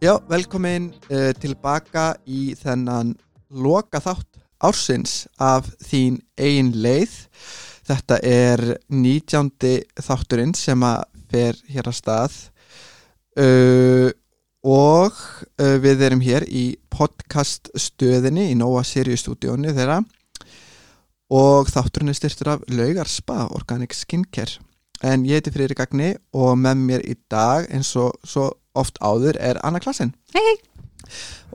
Já, velkomin uh, tilbaka í þennan loka þátt ársins af þín eigin leið. Þetta er 19. þátturinn sem að fer hér að stað uh, og uh, við erum hér í podcaststöðinni í Nóa Sirius stúdíónu þeirra og þátturinn er styrtur af Laugar Spa Organic Skincare. En ég heiti Freyri Gagni og með mér í dag eins og svo oft áður er Anna Klassen. Hei,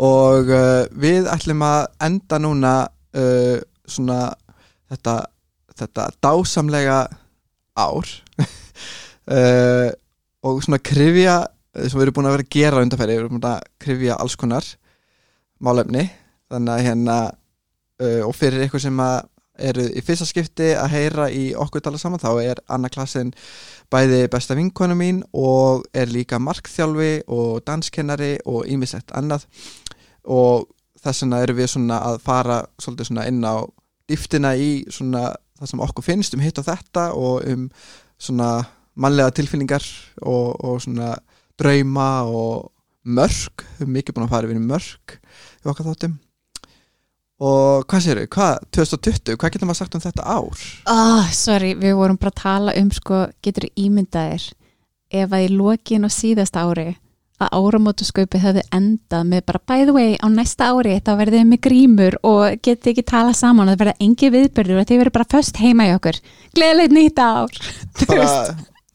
og uh, við ætlum að enda núna uh, svona þetta, þetta dásamlega ár. Uh, og svona krifja uh, sem við erum búin að vera að gera undanferði, við erum búin að krifja alls konar málefni. Þannig að hérna uh, og fyrir ykkur sem eru í fyrsta skipti að heyra í okkur tala saman þá er Anna Klassen bæði besta vinkonu mín og er líka markþjálfi og danskennari og ímislegt annað. Og þess vegna erum við svona að fara svolítið svona inn á dýftina í svona það sem okkur finnst um hitt og þetta og um svona mannlega tilfinningar og, og svona drauma og mörg, við erum mikið búin að fara í mörg í okkar þáttum og hvað séru, hvað, 2020 hvað getur maður sagt um þetta ár? oh, sorry, við vorum bara að tala um sko, getur ímyndaðir ef að í lokin og síðast ári að áramótusköpi hefði endað með bara by the way, á næsta ári þá verðið þið með grímur og getið ekki tala saman það verða engi viðbyrður og þið verður bara först heima í okkur. Gleðilegt nýtt ár. Bara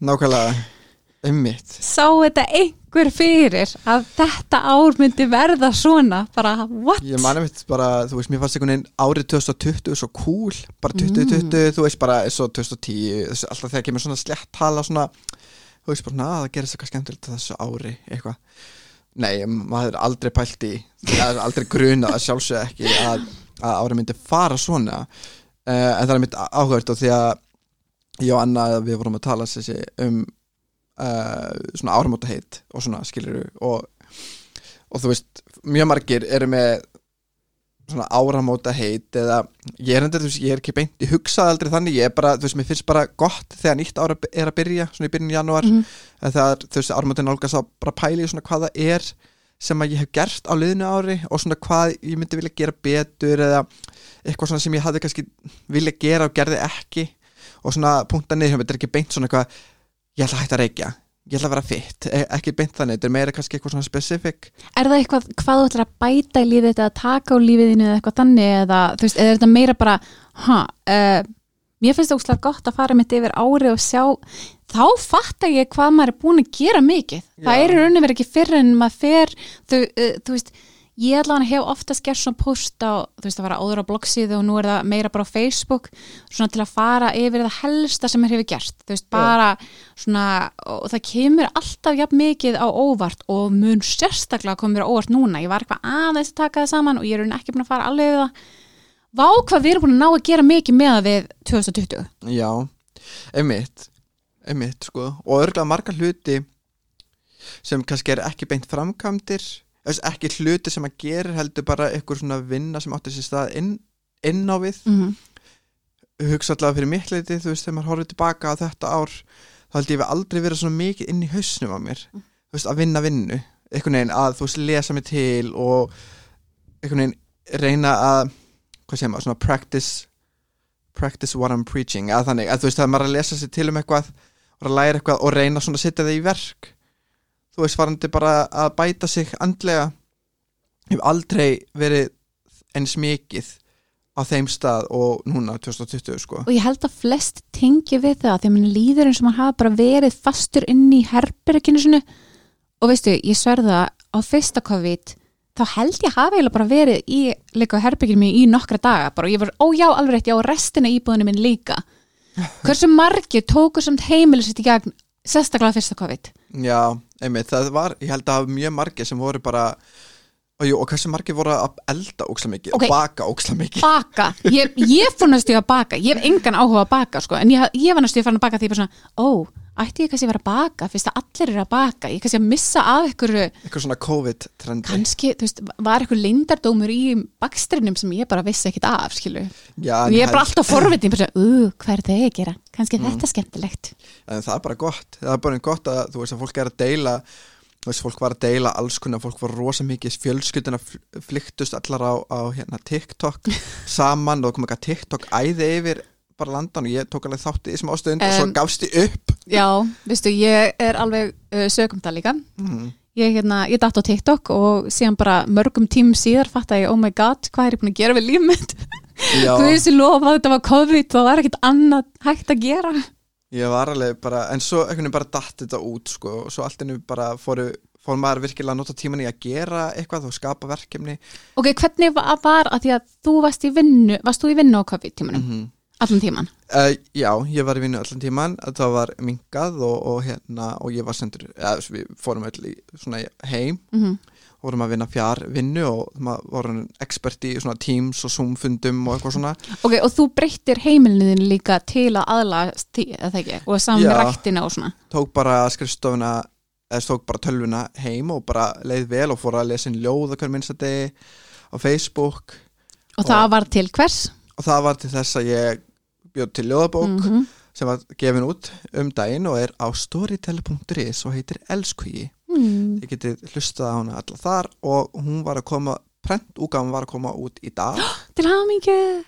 nákvæmlega ummitt sá þetta einhver fyrir að þetta ár myndi verða svona? Bara what? Ég mani mitt bara, þú veist, mér fannst einhvern veginn árið 2020 svo cool, bara 2020 þú veist, bara svo 2010 þessu, alltaf þegar kemur svona slett tala svona, þú veist, bara, na, það gerist eitthvað skemmtilegt þessu ári, eitthvað. Nei, maður er aldrei pælt í aldrei grunað að sjálfsög ekki að, að árið myndi fara svona. Uh, en það er mitt áhugavert og því að ég og Anna, við vorum að tala þessi um uh, svona áramóta heit og svona skilur og, og þú veist, mjög margir eru með svona áramóta heit eða ég er endur, þú veist, ég er ekki beint, ég hugsaði aldrei þannig, ég er bara, þú veist, mér finnst bara gott þegar nýtt ára er að byrja, svona í byrjun janúar Mhm. mm. þegar, þú veist, áramótin nálgast að bara pæli svona hvað það er sem að ég hef gert á liðinu ári og svona hvað ég myndi vilja gera betur eða eitthvað svona sem ég hafði kannski vilja gera og gerði ekki og svona punkta niður, þetta er ekki beint svona eitthvað ég ætla að hætta að reykja, ég ætla að vera fitt e- ekki beint þannig, þetta er meira kannski eitthvað svona specific. Er það eitthvað, hvað þú ætlar að bæta í lífið þetta að taka á lífið þínu eða eitthvað þannig eða, þú veist, eða er þetta meira bara ha, uh, mér finnst það óslega gott að fara mitt yfir ári og sjá þá fattar ég hvað maður er búin að gera mikið, það Já. er í rauninni verið ekki fyrr en maður fer, þú, uh, þú veist ég allan hef oftast gert svona post á, þú veist, það var áður á bloggsíðu og nú er það meira bara á Facebook svona til að fara yfir það helsta sem er hefur gert, þú veist, bara svona, og það kemur alltaf jafn mikið á óvart og mun sérstaklega komur á óvart núna, ég var eitthvað aðeins að taka það saman og ég er ekki búin að fara alveg við það. Vá hvað við erum búin að ná að gera mikið með það við 2020 Já, einmitt einmitt sko. Og örgulega margar hluti sem kannski er ekki beint framkvæmdir þess ekki hluti sem að gera heldur bara eitthvað svona vinna sem átti sér stað inn, inn á við. Mm -hmm. hugsa allavega fyrir mikleiti þú veist þegar maður horfður tilbaka á þetta ár þá held ég við aldrei vera svona mikið inn í hausnum á mér. Þú veist að vinna vinnu. Einhvern veginn að þú veist lesa mig til og einhvern veginn reyna að hvað segir maður svona practice practice what I'm preaching. Að þannig að þú veist að maður að lesa sér til um eitthvað og að læra eitthvað og reyna svona að setja það í verk þú veist varandi bara að bæta sig andlega hef aldrei verið eins mikið á þeim stað og núna 2020 sko. Og ég held að flest tengi við það því að mann líður eins og mann hafa bara verið fastur inn í herberginu og veistu, ég sverða á fyrsta COVID þá held ég hafa eiginlega bara verið í á herberginu mín í nokkra daga bara. Og ég var, ó já, alveg rétt, já, og restina íbúðinu minn líka. Hversu margir tóku samt heimilisitt í gegn sérstaklega fyrsta COVID? Já, einmitt, það var, ég held að mjög margir sem voru bara og, jú, og hversu margir voru að elda óksla mikið Ok. og baka óksla mikið? Baka, ég, ég fór næstu að baka. Ég hef engan áhuga að baka sko. En ég, ég var næstu að fara að baka því bara svona ó, ætti ég kannski að vera að baka? Fyrst að allir eru að baka, ég kannski að missa af ykkur eitthvað svona COVID-trendi. Kannski, þú veist, var ykkur lindardómur í bakstrinum sem ég bara vissi ekkit af skilu, Já, ég er bara alltaf forvitin, bara uh, hvað er þau að gera? Kannski er þetta skemmtilegt. En það er bara gott. Það er bara gott að þú veist að fólk er að deila þú veist, fólk var að deila alls konar, fólk var rosa mikið fjölskylduna fl- flyktust allar á, á hérna, TikTok saman og kom eitthvað TikTok æði yfir bara landan og ég tók alveg þátt í þessum ástöðund og svo gafst ég upp. Já, veistu, ég er alveg uh, sögum það líka. Mm. ég, hérna, ég datt á TikTok og síðan bara mörgum tímum síðar fatt að ég, oh my god, hvað er ég búin að gera við líf mitt? Já, þú veist, ég lofa að þetta var COVID þá var ekkert annað hægt að gera. Ég var alveg bara en svo veginn bara datt þetta út sko, og svo allt henni bara fóru fór maður virkilega að nota tíman í að gera eitthvað og skapa verkefni. Ok, hvernig var, að því að þú varst í vinnu varst þú í vinnu á COVID-tímanum, -hmm. Allan tíman Uh, já, ég var í vinnu allan tíman það var minkað og, og hérna og ég var sendur, eða við fórum öll í svona heim, mm vorum að vinna fjár vinnu og maður vorum expert í svona Teams og Zoom fundum og eitthvað svona. Ok, og þú breyttir heimilniðin líka til að eða það ekki, og saman með Já. rættina og svona? Tók bara skrifstofuna eða tók bara tölvuna heim og bara leið vel og fór að lesa inn ljóða hver minnsta degi á Facebook. Og það var til hvers? Og það var til þess að ég bjóð til ljóðabók Mhm. sem var gefin út um daginn og er á storytel.is og heitir Elskugi. Mm. Þið getið hlustað á hana alla þar og hún var að koma, prentúgáfum var að koma út í dag. Til hamingi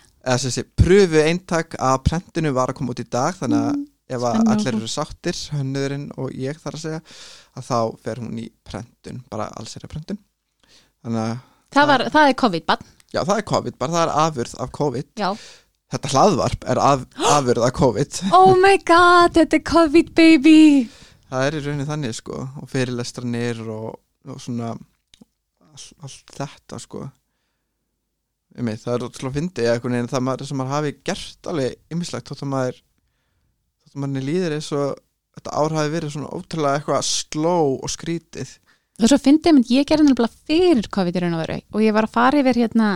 pröfu eintak að prentinu var að koma út í dag þannig að ef að allir eru sáttir hönnurinn og ég þar að segja að þá fer hún í prentun bara alls er að prentun þannig að, Það, var, það er COVID-bann já það er COVID bara það er afurð af COVID. Já. Þetta hlaðvarp er af, afurð af COVID. Oh my god, þetta er COVID baby. Það er í rauninni þannig sko og fyrirlestranir og, og svona all, allt þetta sko. Ég meit, það er ótrúlega fyndi eitthvað en það maður, sem maður hafi gert alveg ymmislegt þótt að maður þótt að maður líður eins og þetta ár hafi verið svona ótrúlega eitthvað sló og skrítið. Og svo fyndið mynd, ég gerði nefnilega fyrir COVID í raun og veru og ég var að fara yfir hérna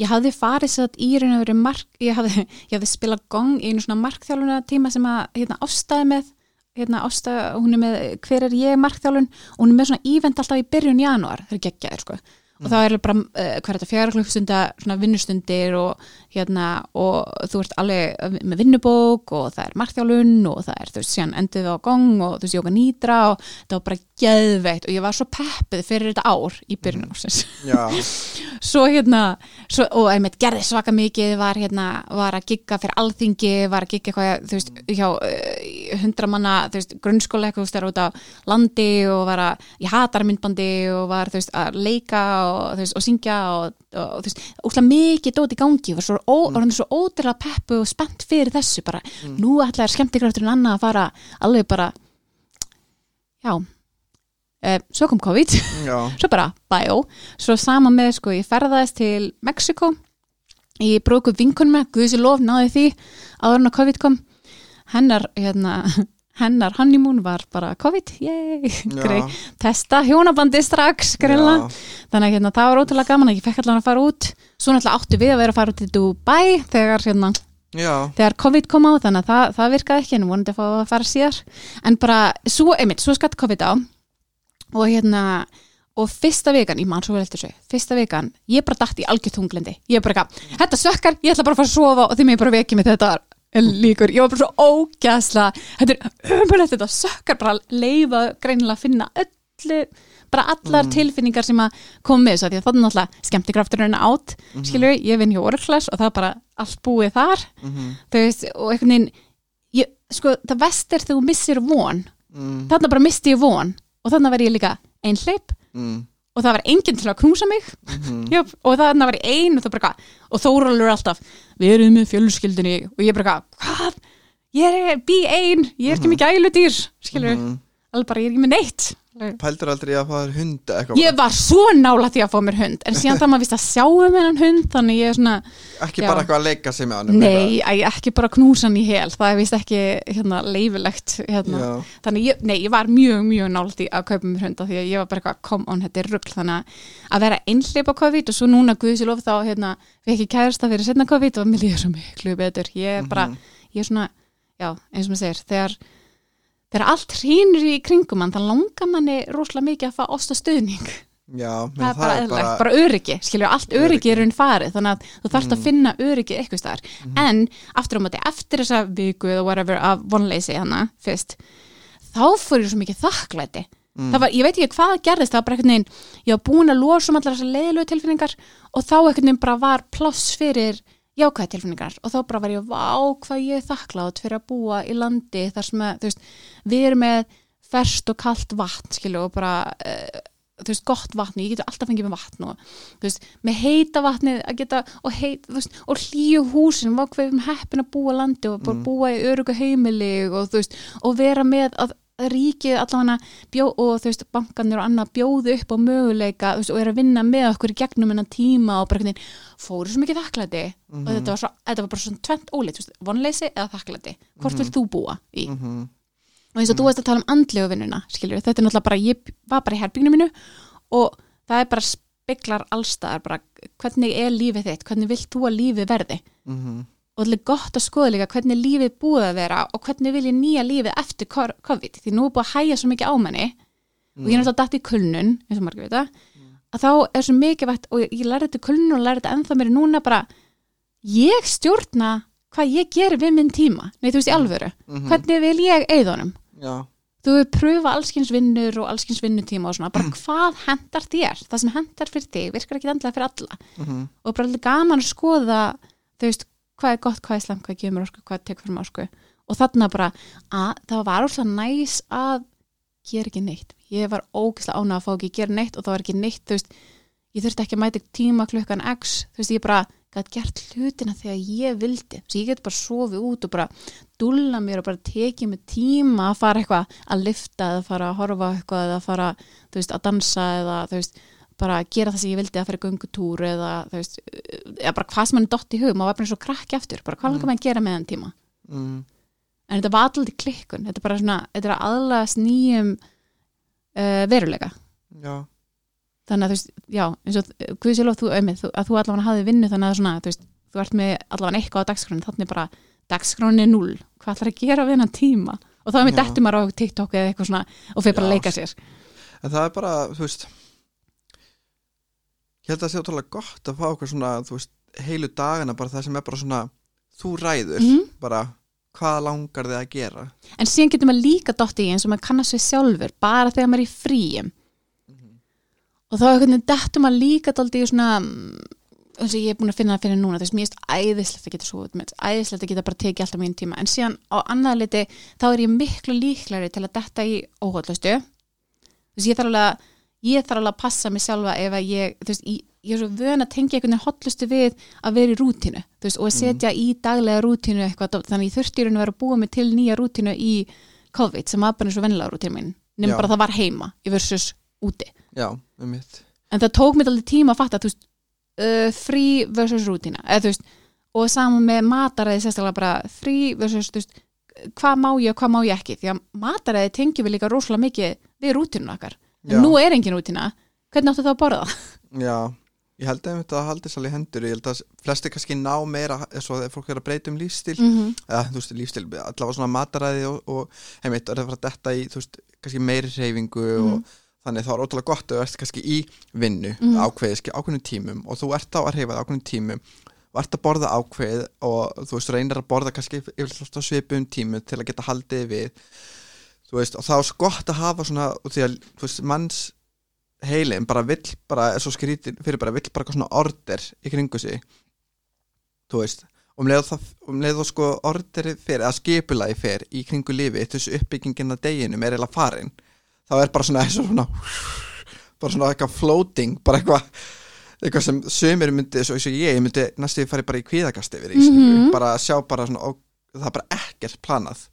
ég hafði farið satt í raun og veru mark, ég hafði, ég hafði spilað gong í einu svona markþjálfuna tíma sem að hérna ástæði með hérna ástæði, hún er með hver er ég markþjálfun? Og hún er með svona ívend alltaf í byrjun janúar, það er geggjaðir sko og þá er bara, uh, er þetta, fjara klukkstunda vinnustundir og hérna og þú ert alveg með vinnubók og það er markþjálun og það er, þú veist, síðan endur við á gong og þú veist, jóka nýtra og það var bara geðveikt og ég var svo peppið fyrir þetta ár í byrjun ársins. Já, svo hérna, svo, og einmitt gerði svaka mikið, var hérna var að gigga fyrir alþingi, var að gigga eitthvað, þú veist, hjá uh, hundra manna, þú veist, grunnskóla eitthvað, þú veist, þar út á landi og var að ég hatar myndbandi og var, þú veist, að leika og, þú veist, og syngja og, og, þú veist, óslega mikið dót í gangi og svo, hann svo ótrúlega peppu og spennt fyrir þessu bara, nú ætlaði skemmtikrafturinn annað að fara alveg bara já uh, svo kom COVID. Svo bara bæjó, svo sama með sko ég ferðaðist til Mexiko ég bróku vinkunum með Guðsi lof náði því áður en að COVID kom. Hennar hérna hennar honeymoon var bara COVID yey, testa hjónabandi strax greinlega, þannig að hérna, það var ótrúlega gaman að ég fekk allan að fara út. Svo náttúrulega áttu við að vera að fara út í Dubai þegar hérna já, þegar COVID kom á þannig að það, það virkaði ekki en vonandi að fá að fara síðar. En bara, svo, einmitt, svo skatt COVID á. Og hérna og fyrsta vikan, ég man svo vel eftir þessu fyrsta vikan, ég bara dætt í algjör tunglindi ég bara þetta sökkar, ég ætla bara að fara að sofa og þeim ég bara vekið mig þetta er líkur, ég var bara svo ógæsla þetta er umhverfið þetta sökkar bara að leifa greinilega að finna öllu bara allar tilfinningar sem að koma með þessu, því að það er náttúrulega skemmtikrafturinn átt, mm skilur, ég vinn hjá Orklas og það er bara allt búið þar. Mhm, þú veist, og einhvern veginn ég, sko, það vest er þegar þú missir von. Mm, þarna bara misti ég von og þarna var ég líka einhleip mm, og það var enginn til að knúsa mig. Mhm, Jöp, og þarna var ég ein og það bara og Þórólur alltaf, við erum með fjölskyldinni og ég bara, eitthvað, hvað? Ég er bí ein, ég er ekki með gæludýr. Skilur, mhm. Alveg bara ég er ekki með neitt. Pældur aldrei að fá hund eitthvað ég var svo nála því að fá mér hund en síðan það maður vist að sjá um hennan hund þannig ég er svona, ekki Já. bara eitthvað að leika sig með hann nei, æ, ekki bara knúsa hann í hel, það er vist ekki hérna, leifilegt hérna. þannig ég, nei, ég var mjög, mjög nált í að kaupa mér hunda því að ég var bara eitthvað come on, þetta er rugl þannig að- vera einhleip á COVID og svo núna Guðsilof þá hérna, við ekki kærasta fyrir setna COVID og mér líður svo miklu betur. Ég er bara, ég er svona já, eins og maður segir, þegar allt hrýnur í kringum hann þá langar manni rosalega mikið að fá osta stuðning já það er bara eðlilegt, bara öryggi skilju, allt öryggi Öryggi. er unn farið þannig að þú þarfst að finna öryggi eitthvað staðar. En aftur á móti, eftir þessa viku eða whatever af vonleysi hana, fyrst þá ég svo mikið þakklæti. Mm. það var, ég veit ekki hvað gerðist, það var bara einhvern veginn ég var búin að losa um allar þessar leiðilegu tilfinningar og þá einhvern veginn bara var pláss fyrir jákvæði tilfinningar og þá bara var ég, vá, hvað ég þakklátt fyrir að búa í landi þar sem að, þú veist, við erum með ferst og kalt vatn, skilju og bara, uh, þú veist, gott vatn ég getur alltaf fengið með vatn og þú veist, með heita vatnið að geta og, heit, þú veist, og hlýju húsin var hvað við erum heppin að búa landi og bara Mm. búa í örugu heimili og þú veist, og vera með að ríkið allavega bjó og þú veist, bankanir og annað bjóðu upp á möguleika veist, og er að vinna með okkur í gegnum hennan tíma og bara veginn fóru svo mikið þakklæti. Mhm. og þetta var, svo, þetta var bara svona tvent veist, vonleysi eða þakklæti. Hvort vil þú búa í? Mhm. og eins og þú veist að tala um andlegu vinnuna skilur, þetta er náttúrulega bara, ég var bara í herbygginu mínu og það er bara speklar allstaðar, bara hvernig er lífið þitt, hvernig vilt þú að lífið verði? Mhm. Og þetta er gott að skoða líka hvernig lífið búið að vera og hvernig vil ég nýja lífið eftir COVID, því nú er búið að hæja svo mikið á manni. Og ég er náttúrulega dætt í kulnun eins og margir vita, að þá er svo mikið og ég lærði þetta kulnun og lærði þetta ennþá mér núna bara, ég stjórna hvað ég gerir við minn tíma. Nei þú veist í alvöru, Mhm. hvernig vil ég eigðunum þú hefur pröfa allskins vinnur og allskins vinnutíma og svona, bara hvað hendar þér? Það sem hendar fyrir þig, virkar ekki endlega fyrir alla. Mhm. og bara gaman að skoða þú veist, hvað er gott, hvað er slemt hvað gefur mér orku, hvað tekur mér orku. Og þarna bara, að það var alltaf næs að gera ekki neitt. Ég var ógislega ánað að fá ekki að gera neitt og það var ekki neitt, þú veist ég þurfti ekki að mæta tíma klukkan x þú veist, ég bara gæti gert hlutina þegar ég vildi, þess að ég get bara sofið út og bara dúlla mér og bara tekið mig tíma að fara eitthvað að lifta eða fara að horfa eitthvað eða fara, þú veist, að dansa eða, þú veist, bara gera það sem ég vildi að fara í göngutúr eða, þú veist, eða bara hvað sem hann dott í hug, maður var bara eins og krakki aftur, bara hvað langar maður að gera með þann tíma? Mhm. en þetta var alltaf klikkun, þetta er bara svona þetta er að aðlast nýjum uh, veruleika. Já, þannig að þú veist, já, eins og hvað sé lof þú auðmið, þú, að þú allavega hafði vinnu þannig að svona, þú veist, þú ert með allavega eitthvað á dagskránu, þannig bara dagskránu er null, hvað ætlar að gera við hennan tíma? Og þá ég held að það sé ótrúlega gott að fá okkur svona, þú veist, heilu dagana bara það sem er bara svona, þú ræður Mhm. bara, hvað langar þið að gera? En síðan getur maður líka dotti í eins og maður kannast við sjálfur bara þegar maður er í fríum og þá er einhvern veginn dettum maður líka daldi í svona mm, eins og ég er búin að finna það fyrir núna þess að mér er æðislegt að geta svo æðislegt að geta bara tekið alltaf mín tíma. En síðan á annað liti þá er ég miklu líklari til að detta í óhaldlustu þess að ég þarf alveg að ég þarf alveg að passa mig sjálfa ef að ég þú veist, ég, ég er svo vön að tengja einhvern veginn hotlustu við að vera í rútínu þú veist, og að setja í daglega rútínu eitthvað, þannig ég þurfti í raun að vera að búa mig til nýja rútínu í COVID sem var bara eins og vennilega rútínu mín Já. nefnum bara að það var heima í versus úti já, um mitt en það tók mér alveg tíma að fatta þú veist, uh, frí versus rútína eða þú veist, og saman með mataræði sérstaklega bara frí versus þú veist, hvað má ég og hvað má ég ekki því að mataræði tengjum við líka rosalega mikið við rútínuna okkar. En nú er engin rútína hvernig áttu það að borða? Já, ég held að þetta haldist alveg hendur ég held að flesti kannski ná meira eins og þegar fólk er að breyta um lífstíl Mm -hmm. eða þú veist lífstíl, allavega svona mataræði og, og heimitt, er það að fara að detta í þú veist, kannski meiri reyfingu og Mhm. þannig þá er ótrúlega gott að þú ert kannski í vinnu Mhm. ákveðið, ákveðnum tímum og þú ert á að reyfa það ákveðnum tímum og ert að borða ákveðið og þú veist reynir að borða kannski svipum tímum til að geta haldið við veist, og þá er svo gott að hafa svona, því að, þú veist, manns heilin bara vill, bara er svo skrítin fyrir bara vill bara eitthvað svona order í kringu sig. Þú veist og um leið það, um sko orderið fyrir, að skipulagi fyrir í kringu lífi þessu uppbyggingin að deginum er eiginlega farin þá er bara svona, svona, svona bara svona eitthvað floating bara eitthvað eitthvað sem sömur myndi, svo eins og ég, myndi næstu fari bara í kvíðakast yfir í, mm Mhm. bara að sjá bara svona, og það er bara ekkert planað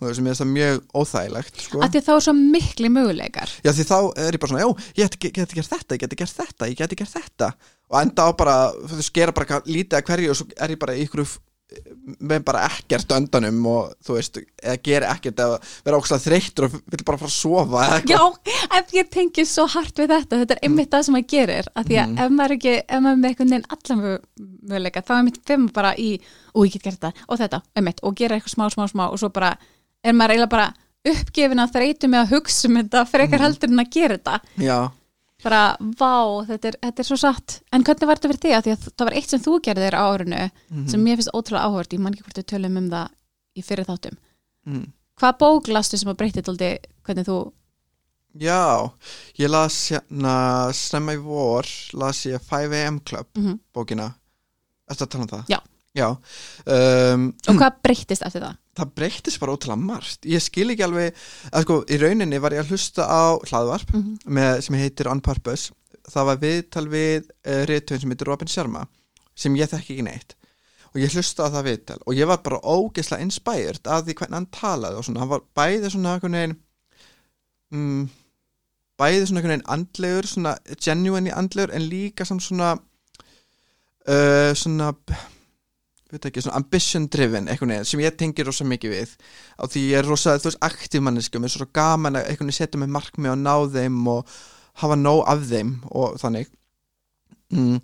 og það sem er það mjög óþægilegt sko. að því að þá er svo mikli möguleikar Já því þá er ég bara svona, já, ég geti, geti gert þetta, ég geti gert þetta, ég geti gert þetta og enda á bara, þú veist, gera bara lítið að hverju og svo er ég bara í ykkur með bara ekkert öndanum og þú veist, eða gera ekkert eða vera ógslag þreyttur og vil bara fara að sofa Já, ef ég tengi svo hart við þetta þetta er einmitt það sem maður gerir að því að Mhm. ef maður ekki, ef maður með einhvern veginn allan möguleika, þá er mitt fimm bara í og ég get gert þetta og þetta, einmitt og gera eitthvað smá, smá, smá og svo bara er maður eiginlega bara uppgefin að þreytu með að hugsa um þetta frekar Mhm. heldur en að gera þetta Já, bara, vá, þetta er, þetta er svo satt en hvernig var þetta fyrir þig að því að það var eitt sem þú gerðir á árinu Mhm. sem mér finnst ótrúlega áhört, ég man ekki hvort við tölum um það í fyrir þáttum mm. hvað bók lastu sem að breytti tóldi hvernig þú Já, ég las hérna snemma í vor las ég 5am Club mm bókina Ertu að tala um það? Já. Já um, og hvað breyttist eftir það? Það breyttist bara ótrúlega margt. Ég skil ekki alveg að sko, í rauninni var ég að hlusta á hlaðvarp Mm með, sem heitir On Purpose. Það var viðtal við uh, reytöðin sem heitir Robin Sharma sem ég þekki ekki neitt. Og ég hlusta á það viðtal og ég var bara ógeðslega inspired af því hvernig hann talaði og svona, hann var bæði svona veginn mm, bæði svona veginn andlegur svona genuine andlegur en líka svona uh, svona ekki, svona ambition driven veginn sem ég tengir rosa mikið við. Á því ég er rosa, þú veist, aktív manneski og mér er svo gaman að veginn setja mig markmið og ná þeim og hafa nóg af þeim og þannig. Mm.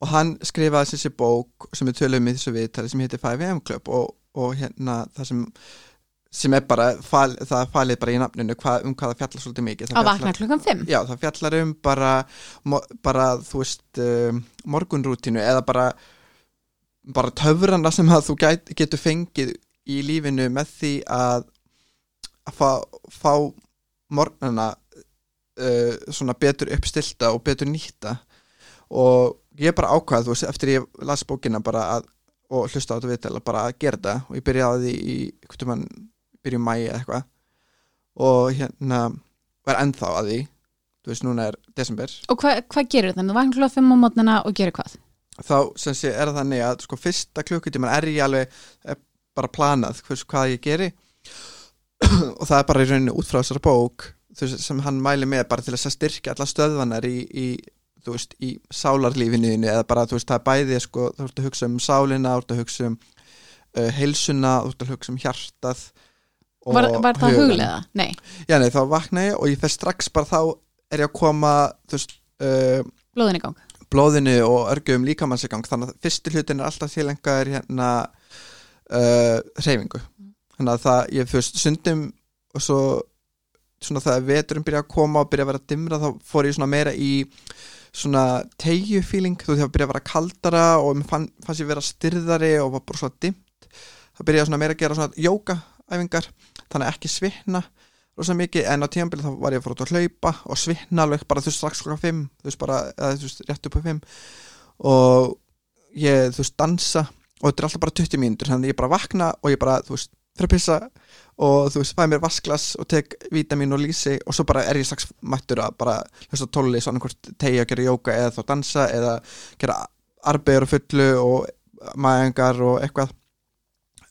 og hann skrifaði þessi bók sem við tölum í þessu viðtali sem heitir 5am Club og, og hérna það sem sem er bara, fal, það falið bara í nafninu hvað, um hvað það fjallar svolítið mikið. Fjallar- vakna klukkan 5 Já, það fjallar um bara, bara þú veist, um, morgunrútinu eða bara, bara töfrana sem að þú gæt, getur fengið í lífinu með því að, að fá, fá morgnana uh, svona betur uppstilta og betur nýtta. Og ég bara ákvað, þú veist, eftir ég las bókina bara að, og hlusta á þetta viðtala bara að gera það og ég byrjaði í, mann, byrjum mæi eða eitthvað. Og hérna var ennþá að því. Þú veist, núna er desember. Og hvað hva gerir þannig? Þú vakna klukkan 5 á mótnana og gerir hvað? Þá sem sé er það þannig að sko fyrsta klukkutíman er ég alveg er bara planað hvers, hvað ég geri og það er bara í rauninni út frá þessara bók veist, sem hann mæli með bara til þess að styrkja alla stöðvanar í, í veist, í sálarlífinu eða bara, veist, það er bæði sko, þú ert að hugsa um sálina, þú ert að hugsa um uh, heilsuna, þú ert að hugsa um hjartað Var, var það huglega? Nei. Já, nei, þá vakna ég og ég fer strax bara þá er ég að koma, þú veist uh, Blóðin í gang. Blóðinu og örgum líkamannsgang þannig að fyrsti hlutin er alltaf tilengar hérna uh, reyfingu þannig að það, ég fyrst sundum og svo svona það að veturum byrja að koma og byrja að vera dimra þá fór ég svona meira í svona tegju feeling, þú veist það byrja að vera kaldara og fann, fannst ég vera styrðari og var bara svona dimmt. Það byrja svona meira að gera svona jókaæfingar þannig að ekki svitna rosa mikið en á tíðanbili þá var ég að fór út að hlaupa og svitna alveg bara þú veist strax klokka 5 þú veist bara, eða þú veist rétt upp á 5 og ég þú veist dansa og þetta er alltaf bara 20 mínútur þannig að ég bara vakna og ég bara þú veist fyrir að pissa og þú veist fæ mér vasklas og tek vítamin og lýsi og svo bara er ég strax mættur að bara hlusta tóli svona hvort tegja að gera jóka eða þá dansa eða gera arbegur fullu og mæðingar og eitthvað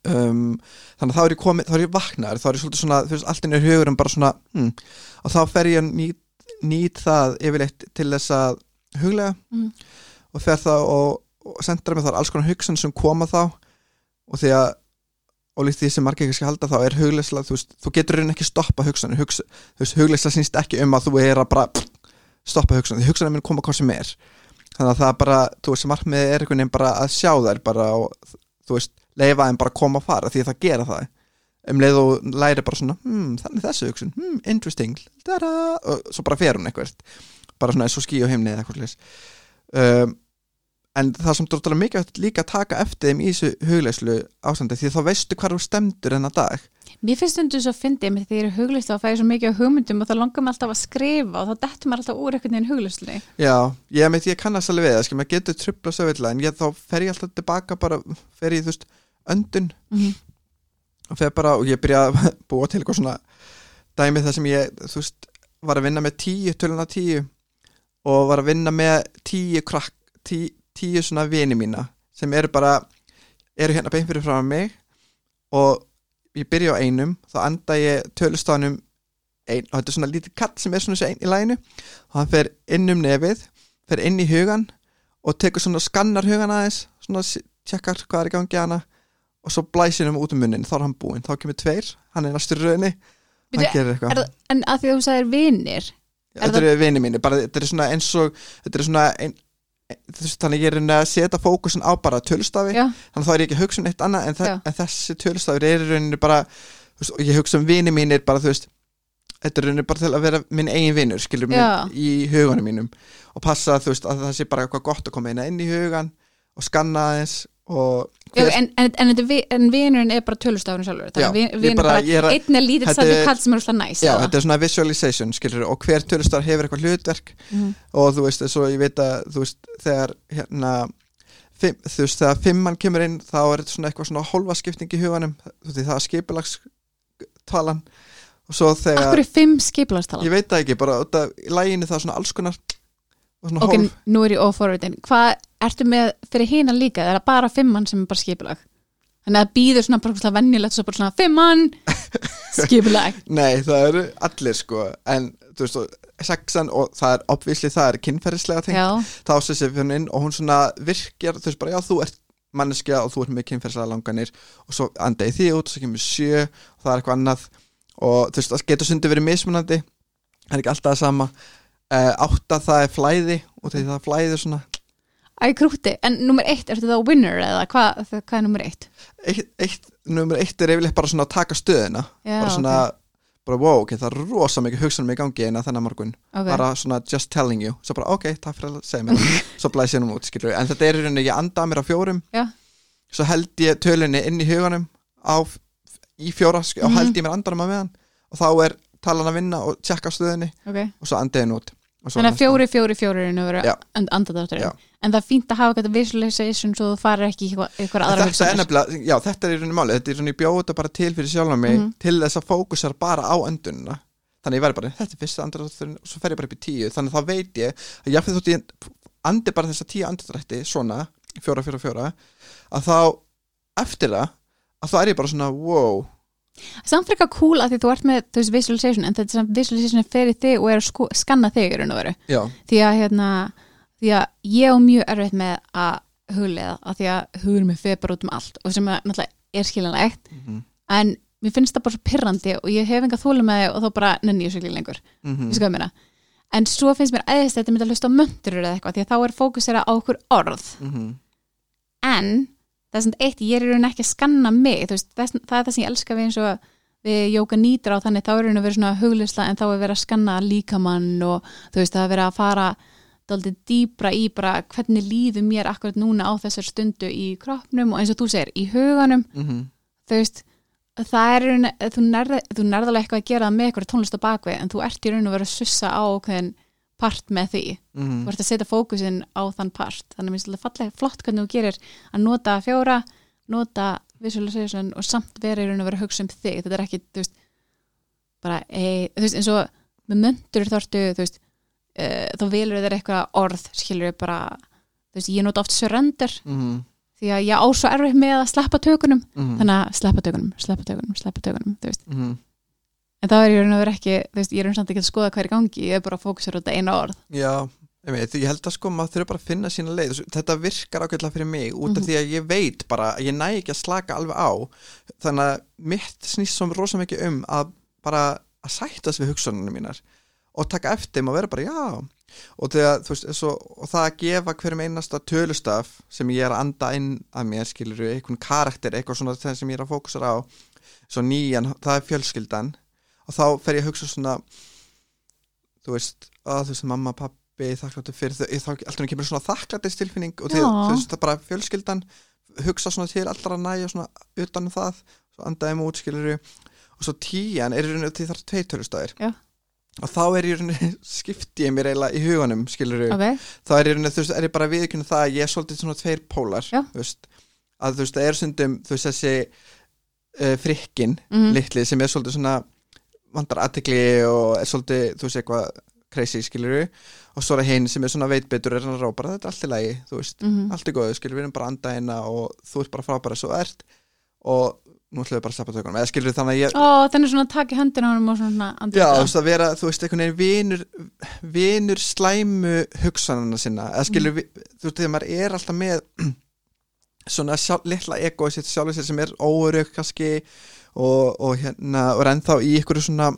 um, þannig að þá er ég komið, þá er ég vaknar þá er ég svolítið svona, þú veist, allt inn í hugurum bara svona, hm, og þá fer ég að nýt, nýt það yfirleitt til þess að huglega Mhm. og fer þá og, og sendur mig þar alls konar hugsun sem koma þá og því að og líkt því sem margir kannski halda þá er hugleysla þú, veist, þú getur raunin ekki stoppa hugsanir Hugs, þú veist, hugleysla snýst ekki um að þú er að bara pff, stoppa hugsanir, því hugsanir minn koma hvað sem er þannig að það er bara, þú veist, markmiðið er einhvern veginn bara að sjá þær bara og þú veist, leifa þeim bara að koma og fara því að það gera það. Um leið og læri bara svona, hmm, þannig þessu hugsun hmm, interesting, tada og svo bara fer hún eitthvað bara svona eins og skí og heimni eða eitthvað um, en það sem dróttalega mikið líka að taka eftir þeim í þessu hugleyslu ástandi því að þá veistu hvað þú stemdur enna dag. Mér finnst stundu svo fyndið með því ég er huglist og fæði svo mikið á hugmyndum og þá langar maður alltaf að skrifa og þá dettur maður alltaf úr einhvern veginn huglisli. Já, ég meit ég kannast alveg við það, skil, maður getur trubla svo vilja en ég, þá fer ég alltaf tilbaka bara fer ég, þú veist, öndun. Mm -hmm. og bara og ég byrja að búa til eitthvað svona dæmi þar sem ég, veist, var að vinna með tíu, töluna tíu og var að vinna með tíu krakk, tí, tíu svona vini mína sem eru bara, eru hérna bein fyrir frá mig. Og ég byrja á einum, þá anda ég tölustafanum ein, og þetta er svona lítið katt sem er svona einn í læginu og hann fer inn um nefið, fer inn í hugan og tekur svona skannar hugan aðeins, svona tjekkar hvað er í gangi hana og svo blæsir hann út um munnin, þá er hann búinn. Þá kemur tveir, hann er næstur röðinni hann Bíddu, gerir Er, eitthvað það- en að því að þú sagðir vinir, er þetta eru vini mínu, bara þetta er svona eins og þetta er svona ein, ein, þú veist, þannig ég er rauninni að setja fókusin á bara tölustafi, já, þannig þá er ég ekki að hugsa um eitt annað en, þe Já. en þessi tölustafir er í rauninni bara þú veist, og ég hugsa um vini mínir bara þú veist þetta er í rauninni bara til að vera minn eigin vinur skilur Já. í hugunum mínum. Og passa þú veist að það sé bara eitthvað gott að koma inn inn í hugan og skanna aðeins Já, en, en, en, en, vi- en vinurinn er bara tölustafurinn sjálfur Já, ég vin- vinur bara- bara, ég er einn er lítill þetta er- kall sem er alltaf næs Já, þetta er svona visualization, skilur og hver tölustar hefur eitthvað hlutverk. Mhm. og þú veist, svo ég veit að þú veist, þegar hérna fimm, þú veist, þegar fimmann kemur inn þá er þetta svona eitthvað svona hólfaskipting í huganum þú veist, það er skipulagstalan og svo þegar Akkur er fimm skipulagstala ég veit það ekki, bara út af í læginu það er svona alls konar Ok, hólf nú er ég óforvitin. Hvað ertu með fyrir hina líka? Er það bara fimmann sem er bara skipulag? Þannig að það býður svona bara svona venjulegt svo bara svona fimmann skipulag. Nei, það eru allir sko. En þú veist, og sexan og það er obvísli það er kynferðislega tengt. Þá sem sé fyrir hún inn og hún svona virkjar þú veist bara, já þú ert manneskja og þú ert með kynferðslega langanir. Og svo andaði því út og svo kemur sjö og það er eitthvað annað. Og þú veist, það getur sundi verið mismunandi. Það er ekki alltaf það sama uh, átta það er flæði og því það flæði svona. Æ krúti En nummer eitt, ertu það winner eða hvað, hvað er nummer eitt? eitt, eitt, nummer eitt er yfirleitt bara svona að taka stöðuna. Já, bara svona, bara wow, ok, það er rosa mikið hugsanum í gangi eina þennan morgun. Ok, bara svona just telling you. Svo bara ok, takk fyrir að segja mér svo blæs ég nú út, skilur en þetta er í rauninni, ég anda að mér á fjórum. Já. svo held ég tölunni inn í huganum á, í fjóra, og Mhm. held ég mér andanum að meðan. Og þá er talan að vinna og tjekka stöðinni og svo andið henni út Þannig að fjóri, fjóri, fjóri er Já. andadátturinn. En það er fínt að hafa eitthvað visualization svo þú farir ekki eitthvað, aðra þetta er nefnilega, já þetta er í rauninni máli þetta er í rauninni bjóð þetta bara til fyrir sjálf mig Mhm. til þess að fókusar bara á öndunina. Þannig ég væri bara, þetta er fyrsta andradrátturinn og svo fer ég bara upp í tíu, þannig að þá veit ég að jáfnir þótt ég andi bara þessa tíu andradrætti svona, fjóra, fjóra, fjóra að þá, það er Samt fyrir eitthvað cool að því þú ert með þú veist, visualization en þetta er visualization er fyrir þig og er að sko, skanna þig í raun og veru. Já, því að hérna því að ég á mjög erfitt með að huglega að því að hugur mig fer bara út um allt og sem að náttúrulega er skiljanlegt. Mm en mér finnst það bara svo pirrandi og ég hef enga þólum með þig og þá bara nenni ég svo ekki lengur. -hmm. ég sko en svo finnst mér æðist þetta myndi að hlusta á mönturur eða eitthvað því að þá er fókusera á okkur orð. Mhm. en það er svona eitt, ég er ekki að skanna mig veist, þess, það er það sem ég elska við eins og við jóka nýtur á þannig þá er raun að vera svona huglisla en þá er verið að skanna líkamann og þú veist það er verið að fara daldið dýbra í bara hvernig líður mér akkurat núna á þessar stundu í kroppnum og eins og þú segir í huganum Mhm. þú veist það er raun, þú nærð þú nærð alveg eitthvað að gera það með eitthvað tónlist á bakvið en þú ert í raun að vera að sussa á okkur part með því Mhm. þú ert að setja fókusin á þann part þannig að mér finnst þetta flott hvernig þú gerir að nota fjóra, nota visualization og samt vera í raun að vera að hugsa um þig þetta er ekki, veist bara, ei, þú veist, eins og með möndur þortu, þú veist uh, þá velur þér eitthvað orð skilur bara, þú veist, ég nota oft surrender Mhm. því að ég á svo erfitt með að sleppa tökunum Mhm. þannig að sleppa tökunum, sleppa tökunum, sleppa tökunum þú veist, Mhm. En það er í raun að vera ekki þú veist, ég er um samt ekki að skoða hvað er í gangi ég er bara að fókusera á þetta eina orð. Já, ég, held að sko maður þurfa bara að finna sína leið. Þetta virkar ákveðlega fyrir mig út af Mhm. því að ég veit bara að ég næ ekki að slaka alveg á. Þannig að mitt snýst svo rosa mikið um að bara að sættast við hugsununum mínar og taka eftir og vera bara já. Og, þegar, veist, svo, og það að gefa hverjum einasta tölustaf sem ég er að anda inn að mér skilur einhvern karakter, eitthvað svona sem ég er að fókusera á svo nýjan, það er fjölskyldan og þá fer ég að hugsa svona þú veist, að þú veist, mamma, pappi þakkláttu fyrir þau, þá alltaf kemur svona þakklættis tilfinning og þið, þú veist, það er bara fjölskyldan hugsa svona til allra næja svona utan um það, svo andaðum út skilur og svo tíjan er í rauninu því það er tvei tölustæðir Já. og þá er í rauninu, skipti ég mér eiginlega í huganum skilur ok, þá er í rauninu, þú veist, er ég bara viðkynna það að ég er svolítið svona tveir pólar veist, að þú veist, það er sundum þú veist, þessi uh, frikkin Mhm. litli vandar aðtekli og er svolítið, þú veist, eitthvað crazy, skilur og svo er hinn sem er svona veitbetur er hann að rápa, þetta er allt í lagi, þú veist. Mhm. Allt er góðu, skilur, við erum bara að anda hérna og þú ert bara frábæra svo ert. Og nú ætlum við bara að sleppa tökunum. Eða skilur þannig að ég Ó, þannig svona að taka í höndina og svona andlita. Já, þú veist að vera, þú veist, einhvern veginn vinur, vinur slæmu hugsanana sinna, eða skilur við, þú veist, þegar maður er alltaf með svona sjálf, litla ego í sitt sjálfur sér sem er óörug kannski og, og hérna, og er ennþá í ykkur svona,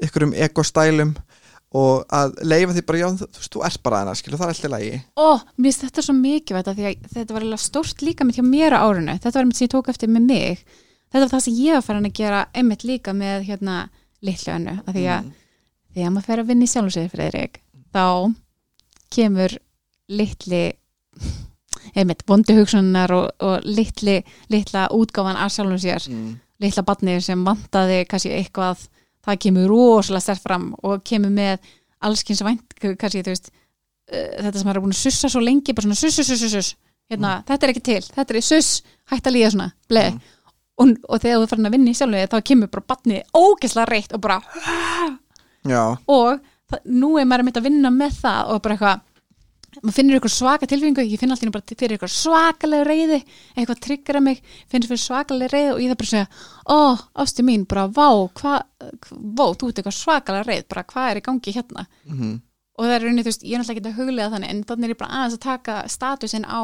ykkurum ego-stælum og að leifa því bara, já, þú veist, þú ert bara skilur, það er alltaf lagi Ó, mér finnst þetta svo mikið þetta því að þetta var stórt líka mitt hjá mér á árinu þetta var einmitt sem ég tók eftir með mig þetta var það sem ég var farin að gera einmitt líka með hérna litlu önnu að því að Mm. þegar maður fer að vinna í sjálfsögur Freyðrik þá kemur litli einmitt, vondi hugsunar og, og litli, litla útgáfan af sjálfum sér, mm. Litla barni sem vantaði kannski eitthvað það kemur rosalega stert fram og kemur með allskins vænt kannski, þú veist uh, þetta sem er búin að sussa svo lengi bara svona suss, suss, suss, suss hérna, þetta er ekki til, þetta er suss hætt að líða svona, bleið Mm. og, og þegar þú farin að vinna í sjálfum þér, þá kemur bara batnið ógeðslega reitt og bara já, og það, nú er maður mitt að vinna með það og bara eitthvað maður finnir ykkur svaka tilfinningu, ég finn alltaf bara fyrir ykkur svakalega reyði, eitthvað tryggra mig finnst fyrir svakalega reyði og ég það bara segja ó, ástu mín, bara vá hvað, vá, þú ert eitthvað svakalega reyð bara hvað er í gangi hérna? Mm og það er rauninni, þú veist, ég er náttúrulega ekki að huglega þannig en þannig er ég bara aðeins að taka statusinn á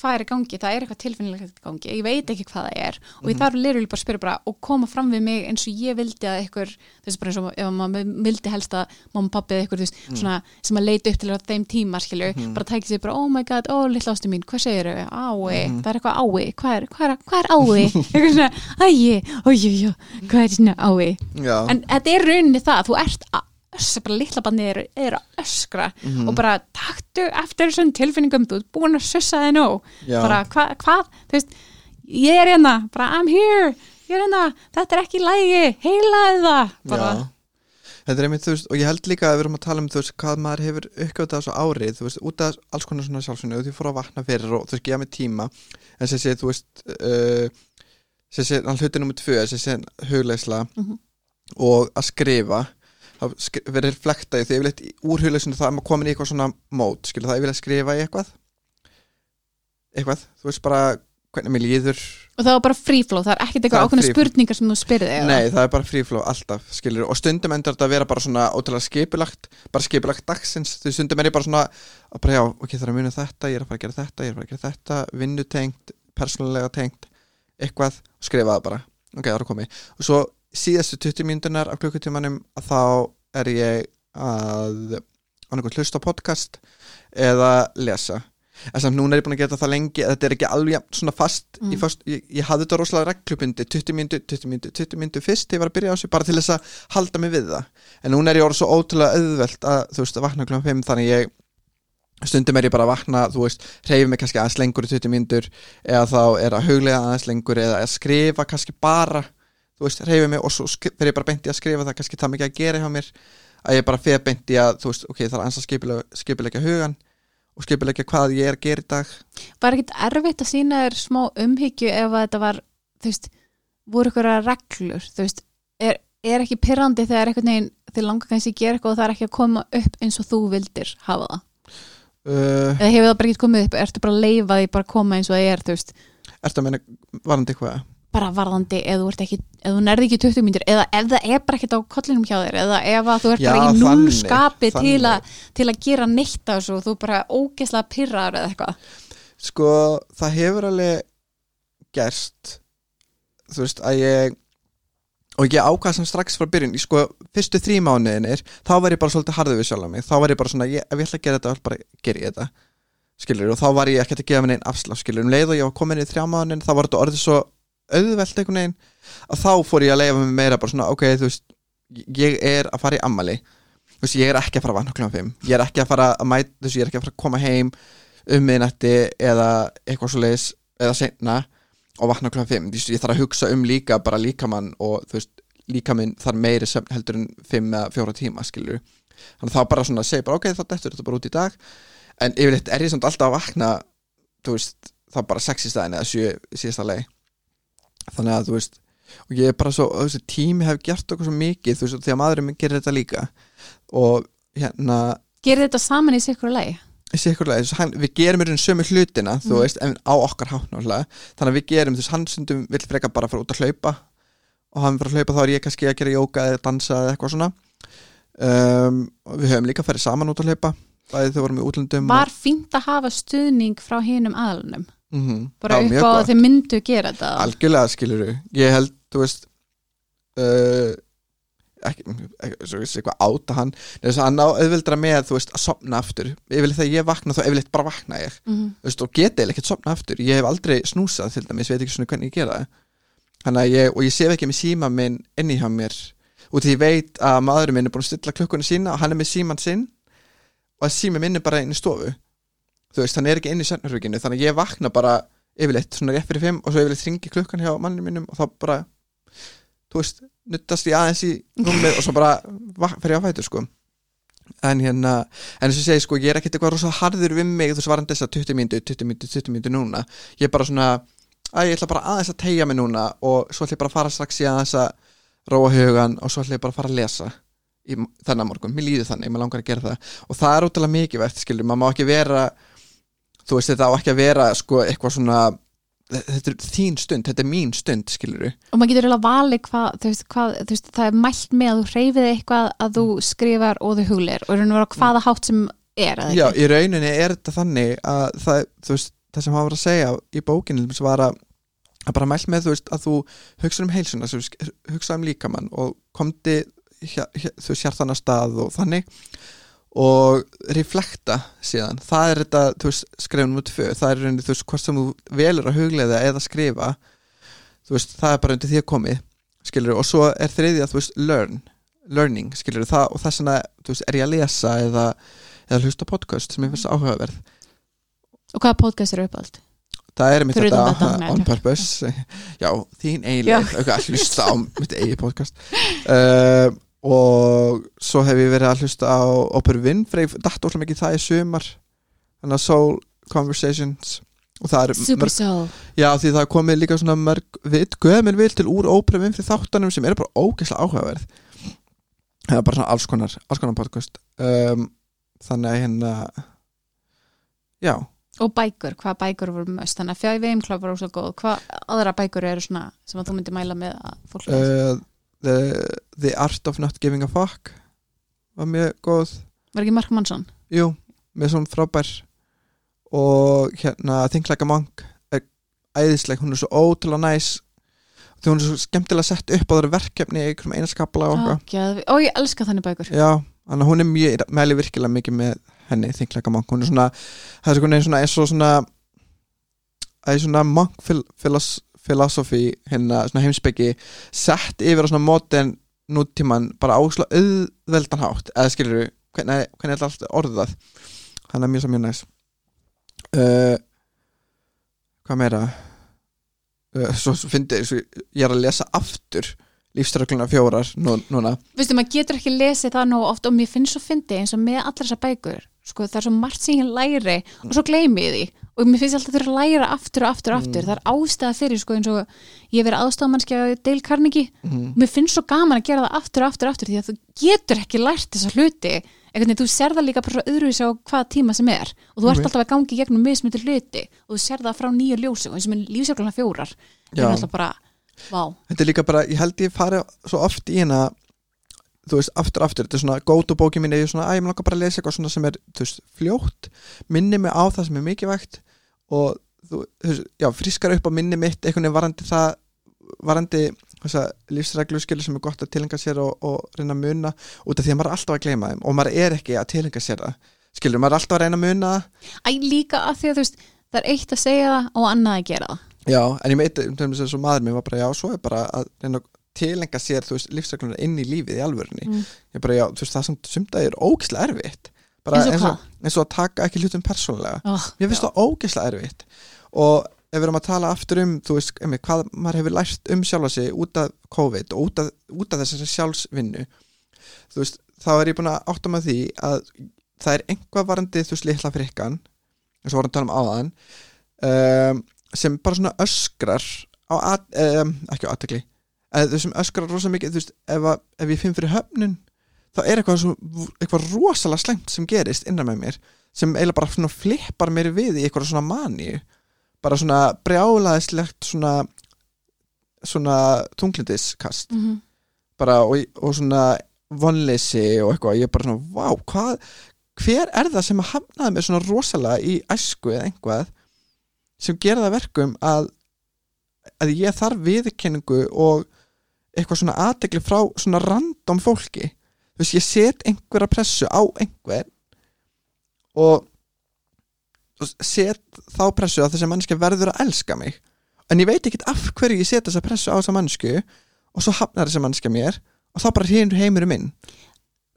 hvað er í gangi, það er eitthvað tilfinnilegt í gangi. Ég veit ekki hvað það er. Og ég þarf lirul bara að spyrja bara og koma fram við mig eins og ég vildi að ykkur þú veist bara eins og ef maður vildi helst að mamma pappi eða ykkur, þú veist, svona sem að leita upp til á þeim tíma, skilju, bara tækja sér bara oh my god, oh litla ástu mín, hvað segir þau ái, það er eitthvað ái, hvað er, hvað er, hvað er ái? Eitthvað svona, æji, ójú, hvað er svona ái? Já, en þetta er rauninni það, þú ert öskra, bara litla bandið er, er að öskra Mhm. og bara taktu eftir þessum tilfinningum, þú ert búin að sussa þig já, bara hvað, hva, þú veist ég er hérna, bara I'm here ég er hérna, þetta er ekki lægi heilaði það bara, já. Þetta er einmitt, þú veist, og ég held líka að við erum að tala um, þú veist, hvað maður hefur uppgötað þessu árið, þú veist, út af alls konar svona sjálfsvinni og því fór að vakna fyrir og þú veist, gefa mig tíma, en sem sé, þú veist, uh, sem sé, hann hluti nummer tvö, sem sé, hugleisla Mhm. og að skrifa, það sk verið reflekta í því yfirleitt í- úr hugleisinu það að maður komin í eitthvað svona mót, skilur það yfirleitt skrifa í eitthvað, eitthvað, þú veist, bara hvernig mér líður, og það var bara free flow, það er ekkert eitthvað er ákveðna spurningar sem þú spyrði Nei, það er bara free flow alltaf, skilur og stundum endur þetta að vera bara svona ótrúlega skipulagt bara skipulagt dagsins, þú stundum er ég bara svona að bara já, ok, það er að muna þetta ég er að fara að gera þetta, ég er að fara að gera þetta vinnutengt, persónulega tengt eitthvað, skrifa það bara. Ok, það er að komi, og svo síðastu 20 mínútunar af klukkutímanum þá er ég að hlusta á podcast eða lesa. En samt núna er ég búin að gera það lengi þetta er ekki alveg svona fast. Mm. fast, ég, ég hafði þetta rosalega reglubundi 20 myndu, 20 myndu, 20 myndu fyrst þegar ég var að byrja á þessu bara til þess að halda mig við það. En núna er ég orðið svo ótrúlega auðvelt að þú veist að vakna klukkan 5 þannig ég stundum er ég bara að vakna þú veist, hreyfi mig kannski aðeins lengur í 20 myndur eða þá er að huglega aðeins lengur eða að skrifa kannski bara þú veist, hreyfi mig og svo fyrir ég bara beint í að skrifa það kannski það mikið að gera hjá mér að ég bara fyrir beint í að þú veist, ok, það er aðeins að skipulega, skipulega hugan og skipulega hvað ég er að gera í dag. Var ekkert erfitt að sína þér smá umhyggju ef þetta var þú veist, voru ykkur að reglur? Þú veist, er, er ekki pyrrandi þegar einhvern veginn þið langar kannski að gera eitthvað og það er ekki að koma upp eins og þú vildir hafa það, uh, eða hefur það bara ekki komið upp? Ertu bara að leifa því bara að koma eins og það er þú veist, Ertu að meina varandi eitthvað? Bara varðandi eða þú ekki, eða þú nærði ekki 20 mínútur eða ef það er bara ekkert á kollinum hjá þér eða ef að þú ert Já, bara í þannig, núl skapi til, að, til að gera neitt af þessu og þú bara ógeslega pyrraður eða eitthvað. Sko, það hefur alveg gerst þú veist, að ég og ég ákvað sem strax frá byrjun í sko, fyrstu þrjí mánuðinir þá var ég bara svolítið harðið við sjálf mig. Þá var ég bara svona, ég, ef ég ætla að gera þetta þá bara ger ég þetta. Skilur, og þá var ég ekkert að gefa mér neinn afslátt, skilur, um leið og ég var komin í þrjá mánuðin þá var þetta orðið svo auðvelt einhvern veginn að þá fór ég að leifa mig meira bara svona, ok, þú veist ég er að fara í ammali þú veist, ég er ekki að fara að vanna kljóðan 5 ég er ekki að fara að mæta, þú veist, ég er ekki að fara að koma heim um miðnætti eða eitthvað svo leiðis eða seinna og vakna kljóðan 5, þú veist, ég þarf að hugsa um líka bara líkamann og þú veist líkaminn þarf meiri söfn heldur en 5 eða 4 tíma, skilur þannig þá bara svona að segja bara, ok, þá dettur þetta bara út í dag. En yfirleitt er ég samt alltaf að vakna þú veist, þá bara 6 í staðin eða 7 í síðasta leið þannig að þú veist og ég er bara svo, þessi tími hef gert okkur svo mikið þú veist, og því að maðurinn gerir þetta líka. Og hérna gerir þetta saman í sikkur lagi? Sikkurlega, þess, hann, við gerum í raun sömu hlutina þú Mhm. veist, en á okkar hátt náttúrulega. Þannig að við gerum, þú veist, hann stundum vill freka bara fara út að hlaupa. Og hann fyrir að hlaupa þá er ég kannski að gera jóka eða dansa eða eitthvað svona. Um, og við höfum líka farið saman út að hlaupa bæði þau vorum í útlöndum var fínt að hafa stuðning frá hinum aðlunum og, mm -hmm, bara upp á að þið myndu gera þetta. Algjörlega skilur ég held, þú veist uh, ekki, svo veist, eitthvað áta hann. Þess að hann á auðvildra með þú veist að sopna aftur. Yfirleitt þegar ég vakna þá yfirleitt bara vakna ég. Mhm. þú veist, og geti eða ekkert sopna aftur. Ég hef aldrei snúsað til dæmis, veit ekki svona hvernig ég gera það. Ég, og ég sef ekki með síma minn inni hjá mér. Út því ég veit að maðurinn minn er búin að stilla klukkunni sína og hann er með síman sinn. Og að síma minn er bara inn í stofu þú veist, hann er ekki inn í sennarhuginu þannig að ég vakna bara yfirleitt svona rétt fyrir fimm og svo yfirleitt ringi klukkan hjá manninu mínum og þá bara þú veist, nuttast ég aðeins í rúmið og svo bara fer ég á fætur sko. En hérna, en þess að segja sko ég er ekkert eitthvað rosa harður við mig þú veist varandi þess að 20 mínútu, 20 mínútu, 20 mínútu núna. Ég er bara svona, að ég ætla bara aðeins að tegja mig núna og svo ætla ég bara að fara strax í aðeins að róa hugan og svo ætla ég bara að fara að lesa í þennan morgun, mér líður þannig, mér langar að gera það. Og það er útrúlega mikið verðt, skilur, maður má ekki vera þú veist, þetta á ekki að vera sko eitthvað svona þetta er þín stund, þetta er mín stund, skilur og maður getur eiginlega valið hvað, þú veist, hvað þú veist, það er mælt með að þú hreyfið eitthvað að þú skrifar og þú huglir og raun og vera hvaða hátt sem er Já, í rauninni er þetta þannig að það, veist, það sem hafa verið að segja í bókinu var að, að bara mælt með þú veist að þú hugsa um heilsuna hugsa um líkamann og komdi hér, hér, þú að stað og þannig og reflekta síðan. Það er þetta, þú veist, skrifum út tvö. Það er rauninni, þú veist, hvort sem þú velur að hugleiða eða skrifa þú veist, það er bara undir því að komið skilur, og svo er þriðja, þú veist, learn learning, skilur, það, og þess vegna þú veist, er ég að lesa eða eða hlusta podcast sem ég finnst áhugaverð. Og hvaða podcast eru uppáld? það er mitt Fyrir þetta þetta, nei, on ok. purpose. Já, þín eiginlega að hlusta á mitt eigi podcast. Uh, og svo hef ég verið að hlusta á Óperu Winfrey, datt óslega mikið það í sumar. Þannig að Soul Conversations. Er Super Soul. Já því það komið líka svona mörg gömul vil til úr Óperu Winfrey þáttanum sem er bara ógeðslega áhugaverð. Það er bara svona alls konar alls konar podcast. Um, þannig að hérna já. Og bækur, hvaða bækur voru mest? Þannig að fjæði veim klá var óslega góð. Hvað aðra bækur eru svona sem að þú myndir mæla með að fólk uh, the, the Art of Not Giving a Fuck var mjög góð. Var ekki Mark Mansson? jú, með svona frábær. Og hérna Think Like a Monk er æðisleg, hún er svo ótrúlega næs. Því hún er svo skemmtilega sett upp á þeirra verkefni í einhverjum einaskapla og eitthvað. Ó, ég elska þannig bækur. Já, hún er mjög mæli virkilega mikið með henni Think Like a Monk, hún er svona það er svona, eins og svona það er svona monk phil, philosophy hérna svona heimsbyggi sett yfir á svona modern nútíman bara ásla auðveldan hátt eða skilur við, hvernig, hvernig er þetta orðað? Hann er mjög svo mjög næs. Uh, hvað meira? Uh, svo, svo fyndi svo, ég er að lesa aftur lífströkluna fjórar nú, núna. Vistu, maður getur ekki lesið það nú oft og mér finnst svo fyndi eins og með allar þessar bækur. Sko, það er svo margt sem ég læri og svo gleymi ég því og mér finnst alltaf þurfa að læra aftur og aftur og aftur, það er ástæða fyrir sko, eins og ég hef verið aðstofamannski á Dale Carnegie. Mm. og mér finnst svo gaman að gera það aftur og aftur og aftur því að þú getur ekki lært þessa hluti. Einhvern veginn, þú sér það líka bara svo öðruvísi á hvaða tíma sem er. Og þú ert Ok. alltaf að gangi gegnum mismyndir hluti. Og þú sér það frá nýju ljósi og eins og með lífsjökluna fjórar. Það er alltaf bara, vá. Þetta er líka bara, ég held ég fari svo oft í hérna þú veist, aftur aftur, þetta er svona gótu bóki minni, ég er svona, að ég mér langar bara að lesa eitthvað svona sem er, þú veist, fljótt minni mig á það sem er mikilvægt og þú, já, frískar upp á minni mitt, einhvern veginn varandi það varandi þessa lífsreglu skilur sem er gott að tilenga sér og, og reyna að muna út af því að maður er alltaf að gleyma þeim og maður er ekki að tilenga sér það. Skilur, maður er alltaf að reyna að muna Æ, líka að því að þú veist, það er eitt að segja það og annað að gera það. Já, en ég meit um þess að maður mér var bara, já, svo er bara að reyna að tilenga sér, þú veist, lífsreglunar inn í lífið í alvörunni. Mm. ég bara, já, þú veist, það samt sumdaði er ógislega erfitt bara Eins og eins, og, að taka ekki hlutum persónulega. Oh, mér finnst það ógislega erfitt. Og ef við erum að tala aftur um þú veist, einmitt, hvað maður hefur lært um sjálfa sig út af COVID og út af, út af þessari sjálfsvinnu veist, þá er ég búin að átta með því að það er einhvað varandi þú veist, litla frikkan eins og vorum að tala um áðan um, sem bara svona öskrar á at, um, ekki á aðtekli sem öskrar rosa mikið þú veist, ef, að, ef ég finn fyrir höfnun þá er eitthvað, svo, eitthvað rosalega slengt sem gerist innan með mér sem eiginlega bara flippar mér við í eitthvað svona maníu. Bara svona brjálaðislegt svona svona tunglindiskast mm bara og, og svona vonleysi og eitthvað. Ég er bara svona, vá, hvað hver er það sem að hafnaði mig svona rosalega í æsku eða einhvað sem gera það verkum að að ég þarf viðurkenningu og eitthvað svona aðtekli frá svona random fólki veist, ég set einhverja pressu á einhver og set þá pressu að þessi mannski verður að elska mig. En ég veit ekkert af hverju ég set þessa pressu á þessa mannsku og svo hafnar þessa mannska mér og þá bara hinn heimurinn minn.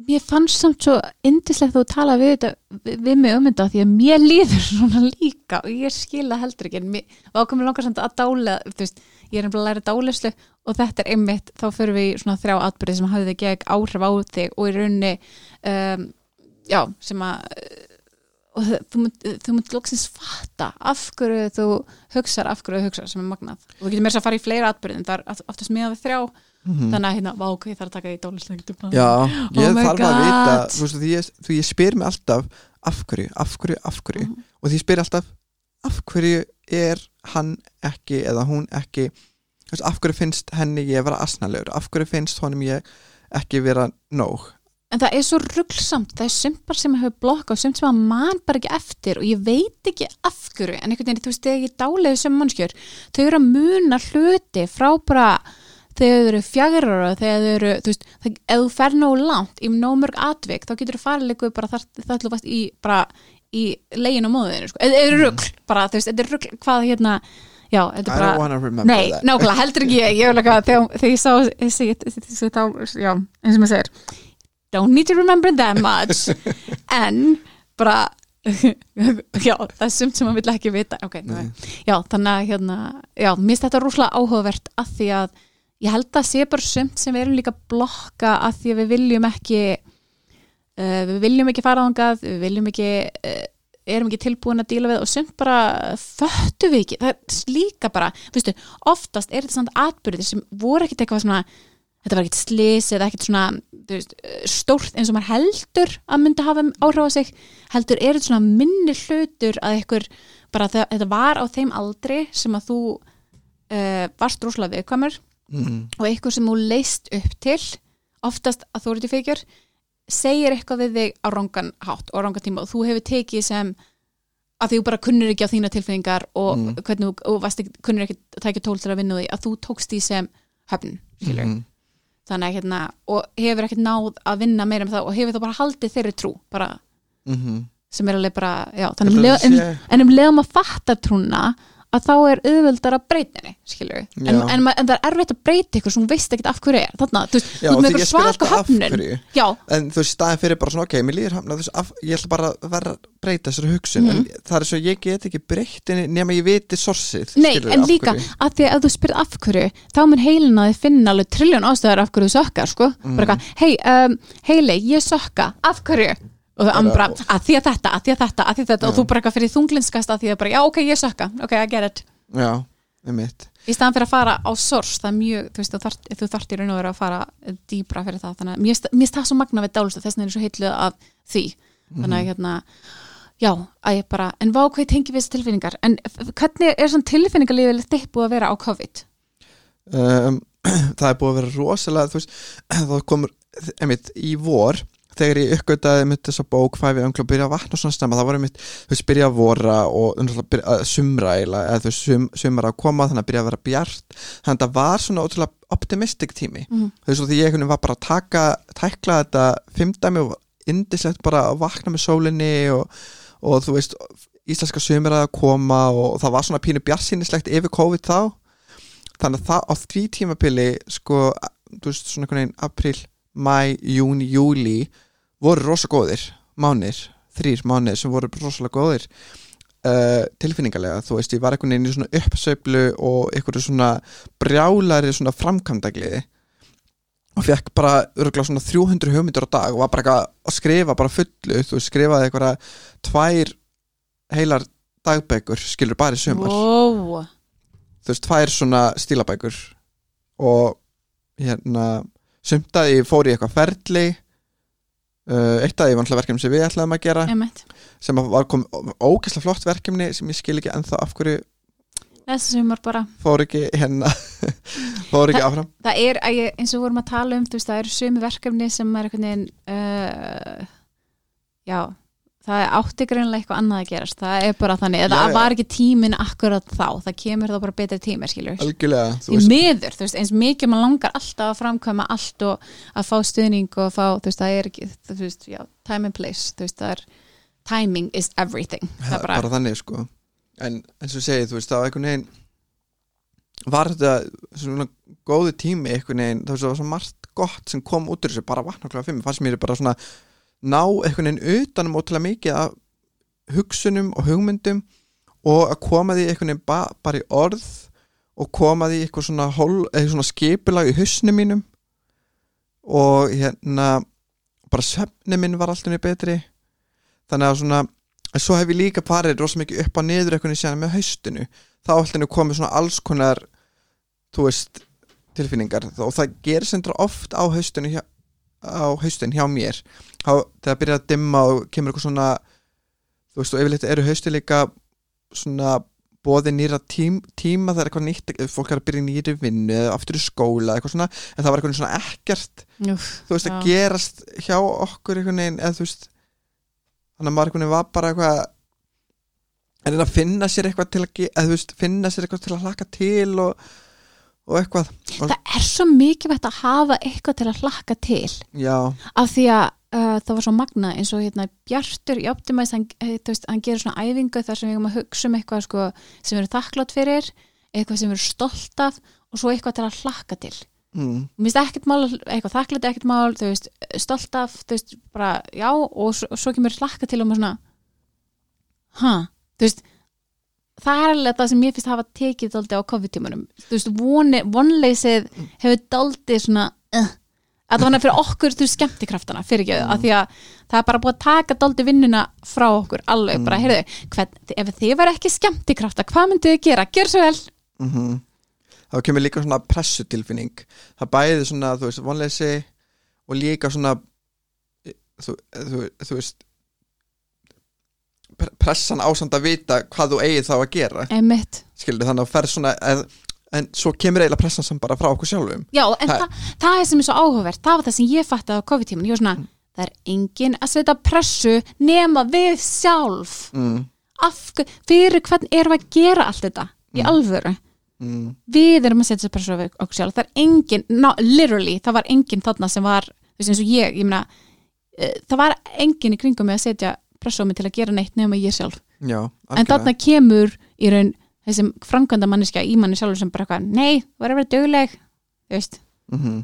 Mér fannst samt svo indislegt þú tala við þetta við, mig um þetta því að mér líður svona líka og ég skila heldur ekki en mér, og ákomið langar samt að dála þú veist, ég er nefnilega að læra dálislu og þetta er einmitt, þá fyrir við í svona þrjá atbyrði sem hafði gegn áhrif á þig og í rauninni um, já, sem að og þ- þú munt, þú munt loksins fatta af hverju þú hugsar af hverju þú hugsar sem er magnað. Og þú getur meira að fara í fleira atbyrðin það er oftast miðað við þrjá. Þannig að hérna, vá, ok, ég þarf að taka því dálislu. Já, ég Oh þarf að vita þú veist, því ég, því ég spyr mig alltaf af hverju, af hverju, af hverju? Mhm. og því ég spyr alltaf af hverju er hann ekki eða hún ekki veist, af hverju finnst henni ég vera asnalegur? Af hverju finnst honum ég ekki vera nóg? En það er svo ruggsamt, það er sumt bara sem hefur blokka og sumt sem að mann bara ekki eftir og ég veit ekki af hverju en einhvern veginn, þú veist, þegar ég dáleiði sem mannskjör þau eru að muna hluti frá bara þegar þau eru fjagra og þegar þau eru, þú veist, ef þú fer nóg langt í nóg mörg atvik, þá getur þú farið líka bara þar, það þú varst í bara í legin á móðinu, sko, eða er rugg bara, þú veist, þetta er rugg, hvað hérna já, þetta er bara Nei, nákvæmlega, heldur ekki ég, ég þegar, þegar ég sá þessi, já, eins og maður segir don't need to remember that much. En bara já, það er sumt sem maður vill ekki vita. Ok, já, þannig að hérna, já, mér finnst þetta rúslega áhugavert að því að ég held að sé bara sumt sem við erum líka blokka að því að við viljum ekki uh, við viljum ekki fara þangað við viljum ekki uh, erum ekki tilbúin að díla við og sumt bara föttu við ekki, það er líka bara veistu, oftast er þetta samt atbyrðir sem voru ekkit eitthvað svona þetta var ekkit slis eða ekkit svona veist, stórt eins og maður heldur að myndi hafa áhrif á sig heldur er þetta svona minni hlutur að ykkur bara þegar þetta var á þeim aldri sem að þú uh, varst rosalega viðkvæmur mm. og eitthvað sem þú leist upp til oftast að þú eru til fyrkjur segir eitthvað við þig á rangan hátt og á rangan tíma og þú hefur tekið sem að þú bara kunnur ekki á þína tilfinningar og Mm. hvernig þú og ekki, kunnur ekki að tækja tól til að vinna því að þú tókst því sem höfn Mm. þannig að hérna og hefur ekkert náð að vinna meira með það og hefur þá bara haldið þeirri trú bara Mm sem er alveg bara, já, um leið, en, en um leiðum að fatta trúna að þá er auðvöldar að breyta henni skilur við, en, en, en það er erfitt að breyta ykkur sem veist ekkert af hverju er. Þannig að þú veist, þú ert með ykkur svaka já, en þú veist staðin fyrir bara svona ok, mér líður hafna af, ég ætla bara að vera að breyta þessari hugsun Mhm. en það er svo ég get ekki breytt nema ég viti sorsið nei, skilurðu, en líka að því að þú spyrir af hverju þá mun heilin að þið finna alveg trilljón ástæðar af hverju þú sökkar, sko. Mm. hei, um, heili, ég sökka. Af hverju og það ambra, að því að þetta, að því að þetta, að því að þetta. Og þú bara eitthvað fyrir þunglinskast að því að bara, já, ok, ég sökka, ok, I get it. Já, með mitt í staðan fyrir að fara á sors það er mjög, þú veist, þú þart, í raun og vera að fara dýbra fyrir það, þannig að mér finnst- það svo magna við dálust, þess vegna er ég svo heitluð af því, þannig að hérna já, að ég bara, en vá hvað tengi við þessi tilfinningar, en hvernig er svona tilfinningarlífið þitt búið að vera á COVID? um, það er búið að vera rosalega þú veist, það komur einmitt, í vor, þegar ég uppgötaði mitt þessa bók, fæfi öngla og byrja að vatna svona stemma, það var einmitt, þú veist, byrja að vora og að sumra eiginlega, eða þú veist, sum, sumra að koma þannig að byrja að vera bjart, þannig að það var svona ótrúlega optimistic tími, Mhm. þú veist, og því ég var bara að taka, tækla þetta fimmdæmi og indislegt bara að vakna með sólinni og, og þú veist, íslenska sumra að koma og það var svona pínu bjartsýnislegt yfir COVID þá. Þannig að það á því tímabili sko, þú veist, svona einhvern veginn april, mæ, júni, júli voru rosa góðir mánir, þrýr mánir sem voru rosalega góðir uh, tilfinningarlega, þú veist, ég var einhvern veginn í svona uppsveiflu og einhverju svona brjálari svona framkvæmdagliði og fekk bara örgulega svona 300 hugmyndur á dag og var bara eitthvað að skrifa bara fullu, þú veist, skrifaði einhverja tvær heilar dagbækur, skilur bara í sumar Wow. þú veist, tvær svona stílabækur og hérna ég fór í eitthvað ferli eitt að ég var náttúrulega verkefni sem við ætlaðum að gera Einmitt. sem var kom ógæslega flott verkefni sem ég skil ekki ennþá af hverju Þessi sumar bara fór ekki hérna fór ekki áfram það er, ég, eins og vorum að tala um veist, það eru sumi verkefni sem er veginn uh, já það er átti greinlega eitthvað annað að gerast. Það er bara þannig, Já, það já. var ekki tímin akkurat þá, það kemur þá bara betri algjörlega, þú því veist miður þú veist, eins mikið maður langar alltaf að framkvæma allt og að fá stuðning og að fá, þú veist, það er ekki þú veist, já, time and place, þú veist, það er timing is everything. Það er bara, bara þannig sko. En eins og ég segi, þú veist, það var einhvern veginn var þetta svona góðu tími einhvern veginn, það var svo margt gott sem kom út úr þessu, bara vatna klokka 5 fannst mér bara svona ná einhvern veginn utanum ótrúlega mikið af hugsunum og hugmyndum og að koma því einhvern veginn ba bara í orð og koma því eitthvað svona, svona skipulag í hausnum mínum. Og hérna bara svefni minn var alltaf betri. Þannig að svona en svo hef ég líka farið rosa mikið upp á niður eitthvað síðan með haustinu. Þá alltaf komið svona alls konar þú veist tilfinningar. Og það gerir sendra oft á haustinu hjá, á haustin hjá mér þá, þegar byrjar að dimma og kemur eitthvað svona þú veist og yfirleitt eru hausti líka svona bóði nýra tím, tíma það er eitthvað nýtt, fólk er að byrja nýri vinnu eða aftur í skóla eitthvað svona en það var eitthvað svona ekkert Úf, þú veist já. að gerast hjá okkur einhvern veginn eða þú veist þannig að maður veginn var bara eitthvað að reyna að finna sér eitthvað til að þú veist finna sér eitthvað til að hlaka til og, og eitthvað. Og, það er svo mikilvægt að hafa eitthvað til að hlakka til. Já, af því að uh, það var svo magna eins og hérna Bjartur í Optimize hann, eh, veist, hann gerir svona æfingu þar sem við erum að hugsa um eitthvað sko, sem við erum þakklátt fyrir eitthvað sem við erum stolt af og svo eitthvað til að hlakka til. Mm, mér finnst ekkert mál, eitthvað þakklátt ekkert mál þú veist, stolt af, þú veist, bara já og svo, svo kemur hlakka til og maður svona ha, þú veist það er alveg það sem ég finnst hafa tekið daldi á COVID-tímanum þú veist, vonleysið hefur daldi svona uh, að það var fyrir okkur, þú skemmtikraftana fyrir ekki, mm. að því að það er bara búið að taka daldi vinnuna frá okkur alveg, bara, heyrðu, hvern, ef þið var ekki skemmtikrafta, hvað myndið þið gera? Gjör svo vel mm þá kemur líka svona pressutilfinning það bæði svona, þú veist, vonleysi og líka svona þú, þú, þú veist pressan ásamt að vita hvað þú eigið þá að gera. Skilur þannig að þú ferð svona en, en svo kemur eiginlega pressan sem bara frá okkur sjálfum. Já, en Það- það, það er sem er svo áhugavert. Það var það sem ég fatt á COVID-tíman ég var svona, það er engin að setja pressu nema við sjálf. Mm, Af, fyrir hvern erum við að gera allt þetta? Í alvöru? Mm, við erum að setja pressu á okkur sjálf. Það er engin, no, literally, það var engin þarna sem var, þú veist eins og ég, ég meina uh, það var engin í kringum mig að setja pressu á mig til að gera neitt nema ég sjálf. Já, en þarna kemur í raun þessum framkvæmda manneskja í manni sjálfur sem bara eitthvað, nei, þú er að vera döguleg þú veist, mm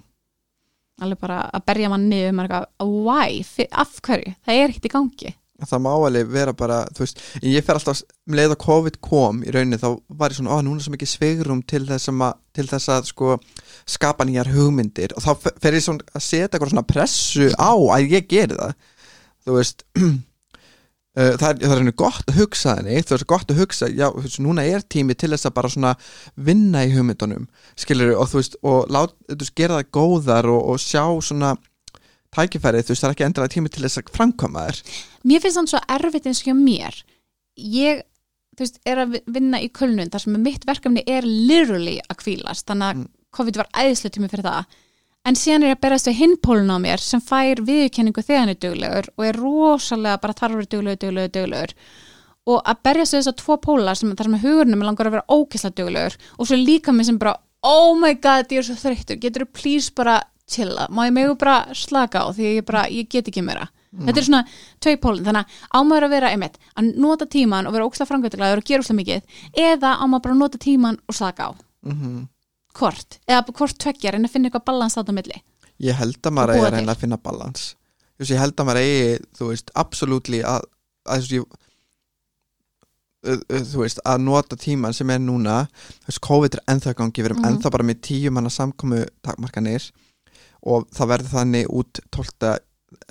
alveg bara að berja mann niður maður er eitthvað, why, af hverju? Það er ekkert í gangi. Það má alveg vera bara, þú veist ég fer alltaf, um leið að COVID kom í rauninni þá var ég svona, ó, núna er svo mikið svegrum til þess að, til þess að sko skapa nýjar hugmyndir. Og þá fe- fer ég svona að setja eitthvað svona pressu á að ég geri það. Þú veist það er, það er henni gott að hugsa þenni þú veist, gott að hugsa, já, veist, núna er tími til þess að bara svona vinna í hugmyndunum skilur, og þú veist, og lát, þú veist, gera það góðar og, og sjá svona tækifærið, þú veist, það er ekki endilega tími til þess að framkvæma þær. Mér finnst þannig svo erfitt eins og mér. Ég, þú veist, er að vi- vinna í kulnun þar sem mitt verkefni er literally að kvílast, þannig að COVID var æðislega tími fyrir það en síðan er ég að berast við hinpólun á mér sem fær viðurkenningu þegar hann er duglegur og er rosalega bara þarf að vera duglegur, duglegur, duglegur. Og að berjast við þess að tvo pólar sem, þar sem hugurnum er langar að vera ókisla duglegur og svo líka mér sem bara oh my god, ég er svo þreyttur, getur þú please bara chilla, má ég megu bara slaka á því ég, bara, ég get ekki meira? Þetta er svona tvei pólinn, þannig að ámaður að vera einmitt, að nota tíman og vera óksla framkvæmtilegur og gera óksla mikið eða ámaður bara nota tíman og slaka á. Mm hvort, eða hvort tveggjar en að finna eitthvað balans á milli Ég held að maður eigi að reyna að finna balans Þú ég held að maður eigi, þú veist, absoluttli að, að þú veist, þú veist, að nota tíman sem er núna, þú veist, COVID er ennþá í gangi, við erum Mhm. ennþá bara með tíu manna samkomu takmarkanir og það verður þannig út 12.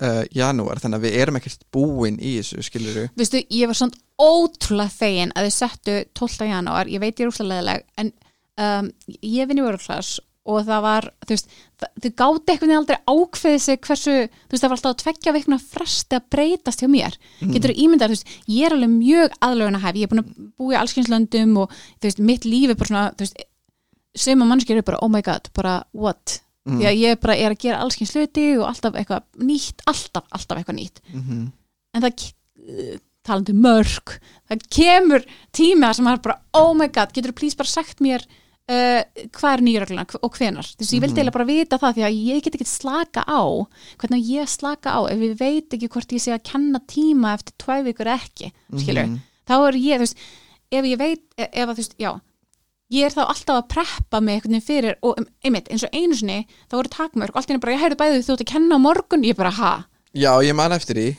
Uh, janúar, þannig að við erum ekkert búin í þessu, skilur við Vistu, ég var svona ótrúlega fegin að þau settu 12. janúar, ég veit ég er úrslega leðileg en um, ég vinn í vöruklass og það var, þú veist þau gáti eitthvað aldrei ákveðið sig hversu, þú veist það var alltaf að tveggja veikna fresti að breytast hjá mér. Getur þú ímyndað, þú veist, ég er alveg mjög aðlögun að hef, ég er búin að búa í allskynslöndum og þú veist, mitt líf er bara svona þú veist, sem að mannskir eru bara, oh my god bara, what, Mm. því að ég bara er að gera allskyns hluti og alltaf eitthvað nýtt, alltaf, alltaf eitthvað nýtt. Mm -hmm. en það talandi um mörg það kemur tíma sem er bara oh my god, getur þú please bara sagt mér uh, hvað er nýjöregluna og hvenar þú veist, ég vildi eiginlega bara vita það því að ég get ekki slaka á hvernig ég slaka á ef ég veit ekki hvort ég sé að kenna tíma eftir tvæ vikur ekki, skilur Mhm. þá er ég, þú veist, ef ég veit ef, ef að, þú veist, já ég er þá alltaf að preppa mig veginn fyrir og einmitt eins og einu sinni þá voru takmörk allt einu bara ég heyrðu bæði þú ert að kenna á morgun. Ég bara ha? Já, ég man eftir því.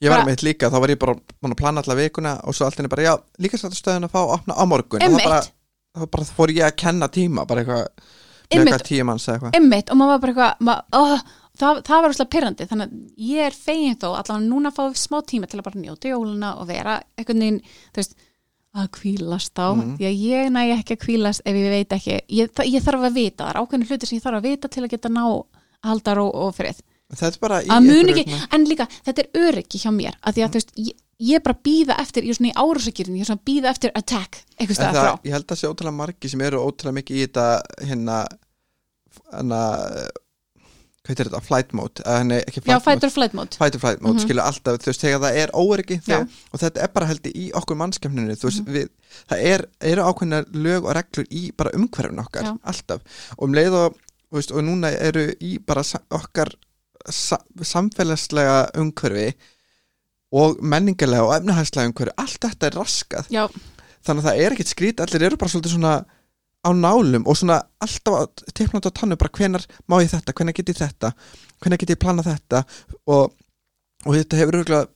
Ég var Bara- meitt líka, þá var ég bara búin að plana alla vikuna og svo allt henni bara, já, líka sættu stöðin að fá að opna á morgun. Einmitt. Þá bara, fór ég að kenna tíma bara eitthvað, með Einmitt. eitthvað tíu manns eða eitthvað einmitt og maður var bara eitthvað ma oh, það, það var úrslega pyrrandi þannig að ég er fegin þó allavega núna fá smá tíma til að bara njóta jóluna og vera einhvern veginn þú veist að kvílast á Mhm. því að ég næ ekki að kvílast ef ég veit ekki ég, þa- ég þarf að vita, það er ákveðin hluti sem ég þarf að vita til að geta ná að halda ró og frið Þetta er bara í að mun einhverju ekki, en líka þetta er öryggi hjá mér, að því að þú veist ég, ég er bara að býða eftir, ég er svona í árásakýrin ég er svona að býða eftir attack, það, ég held að sé ótrúlega margi sem eru ótrúlega mikið í þetta hérna hérna hvað heitir þetta, flight mode nei, ekki já, flight fight mode, or flight mode fight or flight mode Mhm. skilur alltaf, þú veist, þegar það er þegar, og þetta er bara heldur í okkur mannskefninu þú veist, Mhm. við, það er, eru ákveðnar lög og reglur í bara umhverfin okkar Já. alltaf, og um leið og veist, og núna eru í bara okkar sa samfélagslega umhverfi og menningarlega og efnahagslega umhverfi, allt þetta er raskað. Já, þannig að það er ekkit skrít allir eru bara svolítið svona á nálum og svona alltaf teikna á tannu bara hvenar má ég þetta, hvenar get ég þetta hvenar get ég plana þetta og, og þetta hefur örgulega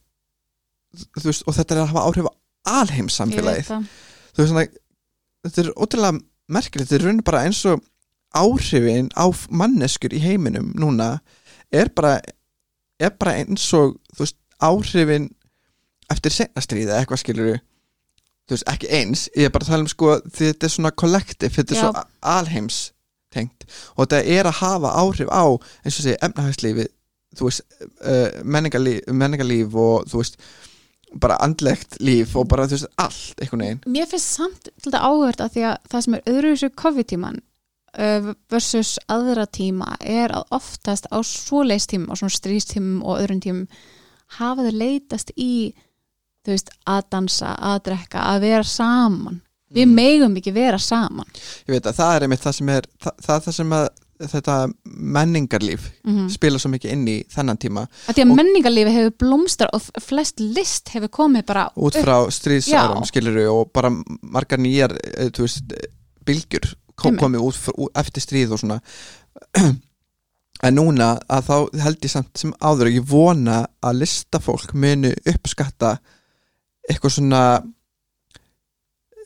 veist, og þetta er að hafa áhrif á veit það. Þú veist svona, þetta er ótrúlega merkilegt, þetta er raun bara eins og áhrifin á manneskur í heiminum núna er bara er bara eins og þú veist, áhrifin eftir senastriða eitthvað skilur þú veist, ekki eins, ég er bara að tala um sko þetta er svona kollektiv, þetta er Já. svo alheims tengt og þetta er að hafa áhrif á eins og segja efnahagslífi þú veist, uh, menningarlíf, menningarlíf og þú veist bara andlegt líf og bara þú veist allt einhvern veginn Mér finnst samt til þetta áhverð að því að það sem er öðru þessu COVID-tíman uh, versus aðra tíma er að oftast á svoleiðs tímum á svona strístímum og öðrum tímum hafa þau leitast í þú veist, að dansa, að drekka að vera saman. Við Mm. megum ekki vera saman. Ég veit að það er einmitt það sem er það, það, er það sem að þetta menningarlíf mm spila svo mikið inn í þennan tíma. Að því að menningarlífi hefur blómstra og flest list hefur komið bara út frá stríðsárum skiluru og bara margar nýjar eh, þú veist, bylgjur komið út, eftir stríð og svona en núna að þá held ég samt sem áður og ég vona að listafólk munu uppskatta eitthvað svona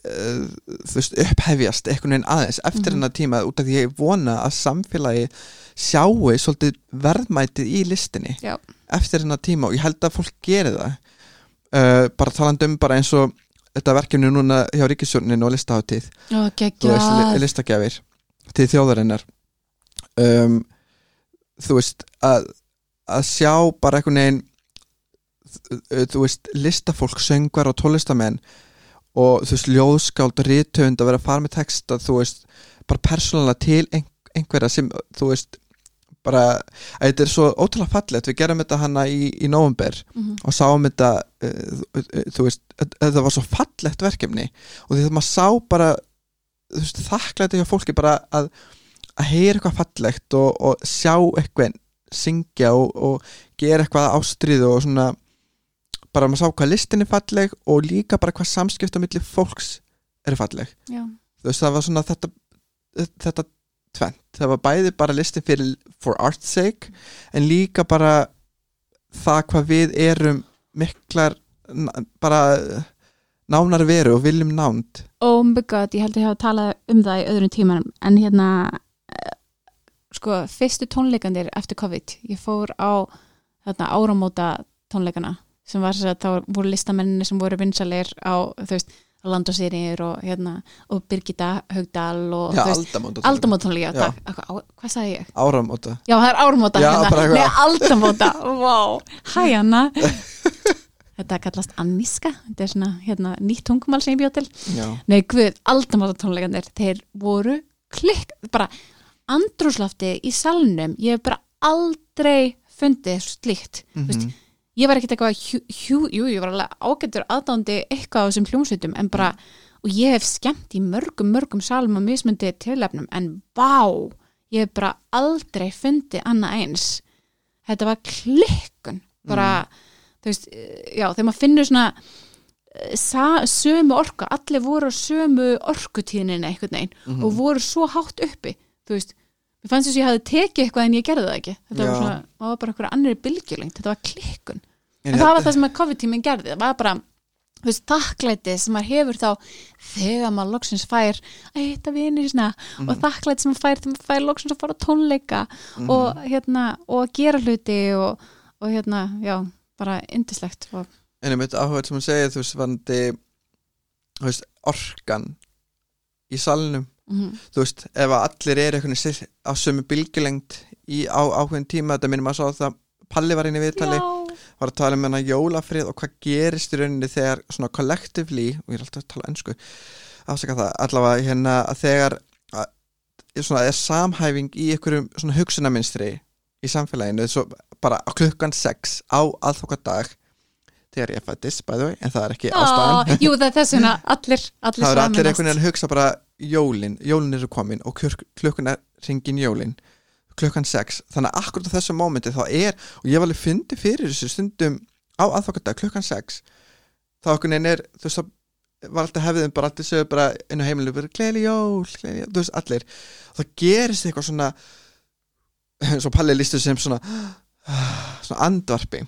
uh, þú veist, upphefjast einhvern veginn aðeins eftir Mhm. hennar tíma út af því ég vona að samfélagi sjáu svolítið verðmætið í listinni Já. eftir hennar tíma og ég held að fólk geri það uh, bara talandi um bara eins og þetta verkefni núna hjá Ríkisjórnin og listaháttíð Ó, þú veist, geggjað. li- listagjafir til þjóðarinnar um, þú veist að, að sjá bara einhvern veginn þú veist, listafólk, söngvar og tólistamenn og þú veist, ljóðskáld og rithöfund að vera að fara með texta þú veist, bara persónulega til ein, einhverja sem, þú veist bara, að þetta er svo ótrúlega fallegt, við gerum þetta hana í, í november Mhm. og sáum þetta uh, þú veist, þetta var svo fallegt verkefni og því það maður sá bara þú veist, þakklæti hjá fólki bara að, að heyra eitthvað fallegt og, og sjá eitthvað syngja og, og gera eitthvað ástriðu og svona bara maður sá hvað listin er falleg og líka bara hvað samskipt á milli fólks er falleg. Já. þú veist, það var svona þetta þetta tvent, það var bæði bara listin fyrir for art's sake en líka bara það hvað við erum miklar bara nánar veru og viljum nánd. Oh my god, ég held að ég hafa talað um það í öðrum tímanum. En hérna sko, fyrstu tónleikandir eftir COVID, ég fór á þarna áramóta tónleikana sem var þess að þá voru listamenninni sem voru vinsalir á, þú veist Land og hérna og Birgitta Haugdal og Já, þú veist, aldamóta aldamóta tónleika Já. takk, Á- á- hvað sagði ég? Áramóta. Já, það er áramóta hérna, nei, aldamóta wow, hæ Anna. Þetta kallast anníska þetta er svona hérna, nýtt tungumál sem ég bjóð til. Já, Nei, guð, aldamáta tónleikandir þeir voru klikk bara andrúslafti í salnum ég hef bara aldrei fundið slíkt mm veist, ég var ekkert eitthvað hjú, hjú, jú, ég var alveg ágættur aðdándi eitthvað á þessum hljómsveitum en bara, og ég hef skemmt í mörgum, mörgum salum og mismundi tilefnum en vá, ég hef bara aldrei fundið annað eins. Þetta var klikkun bara, þú veist, já, þegar maður finnur svona eh, sa, sömu orka, allir voru á sömu orkutíðnin einhvern veginn Mhm. og voru svo hátt uppi þú veist, mér fannst þess að ég hafði tekið eitthvað en ég gerði það ekki þetta Já. var, svona, það var bara eitthvað annari bylgjulengt þetta var klikkun, en, En það var það sem að COVID-tíminn gerði, það var bara þú veist, þakklæti sem maður hefur þá þegar maður loksins fær að hitta vinir sinna Mhm. og þakklæti sem maður fær þegar maður fær loksins að fara tónleika Mhm. og hérna, og að gera hluti og, og hérna, já bara indislegt og En ég myndi áhuga sem hún segir, þú veist, vandi þú veist, orkan í salnum, mm, þú veist, ef að allir einhvern veginn á sömu bylgjulengt í ákveðin tíma, þetta minnum að sá það Palli var inn í viðtali, já, var að tala um hennar jólafrið og hvað gerist í rauninni þegar svona collectively, og ég er alltaf að tala ennsku afsaka það, allavega hérna að þegar að, svona, er samhæfing í einhverjum svona hugsunarminstri í samfélaginu, svo bara á klukkan 6 á aðfokadag þegar ég fættist, way, en það er ekki ástæðan. jú það er þess vegna allir, allir það eru allir einhvern veginn að hugsa bara jólin, jólin eru komin og kluk- klukkan er ringin jólin klukkan 6, þannig að akkurat á þessu mómenti þá er, og ég var alveg fyndi fyrir þessu stundum á aðfokadag klukkan 6, þá einhvern veginn er þú veist, það var alltaf hefðin bara allir sögur bara inn á heimilinu, bara gleðli jól gleðli jól, þú veist, allir, það gerist eitthvað svona svo Palli listu sem svona svona andvarpi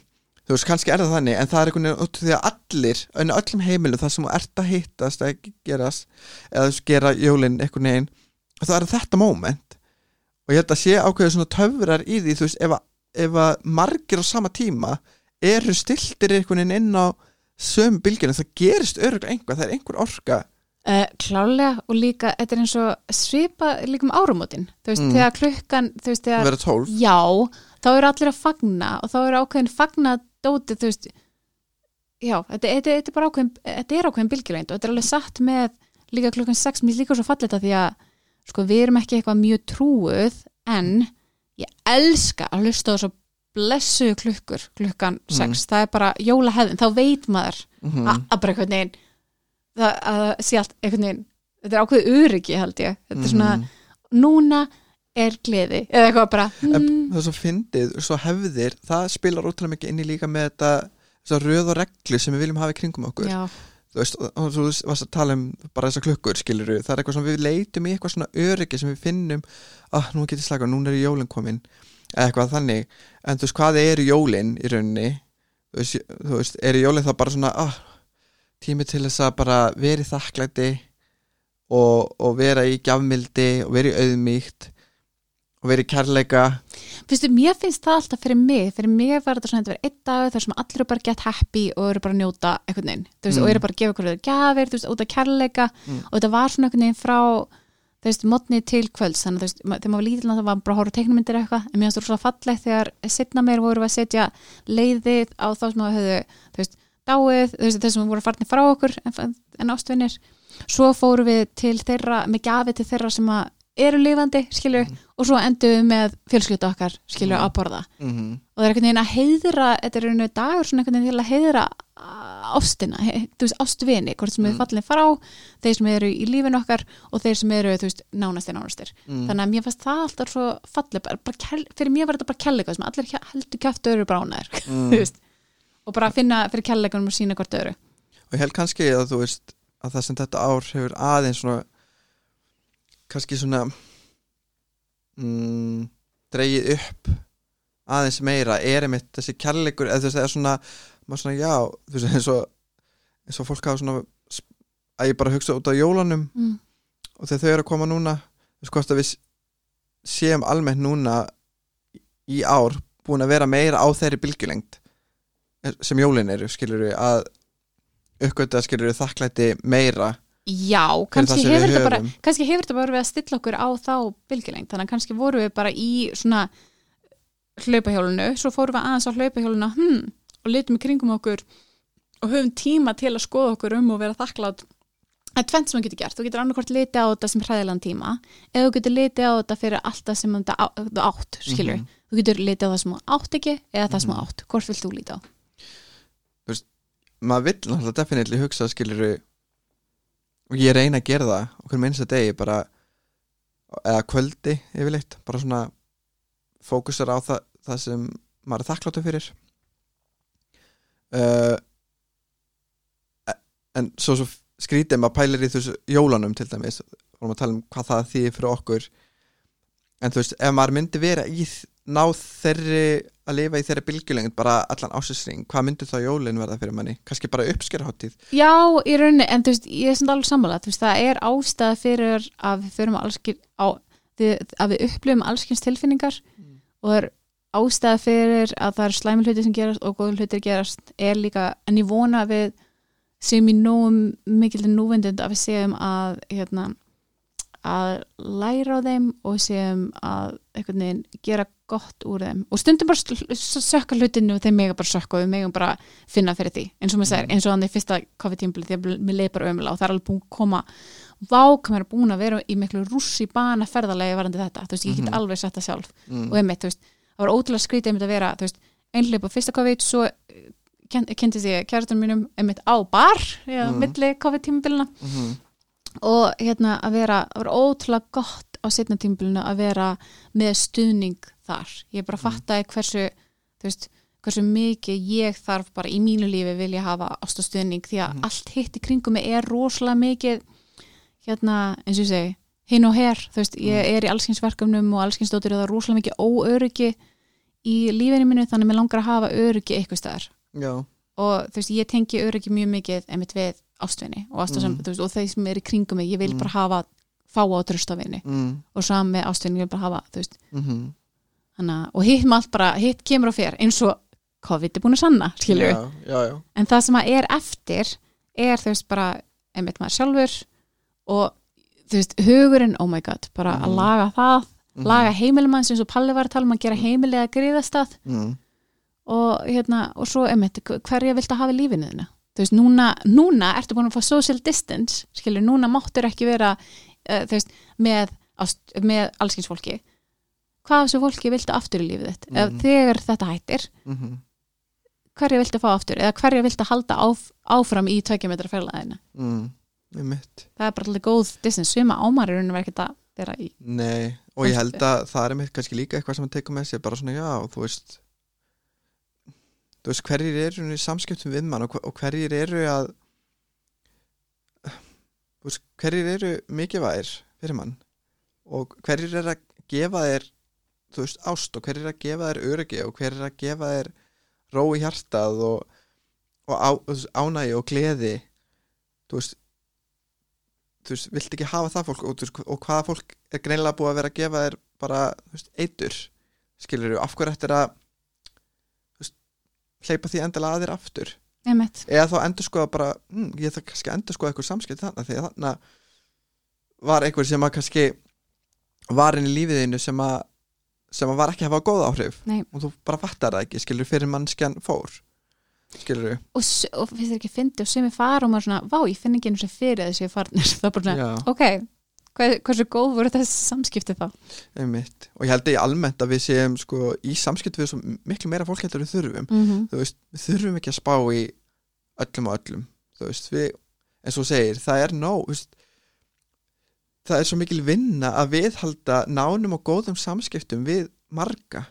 þú veist, kannski er það þannig, en það er einhvern veginn út því að allir, önni öllum heimilum það sem þú ert að hittast, að gerast eða þú gera jólin einhvern veginn og það er þetta moment. Og ég held að sé ákveður svona töfrar í því þú veist, ef að, ef að margir á sama tíma eru stiltir einhvern veginn inn á sömu bylgjunum, það gerist öruglega einhvað, það er einhver orka. Uh, klálega og líka, þetta er eins og svipa líka um árumótin þú veist, Mm. þegar klukkan þú veist, þegar, já, þá eru allir að fagna og þá eru ákveðin fagna dóti, þú veist já, þetta, þetta, þetta er bara ákveðin þetta er ákveðin bylgjulegnd og þetta er alveg satt með líka klukkan 6, mér líka svo fallið þetta því að, sko, við erum ekki eitthvað mjög trúuð, en ég elska að hlusta á þessu blessu klukkur klukkan 6, Mm. það er bara jólahefðin, þá veit maður mm að að bara einhvern veginn það að sé allt einhvern veginn þetta er ákveð öryggi held ég. Þetta er svona, núna er gleði eða eitthvað bara mm, það er svo fyndið, svo hefðir það spilar ótrúlega mikið inn í líka með þetta röð og reglu sem við viljum hafa í kringum okkur. Já, þú veist, og þú varst að tala um bara þessar klukkur, skilur það er eitthvað sem við leitum í eitthvað svona öryggi sem við finnum að nú getur slaka, núna er jólin komin eða eitthvað þannig, en þú veist, hvað eru jólin í rauninni? Þú veist, þú veist eru jólin þá bara svona ah, tími til þess að bara vera í þakklæti og, og vera í gjafmildi og vera í auðmíkt og vera í kærleika. Fyrstu, mér finnst það alltaf fyrir mig fyrir mig var þetta svona þetta var einn dag þar sem allir eru bara get happy og eru bara að njóta einhvern veginn, þú veist, Mm. og eru bara að gefa okkur gjafir, þú veist, út af kærleika. Mm. og þetta var svona einhvern veginn frá þú veist, modni til kvölds. Þannig að þú veist, þegar maður var lítil það var bara að horfa eða eitthvað, en mér finnst það svo fallegt þegar setna meir voru að setja leiðið á þá sem að höfðu, þú veist, dáið þú veist, þessum voru farnir frá okkur en, en ástvinnir, svo fóru við til þeirra, með gafi til þeirra sem að eru lifandi, skilju og svo endum við með fjölskyldu okkar skilju Mm. að borða mm -hmm. og það er einhvern veginn að heiðra þetta er einu dagur svona einhvern veginn að heiðra á- ástina, he, þú veist, ástvini hvort sem Mm. við fallin frá, þeir sem eru í lífin okkar og þeir sem eru, þú veist, nánastir nánastir, mm. þannig að mér fannst það alltaf svo fallið, fyrir mér var þetta bara kellega sem allir heldur kæftu öru bránaðir, mm. þú veist og bara finna fyrir kellegunum og sína hvort öru og ég held kannski að þú veist að það sem þetta ár hefur aðeins svona kannski svona mm, dreigið upp aðeins meira er einmitt þessi kærleikur eða er svona, maður svona já þú veist eins og, eins og fólk hafa svona að ég bara hugsa út á jólunum mm. og þegar þau eru að koma núna þú veist hvort að við séum almennt núna í ár búin að vera meira á þeirri bylgjulengt sem jólin eru skilur við að uppgöta skilur við þakklæti meira Já, kannski það hefur þetta bara kannski hefur þetta bara verið að stilla okkur á þá bylgilengt, þannig að kannski vorum við bara í svona hlaupahjólinu, svo fórum við aðeins á hlaupahjólinu hmm, og litum í kringum okkur og höfum tíma til að skoða okkur um og vera þakklátt Það er tvent sem þú getur gert, þú getur annarkvort litið á þetta sem hræðilegan tíma eða þú getur litið á þetta fyrir allt það sem þú átt, skilur Mhm. þú getur litið á það sem þú átt ekki eða það sem þú Mhm. átt, hvort vilt þú litið á? maður vill náttúrulega definitely hugsa skilur við og ég reyna að gera það okkur minnst að degi bara eða kvöldi yfirleitt bara svona fókusar á það, það sem maður er þakkláttu fyrir. Uh, en svo, svo skrítið maður pælir í þessu jólanum til dæmis vorum að tala um hvað það þýðir fyrir okkur. En þú veist, ef maður myndi vera í ná þeirri að lifa í þeirri bylgjulengd bara allan ásessring, hvað myndi þá jólin verða fyrir manni? Kannski bara uppskeraháttíð Já, í rauninni, en þú veist, ég er samt alveg sammála. Þú veist, það er ástæða fyrir að við förum á, að við upplifum allskins tilfinningar og það er ástæða fyrir að það er slæmi hluti sem gerast og góður hluti gerast er líka, en ég vona að við sem í nógum mikil núvindund að við séum að hérna, að læra á þeim og séum að gera gott úr þeim. Og stundum bara sökka hlutinu og þeim mega bara sökka og við megum bara finna fyrir því. Eins og maður segir, eins og hann í fyrsta COVID-tímbli því að mér leið bara ömulega og það er alveg búin að koma vákam er búin að vera í miklu rússi bana ferðalegi varandi þetta, þú veist, ég get Mhm. alveg sett það sjálf. Mm. og einmitt, þú veist, það var ótrúlega skrítið einmitt að vera, þú veist, einhleip á fyrsta COVID svo kynntist ég kjærastunum mínum einmitt á bar, já, milli mm og hérna á setna tímabilinu að vera með stuðning þar ég bara fattaði hversu veist, hversu mikið ég þarf bara í mínu lífi vilja hafa ástastuðning því að Mhm. allt hitt í kringum mig er rosalega mikið hérna, eins og ég segi hinn og her, þú veist, ég er í allskynsverkefnum og allskynsdóttir og það er rosalega mikið óöryggi í lífinu mínu þannig að mér langar að hafa öryggi eitthvað staðar Já, og þú veist, ég tengi öryggi mjög mikið einmitt við ástvinni og, mm. Mm. og þeir sem er í kringum mig, ég vil Mm. bara hafa fá á tröstavinni mm. og ég vil bara hafa Mm hana, og hitt með allt bara, hitt kemur og fer eins og COVID er búin að sanna, já, já, já. en það sem að er eftir er þú veist bara, einmitt maður sjálfur og þú veist, hugurinn oh my god, bara að Mhm. laga það Mhm. laga heimilum hans eins og Palli var að tala um að gera heimilið að gríðastað mm. og hérna, og svo einmitt, hverja viltu hafa í lífinu þina þú veist, núna, núna ertu búin að fá social distance, skilur, núna máttur ekki vera, uh, þú veist, með, með allskinsfólki hvað þessu fólki viltu aftur í lífið þitt? Ef Mhm. þegar þetta hættir Mm hverja viltu fá aftur, eða hverja viltu halda áf, áfram í tveikjumetra fjarlæðina mm. Það er bara alveg góð distance, ámarirunum er ekkert að vera í Nei, og ég held að það er mitt kannski líka eitthvað sem að teka með sér bara svona, já, þú veist þú veist, hverjir eru í samskiptum við mann og, hver- og hverjir eru að veist, hverjir eru mikilvægir fyrir mann? Og hverjir eru að gefa þér þú veist, ást? Og hverjir eru að gefa þér öryggi? Og hverjir eru að gefa þér ró í hjartað og, og á, þú ánægi og gleði? Þú veist þú veist, vilt ekki hafa það fólk? Og, þú veist, og hvaða fólk er greinilega búið að vera að gefa þér bara, þú veist, eitur? Skilur af hverju eftir að þú veist, hleypa því endilega að þér aftur einmitt, eða þá endur skoða bara hm, ég þarf kannski að endur skoða eitthvað samskipt þarna því að þarna var einhver sem að kannski var inn í lífiðinu sem að sem að var ekki að hafa góð áhrif. Nei. og þú bara fattar það ekki, skilur fyrir mannskjan fór skilur og, og finnst þér ekki fyndi og sumi fara og maður svona, vá, ég finn ekki eins og fyrir þessi farnir, það er bara svona, Já. ok hversu góð voru þessi samskipti þá? Einmitt. Og ég held að ég almennt að við séum sko í samskipt við svo miklu meira fólk heldur við þurfum. Mm -hmm. veist, við þurfum ekki að spá í öllum og öllum. Veist, við, eins og segir, það er þú veist, það er svo mikil vinna að viðhalda nánum og góðum samskiptum við marga,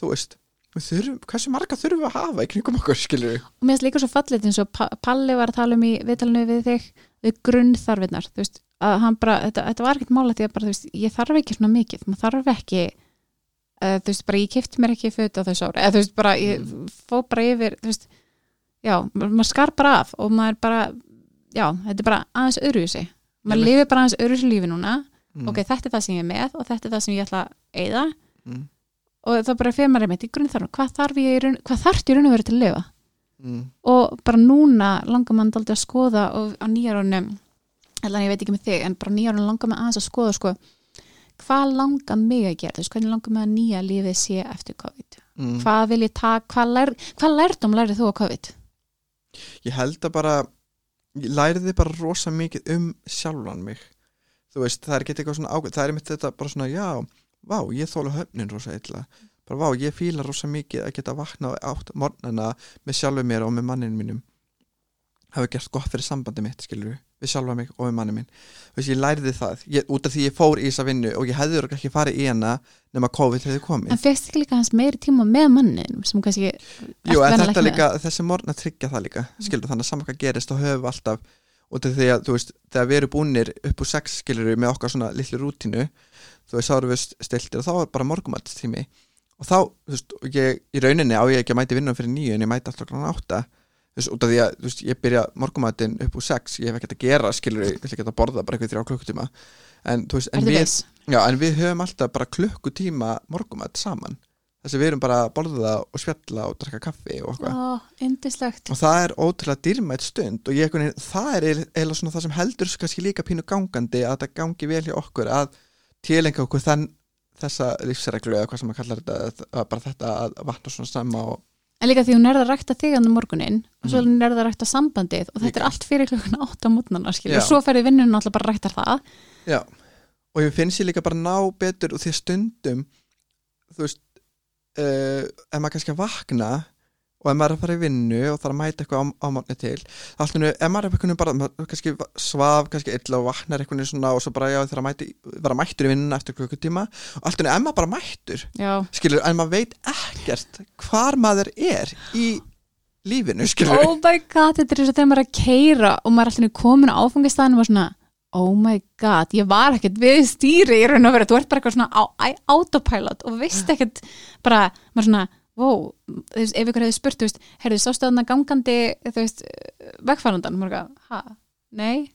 þú veist þurfum, hversu marga þurfum við að hafa í kringum okkur, skilur við? Og mér finnst líka svo fallið eins og Pa- Palli var að tala um í viðtalinu við þig við grunnþarfinnar, þú veist að hann bara, þetta, þetta var ekkert mála því að bara, þú veist, ég þarf ekki svona mikið, maður þarf ekki uh, þú veist, bara ég kefti mér ekki föt á þessu ári, eða þú veist, bara ég fó bara yfir, þú veist já, ma- maður skar bara af og maður bara já, þetta er bara aðeins öðruvísi. Maður lifir bara aðeins öðruvísi lífi núna. Mm. ok, þetta er það sem ég er með og þetta er það sem ég ætla að eyða. Mm. og þá bara fyrir maður einmitt í grunnþarfum, hvað þarf ég hvað þarf ég raun að vera til að lifa? Mm. og bara núna langar mann daldið að skoða og á nýjarunum eða ég veit ekki með þig en bara nýjarunum langar mann aðeins að skoða sko, hvað langar mig að gera? Veist, hvernig langar mig að nýja lífið sé eftir COVID? Mm. hvað vil ég taka, hvað, lær, hvað lærdum lærið þú á COVID? Ég held að bara ég læriði bara rosa mikið um sjálfan mig. Þú veist, það er ekki eitthvað svona ágæð það er mitt þetta bara svona, já, vá, ég þóla höfnin rosa illa, bara vá, ég fíla rosa mikið að geta vakna átt morgnana með sjálfum mér og með manninu mínum. Hafa gert gott fyrir sambandi mitt skilur við sjálfa mig og við manni minn. Veist, ég lærði það, ég, út af því ég fór í þessa vinnu og ég hefði örugglega ekki farið í hana nema COVID hefði komið. En fegst ekki líka hans meiri tíma með mannin sem kannski Jú, líka, þessi morgna tryggja það líka skilur, þannig að saman hvað gerist höfum við alltaf út af því að, veist, þegar við erum búnir upp úr sex skilur með okkar svona litlu rútínu þú veist, þá erum við stiltir og þá er bara morgumatstími og þá, þú veist, og ég, í rauninni á ég ekki að mæti vinnum fyrir nýju en ég mæti alltaf átta þú veist, út af því að, þú veist, ég byrja morgumatin upp úr sex, ég hef ekkert að gera skilur, ég vil ekki að borða bara eitthvað þrjá klukkutíma. En, þú veist, en Ertu við, viss? já, en við höfum alltaf bara klukkutíma morgumat saman. Þess að við erum bara að borða og spjalla og drakka kaffi og eitthvað. Ó, indislegt og það er ótrúlega dýrmætt stund og ég, einhvern veginn- það er eiginlega svona það sem heldur svo kannski líka pínu gangandi að það gangi vel hjá okkur að tilenga okkur þann þessa lífsreglu eða hvað sem maður kallar þetta að bara þetta að vatna svona snemma og En líka því hún er að rækta þig andan morgunin og svo Mhm. er það að rækta sambandið og þetta Líka. er allt fyrir klukkan átta á mótnana og svo ferði vinnun alltaf bara að rækta það já, og ég finnst ég líka bara ná betur og því stundum þú veist uh, ef maður kannski að vakna og ef maður er að fara í vinnu og þarf að mæta eitthvað á, á mátni til allt hennu, ef maður er eitthvað bara kannski svaf, kannski illa og vaknar eitthvað svona og svo bara já þegar að mæti vera mættur í vinnuna eftir klukkutíma. Og allt hennu, ef maður bara mættur Já, skilur, en maður veit ekkert hvar maður er í lífinu, skilur. Oh my god, þetta er eins og þegar maður er að keira og maður er alltaf komin á áfangastæðinu og svona, oh my god ég var ekkert við stýri í raun og vera þú ert bara eitthvað svona á, á, autopilot og veist ekkert bara, maður svona wow, veist, ef ykkur hefði spurt heyrðu, sástu þarna gangandi eitthvað, ha, nei,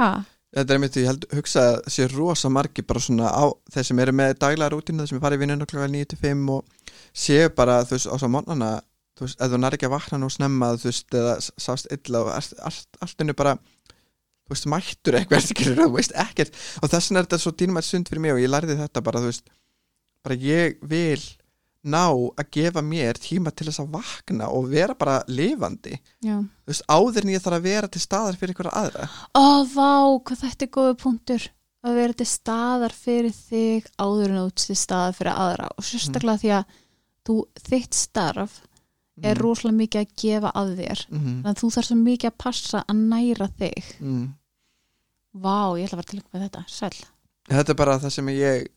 ha? Þetta er einmitt, ég held, hugsa að sé rosa margi bara svona á þeir sem eru með daglega rútínu þeir sem er farið í vinnuna klokka 9-5 og séu bara, þú veist, á svo mótnana þú veist, ef þú nær ekki að vakna nú snemma þú veist, eða sást illa og allt, allt, allt hennu bara þú veist, mættur eitthvað, þú veist, ekkert. Og þess vegna er þetta svo dýnumætt sund fyrir mig og ég lærði þetta bara, þú veist bara ég vil ná að gefa mér tíma til þess að vakna og vera bara lifandi. Veist, áður en ég þarf að vera til staðar fyrir einhverja aðra. Ó, vá, hvað þetta er góða punktur. Að vera til staðar fyrir þig áður en út til staðar fyrir aðra. Og sérstaklega því að þú, þitt starf er rosalega mikið að gefa að þér. Mm -hmm. þannig að þú þarf svo mikið að passa að næra þig. Mm. Vá, ég ætla að vera til með þetta, sæl þetta er bara það sem ég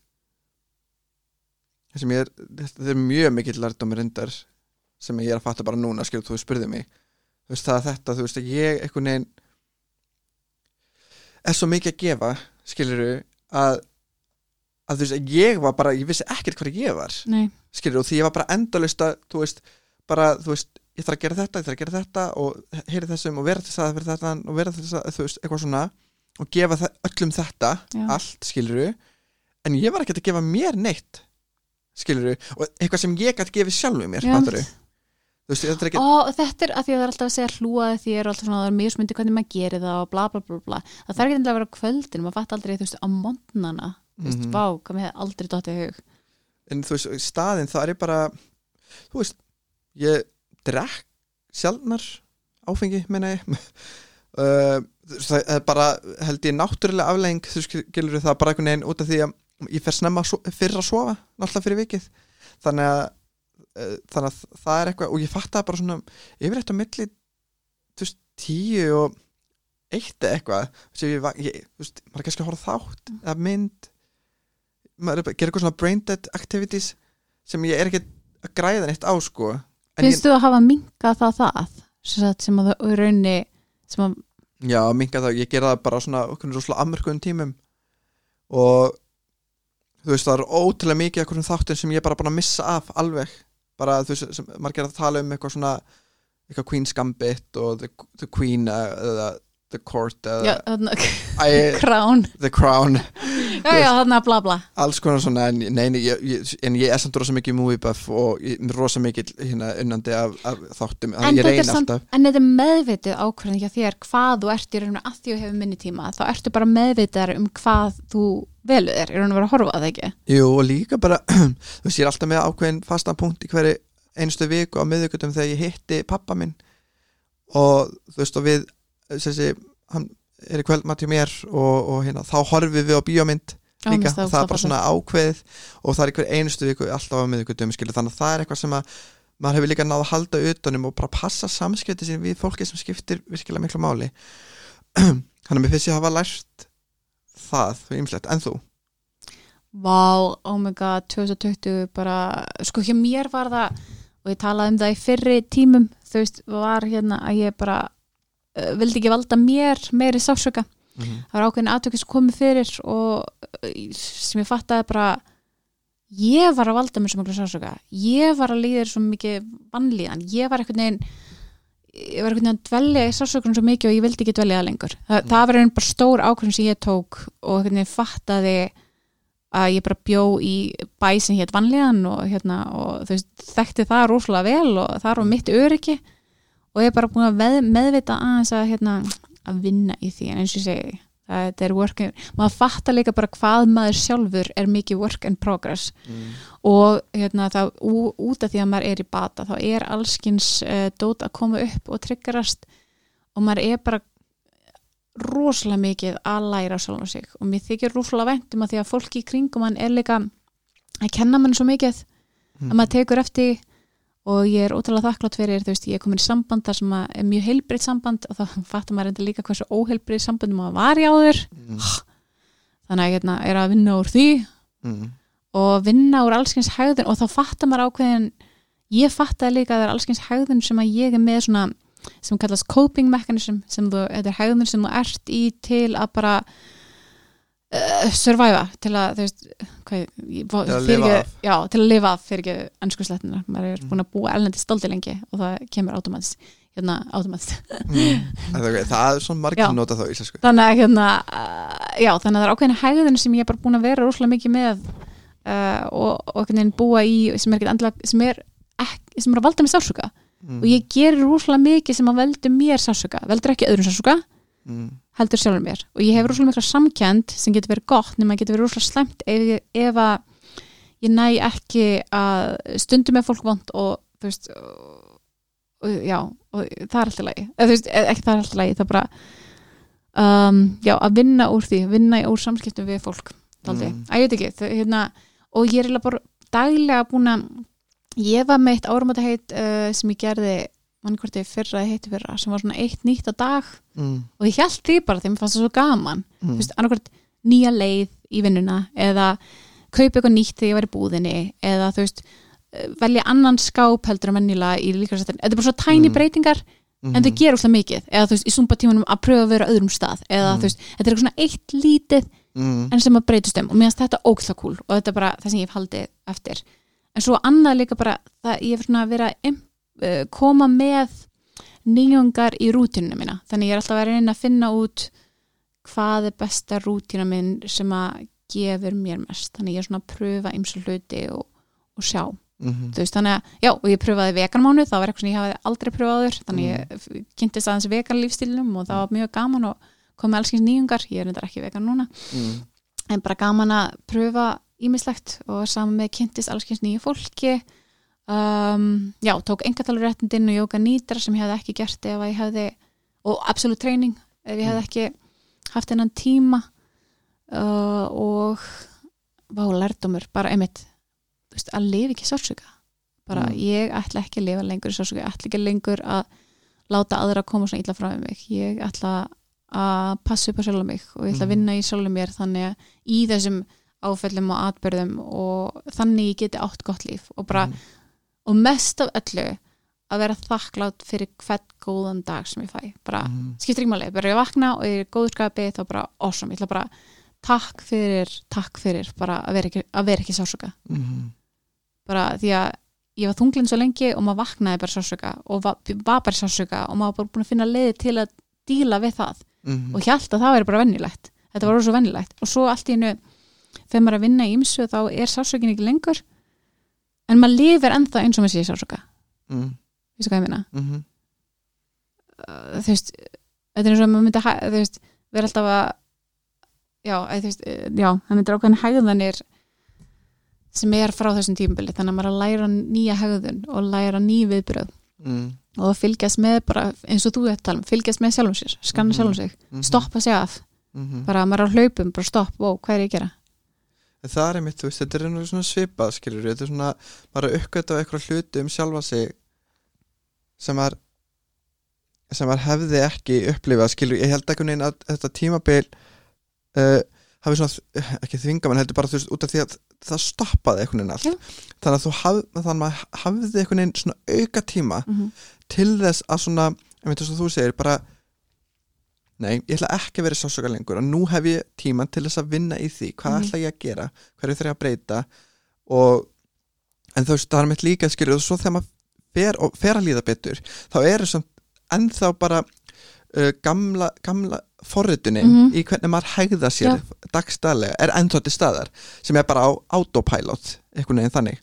er þetta er mjög mikill lærdómur reyndar sem ég er að fatta bara núna skilur þú spurði mig. Þú veist það að þetta, þú veist að ég einhvern veginn er svo mikið að gefa skiluru að að þú veist að ég var bara, ég vissi ekkert hvað ég var Nei, skilur og því ég var bara endalust að þú veist, bara, þú veist ég þarf að gera þetta, ég þarf að gera þetta og heyri þessum og vera til það fyrir þetta og vera til það, þú veist, eitthvað svona og gefa öllum þetta, Já. allt skiluru, en ég var ekkert að gefa mér neitt skiluru, og eitthvað sem ég gæti gefið sjálfu mér, fattarðu? Þú veist, þetta er ekki Ó, þetta er að því að það er alltaf að segja hlúaði þér og alltaf svona það er mjög smundi hvernig maður gerir það og bla bla bla bla. Það þarf ekki endilega að vera kvöldin maður fatt aldrei þú veist á mótnana þú veist, Mhm. vá, hvað mér hefði aldrei dottið í hug. En þú veist, í staðinn það er bara þú veist, ég drekk sjálfnar áfengi, meina ég. Það er bara held ég náttúrulega aflegging þú skilur það bara einhvern veginn út af því að ég fer snemma svo- fyrr að sofa náttúrulega fyrir vikið. Þannig að, uh, þannig að það er eitthvað og ég fatt það bara svona yfir þetta milli veist, tíu og eitt eitthvað sem ég, ég, veist, maður er kannski að horfa á þátt eða mynd. Maður er að gera eitthvað svona brain dead activities sem ég er ekki að græða neitt á sko. Finnst þú að hafa minkað það það? Sem, að það í rauninni sem að, já, minga það, ég gera það bara svona okkur rosalega amörkuðum tímum. Og þú veist það er ótrúlega mikið af einhverjum þáttum sem ég er bara búin að missa af alveg. Bara þú veist, sem maður gera að tala um eitthvað svona eitthvað Queen's Gambit og The, the Queen uh, eða The Court eða krán The Crown. Já, já, þarna bla bla. Alls konar svona en, nei, nei, ég, ég, en ég er samt rosa mikið buff og rosa mikið hérna unnandi af, af þáttum. En þetta, samt, en þetta er meðvitið ákvörðin hjá þér hvað þú ert í rauninu að því þú hefur minni tíma þá ertu bara meðvitið um hvað þú veluð er, í rauninu að vera að horfa að það ekki? Jú, og líka bara, þú veist, ég er alltaf með ákveðin fastan punkt í hverju einstu viku á miðvikutum þegar ég hitti pappa minn. Og þú veist, og við þessi, hann er í kvöldmatt hjá mér og, og hérna, þá horfum við á bíómynd líka, finnst það, það er bara svona ákveðið og það er í hver einustu viku alltaf á skilur, þannig að það er eitthvað sem að maður hefur líka náð að halda utanum og bara passa samskipti sín við fólki sem skiptir virkilega miklu máli. Þannig að mér finnst ég hafa lært það, þú ymslegt, en þú? Vá, oh my god, 2020 bara, sko hjá mér var það og ég talaði um það í fyrri tímum þú veist, var hérna að ég bara vildi ekki valda mér meiri sásöka, mm -hmm. það var ákveðin aðtökk sem komið fyrir og uh, sem ég fattaði bara ég var að valda mér svo miklu sásöka ég var að líða svo mikið vannlíðan, ég var einhvern veginn ég var einhvern veginn að dvelja í sásökunum svo mikið og ég vildi ekki dvelja það lengur. Þa, Mm. það var einn bara stór ákveðin sem ég tók og einhvern veginn fattaði að ég bara bjó í bæ sem hétt vanlíðan og, hérna, og veist, þekkti það rosalega vel og það var mitt öryggi og ég er bara búin að veð, meðvita aðeins að, hérna, að vinna í því en eins og ég segi það er work in, maður fattar líka bara hvað maður sjálfur er mikið work in progress mm. og hérna, það, út af því að maður er í bata þá er allskins uh, dót að koma upp og tryggarast og maður er bara rosalega mikið að læra sjálf á sig og mér þykir rosalega væntum að því að fólki í kringum hann er líka að kenna mann svo mikið Mm. að maður tekur eftir og ég er ótrúlega þakklátt fyrir, þú veist, ég er komin í samband þar sem er mjög heilbreytt samband og þá fattar maður enda líka hversu óheilbreytt samband maður var í áður Mm. þannig að ég hérna, er að vinna úr því Mm. og vinna úr allskins hægðun og þá fattar maður ákveðin ég fattaði líka að það er allskins hægðun sem að ég er með svona sem kallast coping mechanism sem þú, þetta er hægðun sem þú ert í til að bara uh, survive til að veist hvað, ég, Til að lifa af. já, til að lifa af fyrir ekki ennsku slettina, maður er Mm. búin að búa ellendi stolti lengi og það kemur automatist hérna Mm. Það er- það er svona margir sem nota þá íslensku þannig að hérna uh, já, þannig að það er ákveðin hægðin sem ég er bara búin að vera rosalega mikið með uh, og, veginn búa í sem er endilega, sem er ekki, sem er að valda mér sásuga mm. og ég gerir rosalega mikið sem að veldur mér sásuga veldur ekki öðrum sásuga, mm. heldur sjálfur mér og ég hef rosalega mikla samkend sem getur verið gott nema getur verið rosalega slæmt ef, ef að ég næ ekki að stundum með fólk vond og þú veist og, og, já, og það er alltaf lagi eða þú veist, e- ekki það er alltaf lagi það er bara um, já, að vinna úr því vinna úr samskiptum við fólk Mm. að ég veit ekki þau, hérna, og ég er bara daglega búin að ég var með eitt áramata heit uh, sem ég gerði mann hvort ég fyrra eða heiti fyrra sem var svona eitt nýtt á dag Mm. og ég held því bara því mér fannst það svo gaman Mm. veist, annarkvært nýja leið í vinnuna eða kaupa eitthvað nýtt þegar ég var í búðinni eða þú veist eh, velja annan skáp heldur en venjulega í líkarsættin þetta er bara svo tæni Mm. breytingar en þau gera úrslega mikið eða þú veist, í sumpa tímanum að pröfa að vera öðrum stað eða Mm. þú veist, þetta er eitthvað svona eitt lítið mm. en sem að breytast um og mér finnst þetta cool og þetta er bara það sem ég hef haldið eftir en svo annað líka bara það ég hef svona að uh, koma með nýjungar í rútinu mína. Þannig ég er alltaf að reyna að finna út hvað er besta rútina minn sem að gefur mér mest. Þannig ég er svona að pröfa ymsu hluti og, og sjá. Mhm. þú veist þannig að, já, og ég pröfaði veganmánu það var eitthvað sem ég hafi aldrei pröfaður þannig ég kynntist aðeins veganlífstílnum og það var mjög gaman og kom með allskins nýjungar. Ég er þetta ekki vegan núna Mm. en bara gaman að pröfa ímislegt og saman með kynntist allskins nýju fólki um, já, tók engatalurréttindinn og jóka nýtra sem ég hefði ekki gert ef að ég hefði og absolutt treyning ef ég hefði ekki haft hennan tíma uh, og vá, lærdómur, bara einmitt þú veist, að lifa ekki sársöka bara Mm. ég ætla ekki að lifa lengur sársöka, ég ætla ekki lengur að láta aðra koma svona illa frá mig ég ætla að passa upp á sjálf mig og ég ætla að Mhm. vinna í sjálf mér þannig að í þessum áföllum og atbyrðum og þannig ég geti átt gott líf og bara, Mm. Og mest af öllu að vera þakklátt fyrir hvert góðan dag sem ég fæ. Bara, Mhm. skiptir ekki máli, bara ég vakna og ég er í góður skapi þá bara awesome, ég ætla bara takk fyrir, takk fyrir bara að vera ekki, að vera ekki sásuga Mhm. bara því að ég var þunglind svo lengi og maður vaknaði bara sásuga og var, var bara sásuga og maður bara búin að finna leiði til að díla við það. Mhm. og hjælt að það væri bara vennilegt þetta var svo vennilegt og svo allt í einu þegar maður er að vinna í ymsu þá er sásökin ekki lengur en maður lifir ennþá eins og maður sé sásöka Mhm. veistu hvað ég meina Mhm. Uh, þú veist, þetta er eins og maður myndi þú veist, vera alltaf að já, þú veist, eh, já það myndir ákveðin hægðanir sem er frá þessum tímabili þannig að maður er að læra nýja hægðun og læra ný viðbröð Mhm. og fylgjast með bara eins og þú þetta tala um, fylgjast með sjálfum sér, skanna Mhm. sjálfum sig Mhm. stoppa sig af, Mhm. bara að maður er á hlaupum bara stopp, ó, hvað er ég að gera það er einmitt, þú veist, þetta er einhverjum svona svipað skilur, þetta er svona, maður er að uppgöta eitthvað hluti um sjálfa sig sem maður sem maður hefði ekki upplifað skilur, ég held ekki neina að þetta tímabil uh, hafi svona ekki þvinga, menn heldur bara þú veist, út af því að það stoppaði einhvern veginn allt. Já. þannig að þú haf, þannig að hafði einhvern veginn svona auka tíma mm til þess að svona, ég veit þess að þú segir bara nei, ég ætla ekki að vera sásöka lengur og nú hef ég tíman til þess að vinna í því. Hvað Mhm. ætla ég að gera, hverju þarf ég að breyta? Og en þú veist, það er mitt líka skilur og svo þegar maður fer, fer að líða betur þá er þessum ennþá bara uh, gamla, gamla forritunin Mhm. í hvernig maður hegða sér dagstæðlega er ennþá til staðar sem er bara á autopilot einhvern veginn þannig.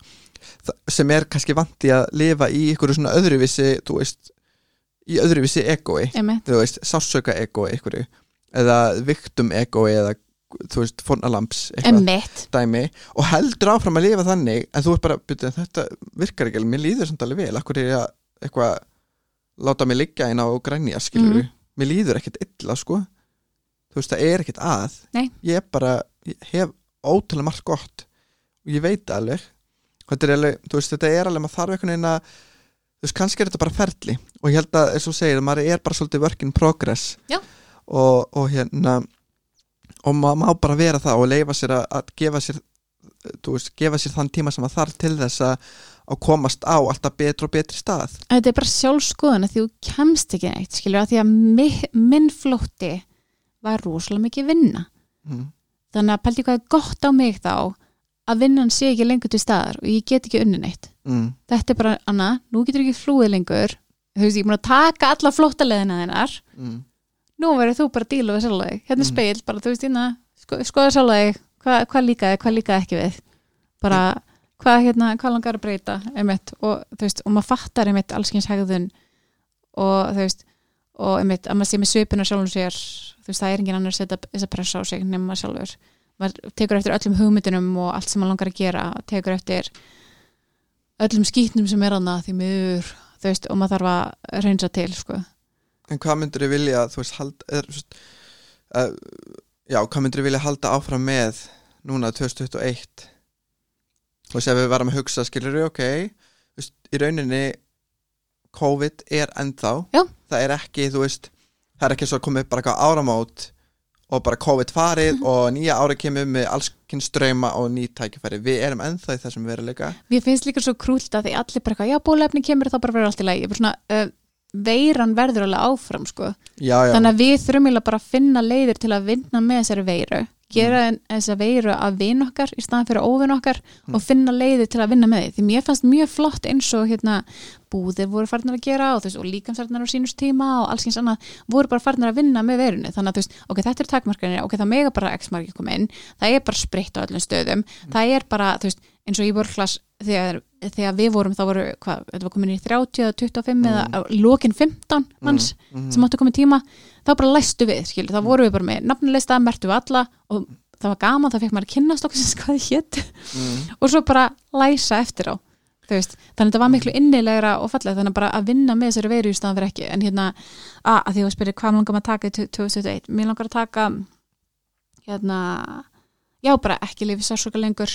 Þa, sem er kannski vandi að lifa í einhverju svona öðruvísi þú veist, í öðruvísi egoi sásöka egoi einhverju, eða viktum egoi eða þú veist, fornalamps dæmi. Og heldur áfram að lifa þannig en þú ert bara, byrju, þetta virkar ekki mér líður samt alveg vel, akkur er ég að eitthvað, láta mig liggja inn á grænja skilur Mhm. mér líður ekkert illa sko. Þú veist, það er ekkert að. Nei. ég er bara, ég hef ótrúlega margt gott. Og ég veit alveg. Þetta er alveg, þú veist, þetta er alveg maður þarf einhvern veginn að þú veist, kannski er þetta bara ferli og ég held að, eins og segir, maður er bara svolítið work in progress og, og hérna og maður má bara vera það og leifa sér að, að gefa sér þú veist, gefa sér þann tíma sem maður þarf til þess að, að komast á alltaf betri og betri stað Þetta er bara sjálfskoðun að þú kemst ekki neitt, skilur, að því að mi- minn flótti var rosalega mikið vinna. mm. Þannig að pælti hvað er gott á mig þá að vinnan sé ekki lengur til staðar og ég get ekki unni neitt. Mm. Þetta er bara, Anna, nú getur ekki flúið lengur. Þú veist, ég er búin að taka alla flóttaleðina þinnar. Mm. Nú verður þú bara að díla við sjálf þig. Hérna Mm. speil, bara þú veist, hérna, sko, skoða sjálf þig, hvað hva líkaði, hvað líkaði ekki við. Bara, hvað, hérna, hvað langar að breyta, einmitt, og þú veist, og maður fattar einmitt allskins hegðun og þú veist, og einmitt, að maður sé með svipuna sjálfum sér, þú veist, það er engin annar að setja þessa pressa á sig nema sjálfur. Maður tekur eftir öllum hugmyndunum og allt sem maður langar að gera, tekur eftir öllum skýtnum sem er annað því miður, veist, og maður þarf að reynsa til, sko. En hvað myndur þið vilja, þú veist, halda, er, uh, já, hvað myndur þið vilja halda áfram með núna 2021? Þú veist, ef við varum að hugsa, skilur við, ok, þú veist, í rauninni COVID er ennþá, Já. það er ekki, þú veist, það er ekki svo að koma upp bara eitthvað áramót og bara COVID farið og nýja ári kemur með allskinn ströyma og ný tækifæri. Við erum ennþá í þessum veruleika. Mér finnst líka svo krúlt að því allir bara já, bólefni kemur þá bara verður allt í lagi. Svona, uh, veiran verður alveg áfram, sko. Já, já. Þannig að við þurfum bara að finna leiðir til að vinna með þessari veiru. Gera mm. þessa veiru að vin okkar í staðan fyrir óvin okkar Mm. og finna leiðir til að vinna með því. Því mér fannst mjög flott eins og hérna búðir voru farnar að gera og, og líkamsarnar á sínust tíma og alls eins annað voru bara farnar að vinna með veirunni. Þannig að þú veist, ok, þetta er takmarkanir, ok, það mega bara x margir koma inn, það er bara spritt á öllum stöðum, það er bara, þú veist, eins og í vorklass þegar, þegar við vorum þá voru, hvað, þetta var komin í 30 eða 25 eða á lokin 15 manns mm, sem áttu að koma í tíma þá bara læstu við, skilur, þá vorum við bara með nafnilista, mertu við alla og það var gaman, þá fekk maður að kynnast okkur sem þið hétt mm, og svo bara læsa eftir á veist, þannig að þetta var miklu innilegra og fallega þannig að bara að vinna með þessari veiru í staðan fyrir ekki, en hérna, að, að því að spyrir hvað langar maður að taka í 2021 mér langar að taka hérna, já bara ekki lifi sársöka lengur.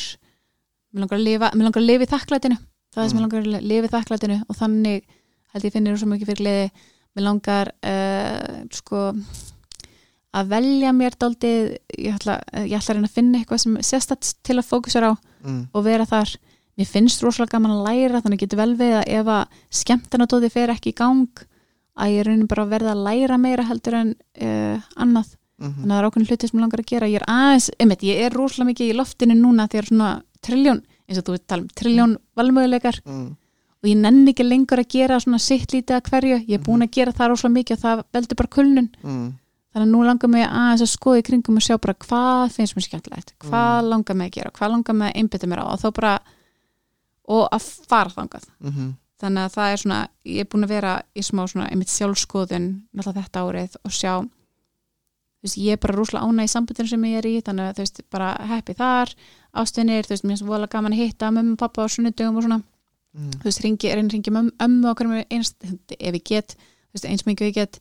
Mér langar að lifa, mér langar að lifa í þakklætinu. Það er sem Mm. mér langar að lifa í þakklætinu og þannig held ég finnir svo mikið fyrir gleði. Mér langar uh, sko að velja mér daldið ég ætla, ég ætla að að finna eitthvað sem sérstætt til að fókusera á mm, og vera þar mér finnst rosalega gaman að læra þannig getur vel við að ef að skemmtanadóði fer ekki í gang að ég raunin bara að verða að læra meira heldur en uh, annað. Mm, þannig að það er ákveðin hluti sem ég langar að gera. Ég er aðeins, einmitt, ég er rosalega mikið í loftinu núna þegar svona trilljón eins og þú veit tala um trilljón valmöguleikar. Mm, og ég nenni ekki lengur að gera svona sitt lítið að hverju, ég er búin að gera það rosalega mikið og það veldur bara kulnun. Mm, þannig að nú langar mig aðeins að skoða í kringum og sjá bara hvað finnst mér skemmtilegt hvað langar mig að gera, hvað langar mig að einbytta mér á. Og þá bara og að fara þangað. Mm, þannig að það er svona, ég er búin að vera í smá svona einmitt sjálfskoðun náttúrulega þetta árið og sjá veist, ég er bara rúslega ána í sambundinu sem ég er í þannig að þú veist, bara heppi þar ástvinir, þú veist, mér er svo vola gaman að hitta mömmu og pappa á sunnudögum og svona. Mm, þú veist, ringi, reyni ringi mömmu, ömmu okkur með einst, ef ég get, þú veist, eins mikið ég get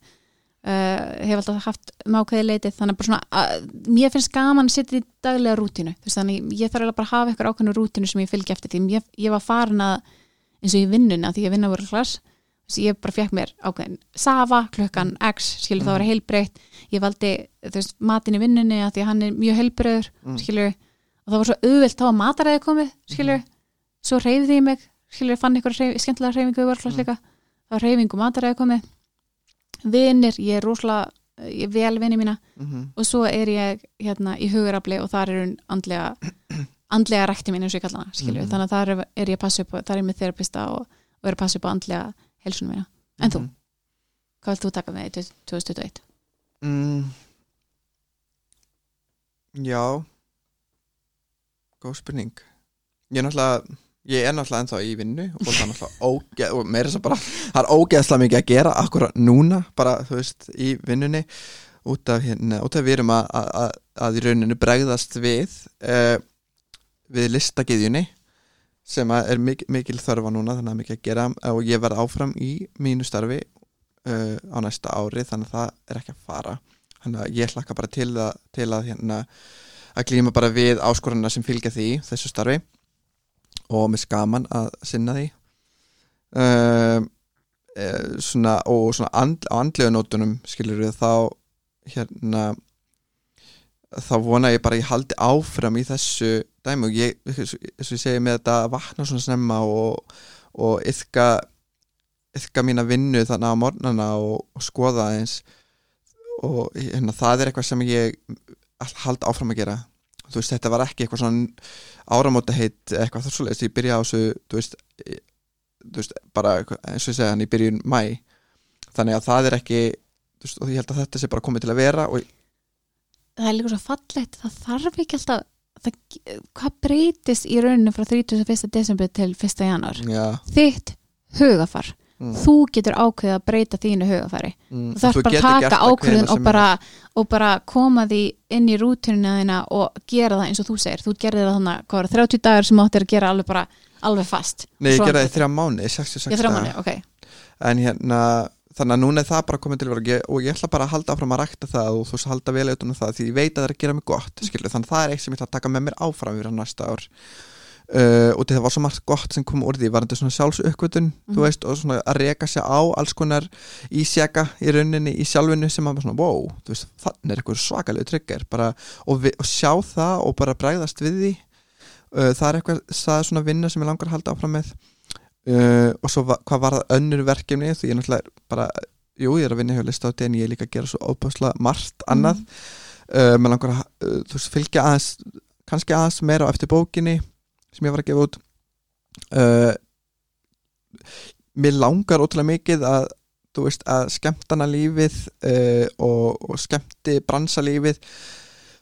hef alltaf haft mákvæði leitið þannig bara svona, að, mér finnst gaman að setja í daglega rútínu, þú veist þannig ég þarf alveg bara að hafa eitthvað ákveðnu rútínu sem ég fylgi eftir því ég, ég var farin að eins og í vinnuna því ég vinna voru klass ég bara fekk mér ákveðin safa klukkan x, skilur mm. það var heilbreytt ég valdi veist, matin í vinnunni að því að hann er mjög heilbreyður Mm. skilur, og það var svo auðvelt þá að mataræði komið, skilur, svo reyfði ég mig skilur, fann ykkur reyf, skemmtilega reyfingu Mm. líka, þá var reyfingu mataræði komið vinir, ég er rosalega ég vel vini mína mhm, og svo er ég hérna í hugarafli og þar er hún andlega andlega rækti mín eins og ég kalla hana skilur, Mhm. þannig að þar er, er ég að passa upp þar er ég með þerapista og, og er að passa upp á andlega helsunum mína, en þú, mhm. hvað vilt þú taka með í 2021? mm. Já Góð spurning Ég er náttúrulega Ég er náttúrulega ennþá í vinnu og það er náttúrulega ógeð og meira þess að bara það er ógeðslega mikið að gera akkurat núna bara þú veist í vinnunni. Út af hérna, út af við erum að, að, að, í rauninu bregðast við uh, við listagiðjunni sem er mikil, mikil þörfa núna þannig að mikið að gera. Og ég verð áfram í mínu starfi uh, á næsta ári þannig að það er ekki að fara. Þannig að ég hlakka bara til að, til að hérna að glíma bara við áskorunna sem fylgja því þessu starfi og með skaman að sinna því. Um, e, svona og svona and, á andlega nótunum skilur við þá hérna þá vona ég bara að ég haldi áfram í þessu dæmi. Og ég, eins og ég segi með þetta vakna svona snemma og, og yfka yfka mína vinnu þannig á morgnana og, og skoða eins og hérna, það er eitthvað sem ég haldi áfram að gera þú veist, þetta var ekki eitthvað svona áramóta heitt eitthvað það svoleiðist, ég byrja á þessu þú veist, e- þú veist bara eins og ég segja hann í byrjun mæ þannig að það er ekki veist, og ég held að þetta sé bara komið til að vera og það er líka svo fallegt, það þarf ekki alltaf það, hvað breytist í rauninu frá 31. desember til 1. januar já, þitt hugafar mm, þú getur ákveðið að breyta þínu hugafari mm, þú þarf bara að taka ákveðin og bara, og bara koma því inn í rútunina þína og gera það eins og þú segir. Þú gerði það þannig, hvað það, 30 dagar sem áttir að gera alveg bara, alveg fast. Nei, ég Svo- gera það í þrjá mánu, 66 ég þrjá daga. manni, ok. En hérna þannig að núna er það bara komið til að vera og ég, og ég ætla bara að halda áfram að rækta það og þú veist halda vel auðvitað það því ég veit að það er að gera mig gott skilur, þannig að það er eitt sem ég ætla að taka með mér áfram uh, og það var svo margt gott sem kom úr því var þetta svona sjálfsökkvötun Mhm. þú veist og svona að reka sig á alls konar ísjaka í rauninni í sjálfinu sem að svona wow, þú veist þannig er eitthvað svakalegu tryggar bara og, og sjá það og bara bregðast við því uh, það er eitthvað, það er svona vinna sem ég langar að halda áfram með uh, og svo va hvað var það önnur verkefni því ég náttúrulega bara, jú ég er að vinna hjá listáti en ég er líka að gera svo óbáslega margt annað Mhm. uh, mér langar að þú veist, fylgja aðeins kannski aðeins meira á eftir bókinni sem ég var að gefa út uh, mér langar ótrúlega mikið að þú veist að skemmtana lífið uh, og, og skemmti bransa lífið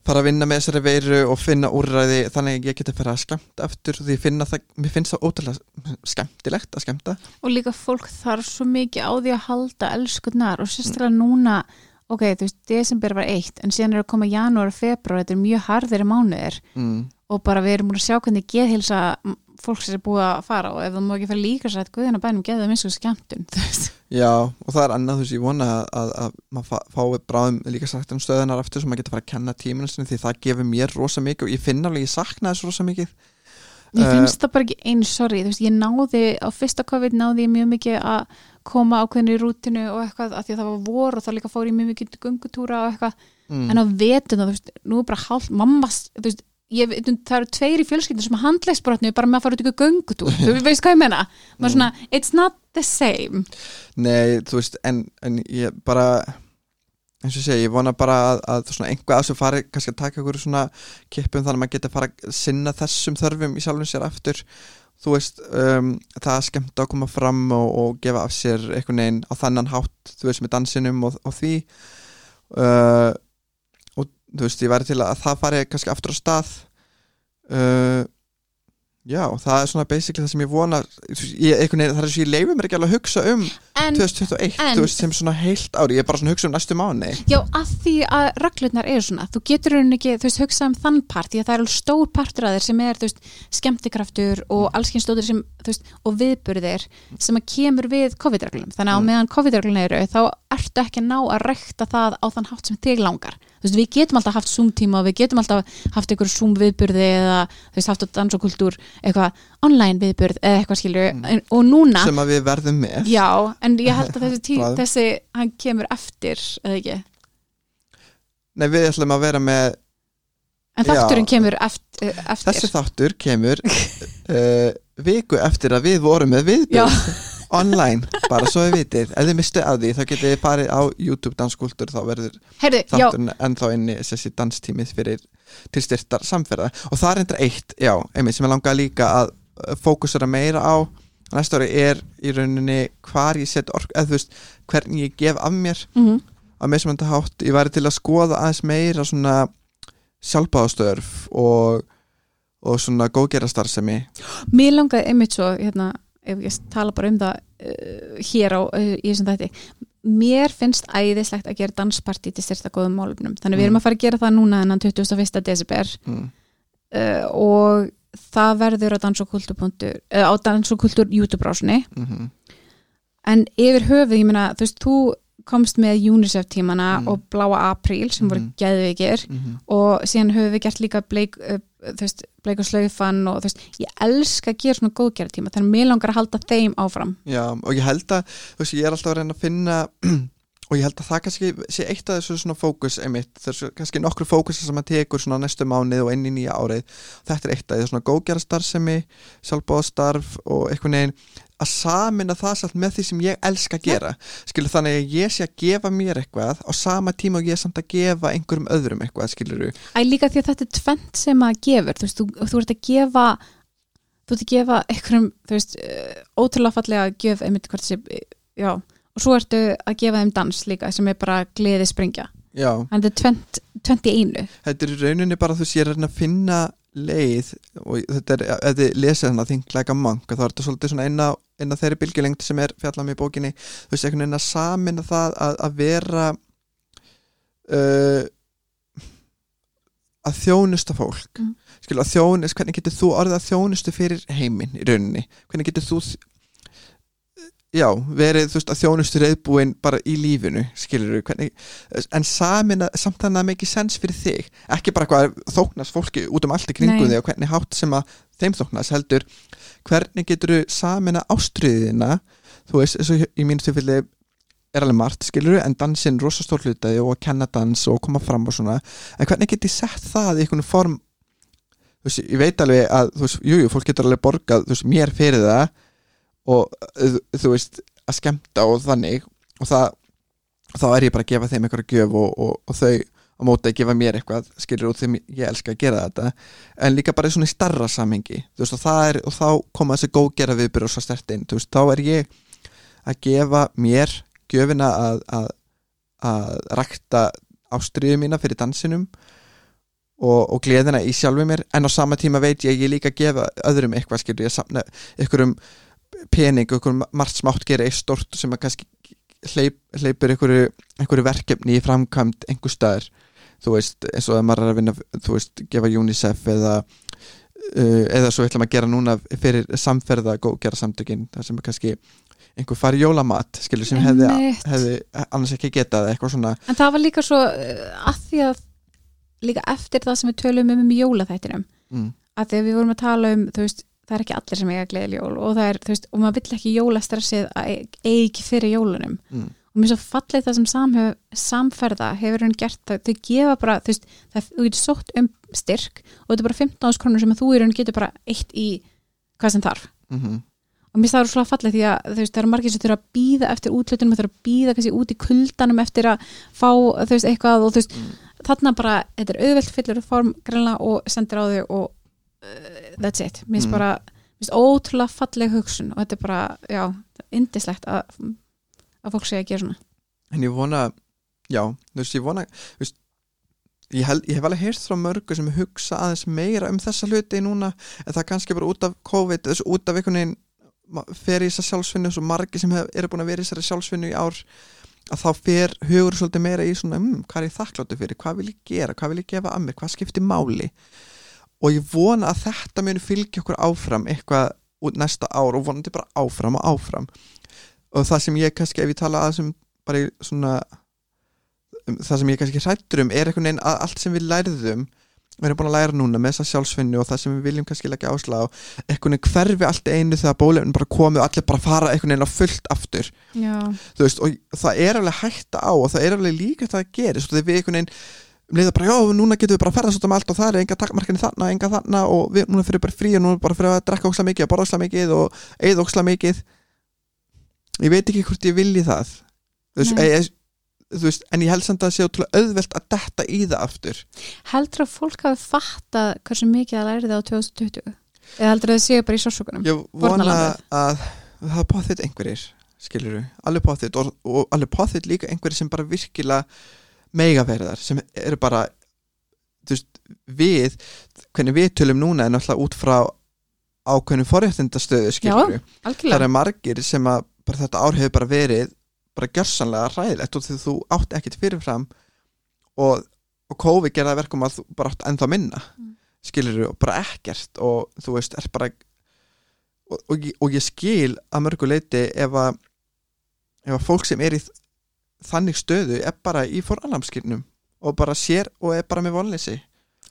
fara að vinna með þessari veiru og finna úrræði þannig að ég geti að fara að skemmta aftur því finna það, mér finnst það ótrúlega skemmtilegt að skemmta og líka fólk þarf svo mikið á því að halda elskunnar og sérstaklega núna ok, þú veist, desember var eitt en síðan er að koma janúar og februar, þetta er mjög harðir mánuðir mm. Og bara við erum múin að sjá hvernig geðhilsa fólk sem er búið að fara og ef það má ekki fara líka sætt guðina bænum geða það minnst og skemmtun þú veist. Já, og það er annað þú veist, ég vona að, að, að maður fá- fái bráðum líka sagt um stöðunar aftur sem maður getur að fara að kenna tíminu sinni því það gefur mér rosa mikið og ég finna alveg, ég sakna þess rosa mikið Mér Eh, finnst það bara ekki einu, sorry, þú veist, ég náði á fyrsta COVID náði ég mjög mikið að koma ákveðinu í rútinu og eitthvað af því að það var vor og þá líka fór ég mjög mikið gungutúra og eitthvað, mm. en á vetuna, þú veist, nú er bara hálf, mammas, þú veist, ég, veit, það eru tveir í fjölskyldinu sem handlegsbrotnu bara með að fara út ykkur göngutúr, þú veist hvað ég menna svona, it's not the same. Nei, þú veist, en, en ég bara eins og segi, ég vona bara að, að einhvað að þessu fari kannski að taka ykkur svona kippum þannig að maður geti fara að sinna þessum þörfum í sjálfum sér aftur. Þú veist, um, það er skemmt að koma fram og, og gefa af sér einhvern veginn á þannan hátt, þú veist, með dansinum og, og því. Uh, og þú veist, ég væri til að það fari kannski aftur á stað. Uh, Já, það er svona basically það sem ég vona ég, veginn, það er að ég leifum mér ekki alveg að hugsa um en 2021, en- þú veist, sem svona heilt ári ég er bara svona að hugsa um næstu mánu Já, að því að reglurnar eru svona þú getur raunin ekki, þú veist, hugsa um þann part því að það er alveg stór partur að þér sem er þú veist, skemmtikraftur og allskynnstóður sem, þú veist, og viðburðir sem að kemur við COVID-reglum. Þannig að Mm. meðan COVID-reglum eru þá ertu ekki að ná að rekta það á þann hátt sem þig langar veist, við getum alltaf haft Zoom tíma og við getum alltaf haft einhver Zoom viðburði eða þú veist, haft á dans og kultúr eitthvað online viðburð eða eitthvað skilur Mm. og núna sem að við verðum með Já, en ég held að þessi, tí, þessi hann kemur eftir, eða ekki Nei, við ætlum að vera með En Já. þátturinn kemur eftir, eftir. þessi þáttur kemur uh, viku eftir að við vorum með Já, viðbjörn online, bara svo við vitið. Ef þið mistu að því, þá getið þið farið á YouTube danskultur, þá verður ennþá inni þessi danstímið fyrir til styrtar samferða. Og það er enda eitt, já, einmitt sem ég langaði líka að uh, fókusera meira á. Næsta ári er í rauninni hvar ég set ork, eða þú veist hvernig ég gef af mér. Mm á mismönda hátt, ég væri til að skoða aðeins meira svona sjálfbáðastörf og, og svona góðgerastarfsemi mér langaði einmitt svo, hérna, ef ég tala bara um það uh, hér á, uh, í þessum þætti, mér finnst æðislegt að gera dansparti til styrsta góðum málumnum, þannig við Mm. erum að fara að gera það núna enn 21. desember mm. uh, og það verður á dans og kultúr uh, á dans og kultúr YouTube-rásunni Mm en yfir höfuð, ég meina, þú veist, þú komst með UNICEF tímana Mm. og Bláa Apríl sem voru Mhm. geðveikir -hmm. og síðan höfum við gert líka bleik, þú veist, bleik og slaufan og veist, ég elska að gera svona góðgerða tíma þannig að mér langar að halda þeim áfram Já, og ég held að, þú veist, ég er alltaf að reyna að finna og ég held að það kannski sé eitt af þessu svona fókus einmitt, þessu kannski nokkru fókus sem maður tekur svona næstu mánuð og inn í nýja árið þetta er eitt af því, svona góðgerastarfsemi sjálfbóðastarf og einhvern veginn að samina það samt með því sem ég elska að gera, skilur þannig að ég sé að gefa mér eitthvað á sama tíma og ég er samt að gefa einhverjum öðrum eitthvað, skilur Æ, líka því að þetta er tvent sem að gefur. Þú veist, þú, þú ert að gefa þú ert að gefa einhverjum þú veist, uh, ótrúlega fallega að gef einmitt hvort sé, já, og svo ertu að gefa þeim dans líka sem er bara gleði springja, Já, þannig þetta er tvent, tvent í einu. Þetta er rauninni bara þú að reyna að finna leið og þetta er, ef þið lesið þannig að think like a monk, þá er þetta svolítið svona eina, eina þeirri bylgjulengd sem er fjallað með í bókinni. Þú veist, einhvern veginn að samina það að, að vera uh, að þjónusta fólk. Mm. skilur að þjónust, hvernig getur þú orðið að þjónustu fyrir heiminn í rauninni? Hvernig getur þú já, verið þú veist að þjónustu reyðbúin bara í lífinu, skilur hvernig en samin að samt þannig að make sense fyrir þig, ekki bara hvað þóknast fólki út um allt í kringum þig og hvernig hátt sem að þeim þóknast heldur hvernig getur þú samin að ástriðina þú veist, eins og í mínu tilfelli er alveg margt, skilur en dansinn rosa stór hlutaði og að kenna dans og koma fram og svona, en hvernig get ég sett það í einhvern form? Þú veist, ég veit alveg að, þú veist, jújú, jú, fólk getur alveg borgað, þú veist, mér fyrir það og uh, þú veist að skemmta og þannig og það, þá er ég bara að gefa þeim einhverja gjöf og, og, og þau á móti að gefa mér eitthvað, skilur út þeim ég elska að gera þetta, en líka bara svona í starra samhengi, veist, og er og þá koma þessi góðgera viðbyrð og svo stertinn þá er ég að gefa mér gjöfina að, að, að rakta ástriðu mína fyrir dansinum og, og gleðina í sjálfu mér en á sama tíma veit ég ég líka að gefa öðrum eitthvað skilur ég samna ykkurum pening, ykkurum margt smátt gera eitt stort sem að kannski hleyp, hleypur ykkur, ykkur verkefni í framkvæmt einhver staðar. Þú veist, eins og að maður er að vinna þú veist, gefa UNICEF eða uh, eða svo ætlum að gera núna fyrir samferða góðgera samtökin það sem er kannski einhver fari jólamat skilur sem hefði, hefði annars ekki getað eitthvað svona. En það var líka svo uh, að því að líka eftir það sem við tölum um um jólaþættinum mm, að að við vorum að tala um þú veist, það er ekki allir sem eiga gleðil jól og það er, þú veist, og maður vill ekki jólastressið að eigi ekki fyrir jólunum. Mm, og mér er svo fallið það sem samhef, samferða hefur hann gert það, þau gefa bara þú veist, það, þú getur sótt um styrk og þetta er bara 15 krónur sem að þú í raun getur bara eitt í hvað sem þarf. Mm, og mér staður svo fallið því að þú veist, það eru margir sem þurfa að býða eftir útlutunum þurfa að býða kannski út í kuldanum eftir að fá þú veist, eitthvað og þú veist, mm. þarna bara, þetta er auðvelt fyllur form greinlega og sendir á þau og uh, that's it, mér finnst Mm. bara mér finnst ótrúlega falleg hugsun og þetta er bara, já, indislegt að, að fólk segja að gera svona. En ég vona já, þú veist, ég vona þú veist, ég, held, ég hef alveg heyrst frá mörgu sem hugsa aðeins meira um þessa hluti núna en það er kannski bara út af COVID þessu út af einhvern veginn fer í þessa sjálfsvinnu svo margi sem hef, eru búin að vera í þessari sjálfsvinnu í ár að þá fer hugur svolítið meira í svona mm, hvað er ég þakkláttu fyrir, hvað vil ég gera? Hvað vil ég gefa að mér, hvað skiptir máli og ég vona að þetta muni fylgja okkur áfram eitthvað út næsta ár og vonandi bara áfram og áfram. Og það sem ég kannski ef ég tala að sem bara í svona um, það sem ég kannski hrættur um er einhvern veginn að allt sem við lærðum við erum búin að læra núna með þessa sjálfsvinnu og það sem við viljum kannski leggja áslá einhvern veginn hverfi allt einu þegar bólefnin bara komu og allir bara fara einhvern veginn á fullt aftur. Veist, og það er alveg hætta á og það er alveg líka það að gerist. Og þegar við veginn um leiða bara, já, núna getum við bara að ferðast út um allt og það er enga takmarkinni þarna, enga þarna og við núna fyrir bara frí og núna bara fyrir að drekka óksla mikið og borða óksla mikið og eigða óksla mikið. Ég veit ekki hvort ég vilji það. Þú veist, ég, þú veist en ég held samt að það sé ótrúlega auðvelt að detta í það aftur. Heldur að fólk hafi fattað hversu mikið það lærið á 2020 eða heldur að það séu bara í sársökunum ég vona að það potþitt einhverjir skilur við, alveg potþitt og, og alveg potþitt líka einhverjir sem bara virkilega megaverðar sem eru bara þú veist, við hvernig við tölum núna er náttúrulega út frá ákveðnum forréttindastöðu við, það algjörlega er margir sem að þetta ár hefur bara verið bara gjörsanlega ræðilegt og því þú átt ekkert fyrirfram og, og COVID gerða verkum að þú bara átt ennþá minna Mm. skilur og bara ekkert og þú veist, er bara og, og, og ég skil að mörgu leiti ef að ef að fólk sem er í þannig stöðu er bara í foralamskirnum og bara sér og er bara með vonleysi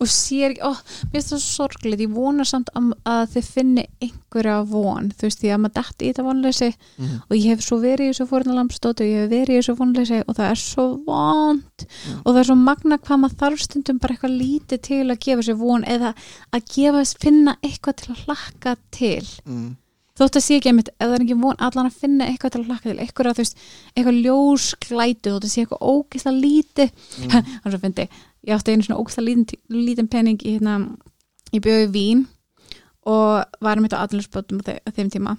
og sér ó, mér finnst það svo sorglega ég vona samt að, þið finni einhverja von, þú veist, því að maður dætti í þetta vonleysi mm. og ég hef svo verið í þessu fórnalampstóti og ég hef verið í þessu vonleysi og það er svo vond Mm. og það er svo magna hvað maður þarf stundum bara eitthvað lítið til að gefa sér von eða að gefa, finna eitthvað til að hlakka til Mm. Þótt að sé ekki einmitt, ef það er ekki von allan að finna eitthvað til að hlakka til, eitthvað, þú veist, eitthvað ljósklætu, þótt að sé eitthvað ógislega lítið. Mm. hann svo fyndi, ég átti einu svona lítinn, lítinn penning í hérna ég bjöði vín og var mitt á aðlunarspötum á þe- á þeim tíma.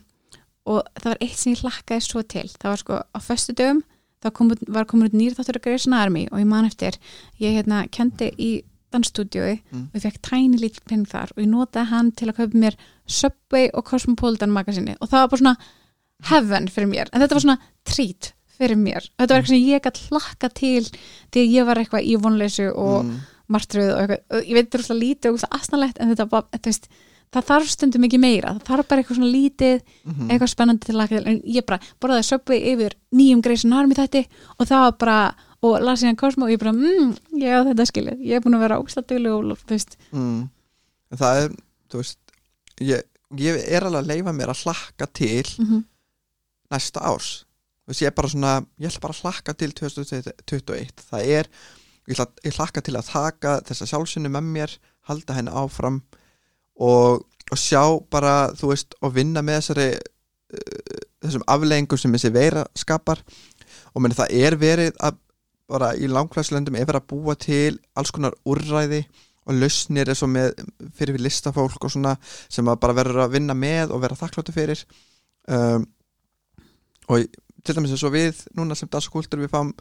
Og það var eitt sem ég hlakkaði svo til. Það var sko á föstu dögum það kom, var komin út nýr þáttur að Grey's Anatomy og ég man eftir, ég hérna kendi í dansstúdíói Mm. og ég fekk tæni lítið penning þar og ég notaði hann til að kaupa mér Subway og Cosmopolitan magasinni og það var bara svona heaven fyrir mér, en þetta var svona treat fyrir mér, þetta var eitthvað sem ég gætt hlakka til því að ég var eitthvað í vonleysu og Mm. martröð og eitthvað, og ég veit þetta er alltaf lítið og eitthvað aðsnalegt en þetta var, þú veist, það þarf stundum ekki meira, það þarf bara eitthvað svona lítið Mhm. eitthvað spennandi til að laka til en ég bara borðaði söpvi yfir nýjum greisin armi þetta og það var bara og las síðan Cosmo og ég bara, mmm, ég á þetta skilið. Ég er búin að vera óstættuleg og þú veist. Mm. Það er, þú veist ég, ég er alveg að leifa mér að hlakka til mm -hmm. næsta árs. Þú veist, ég er bara svona, ég ætla bara að hlakka til 2021, það er ég, ætla, ég hlakka til að taka þessa sjálfsynni með mér, halda henni áfram og, og sjá bara, þú veist, og vinna með þessari uh, þessum afleggingum sem þessi veira skapar. Og meni, það er verið að bara í langkvæðslöndum er verið að búa til alls konar úrræði og lausnir eins og með fyrir við listafólk og svona sem að bara verður að vinna með og vera þakkláttu fyrir. Um, og til dæmis eins og við núna sem danskultur við fáum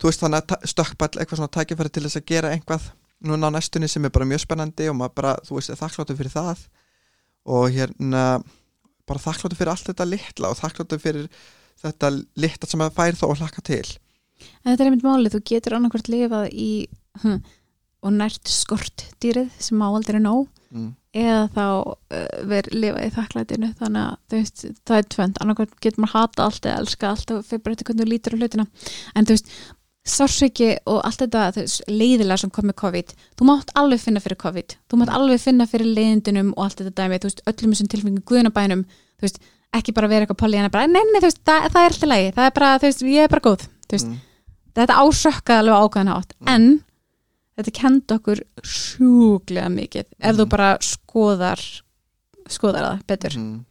þú veist þannig að stökkball eitthvað svona tækifæri til þess að gera einhvað núna á næstunni sem er bara mjög spennandi og maður bara, þú veist, er þakkláttu fyrir það. Og hérna bara þakkláttu fyrir allt þetta litla og þakkláttu fyrir þetta litla sem maður fær þó að hlakka til en þetta er einmitt málið, þú getur annarkvort lifað í hm, og nært skort dýrið sem áaldir er nóg mm. eða þá uh, verið lifað í þakklætinu. Þannig að veist, það er tvönd annarkvæmt getur maður hata allt eða elska allt og fyrir bara eftir hvernig þú lítur á hlutina. En þú veist, sársöki og allt þetta leiðilega sem kom með COVID þú mátt alveg finna fyrir COVID. Þú mátt alveg finna fyrir leiðindunum og allt þetta dæmi. Þú veist, öllum þessum tilfengum guðnabænum þú veist, ekki bara vera eitthvað polli en bara, nei, nei, þú veist, það, það er alltaf lægi það er bara, þú veist, ég er bara góð. Þú veist, Mm. Þetta ásökkaði alveg á ákveðan hátt Mm. en þetta kendi okkur sjúklega mikið ef þú Mhm. bara skoðar skoðar það betur Mm.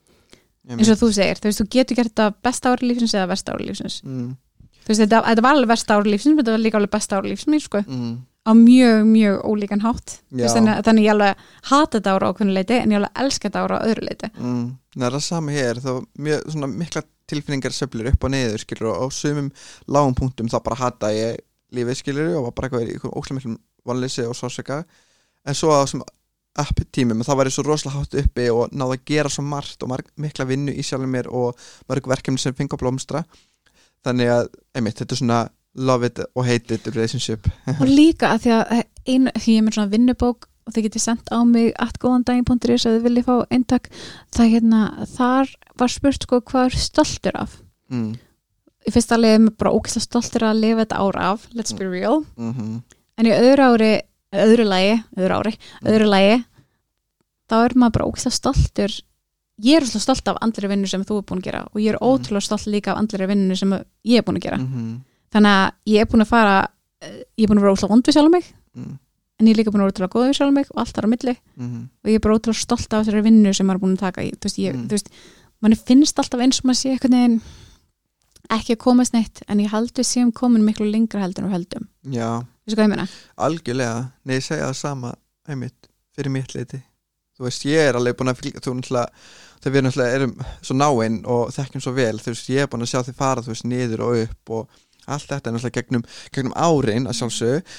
Eins og þú segir, þú veist, þú getur gert þetta besta ári lífsins eða versta ári lífsins mm. þú veist, þetta, þetta var alveg versta ári lífsins þetta var líka alveg besta ári lífsins, sko Mm. Á mjög, mjög ólíkan hátt. Þannig, þannig ég alveg hata þetta ára á ákveðnu leiti en ég alveg elska þetta ára á öðru leiti Mm. Það er sama hér. Þá mjög svona mikla tilfinningar söflur upp og niður skilur og á sumum lágum punktum þá bara hata ég lífið skilur og var bara eitthvað í óslega miklum vonleysi og sársöka en svo á þessum app tímum þá var ég svo rosalega hátt uppi og náði að gera svo margt og marg, mikla vinnu í sjálfum mér og mörg verkefni sem fengi að blómstra. Þannig að, einmitt, þetta er svona love it og hate it relationship. Og líka að því að einu, því ég er með svona vinnubók og þið getið sendt á mig attgóðandaginn.is að þið viljið fá eintak það hérna, þar var spurt sko hvað er stoltur af? Mm, í fyrsta leið er mér bara ókvæslega stoltur að lifa þetta ára af, let's be real. Mm en í öðru ári, öðru lagi öðru ári, öðru lagi þá er maður bara ókvæslega stoltur. Ég er óslega stolt af andleri vinnu sem þú er búin að gera og ég er Mhm. ótrúlega stolt líka af andleri vinnu sem ég er búin að gera. Mm þannig að ég er búin að fara eh, ég er búin að vera óslega vond við sjálf mig. Mm, en ég er líka búin að vera ótrúlega góð við sjálf mig og allt þar á milli. Mm, og ég er bara ótrúlega stolt af þessari vinnu sem maður er búin að taka þú veist, ég, Mm. þú veist manni finnst alltaf eins og maður sé einhvern veginn ekki að komast neitt en ég held við séum komin miklu lengra heldur en við heldum já, algjörlega. Nei, ég segja það sama, einmitt fyrir mitt leiti, þú veist, ég er alveg búin að fylgja, þú náttúrulega þegar við náttúrulega erum svo náinn og þekkjum svo vel, þú veist, ég er búin að sjá þið fara þú veist, niður og upp og allt þetta er náttúrulega gegnum, gegnum árin að sjálfsög,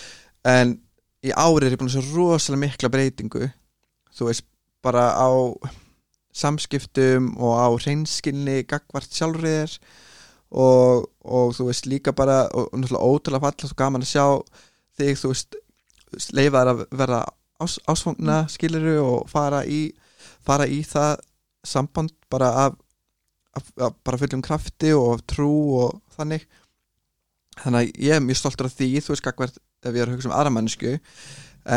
en í ári er ég búin að sjá rosalega mikla breytingu. Þú veist, bara á samskiptum og á hreinskilni gagvart sjálfriðir og, og þú veist líka bara og, náttúrulega ótrúlega fallast og gaman að sjá þig, þú veist leifaðar að vera ás, ásfangna skiluru og fara í fara í það samband bara af, af, af bara fullum krafti og trú og þannig þannig að ég er mjög stoltur af því þú veist gagvart ef ég er að hugsa um aðra mannsku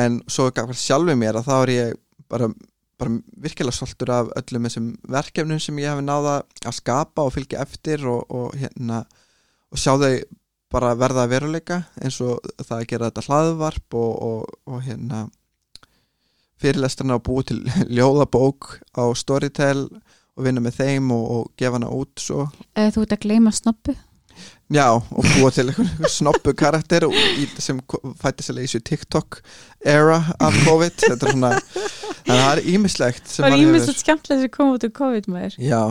en svo gagvart sjálfur mér að þá er ég bara, bara virkilega stoltur af öllum þessum verkefnum sem ég hef náða að skapa og fylgja eftir og, og hérna og sjá þau bara verða að veruleika eins og það að gera þetta hlaðvarp og, og, hérna fyrirlestarna og búið til ljóðabók á Storytel og vinna með þeim og, gefa hana út svo. Þú ert að gleyma snoppu Já, og búa til einhvern snoppu karakter í, sem fætti sér í þessu TikTok era af COVID. Þetta er svona, það er ímislegt sem Það er maður hefur- ímest skemmtilega sem kom út úr COVID maður. Já,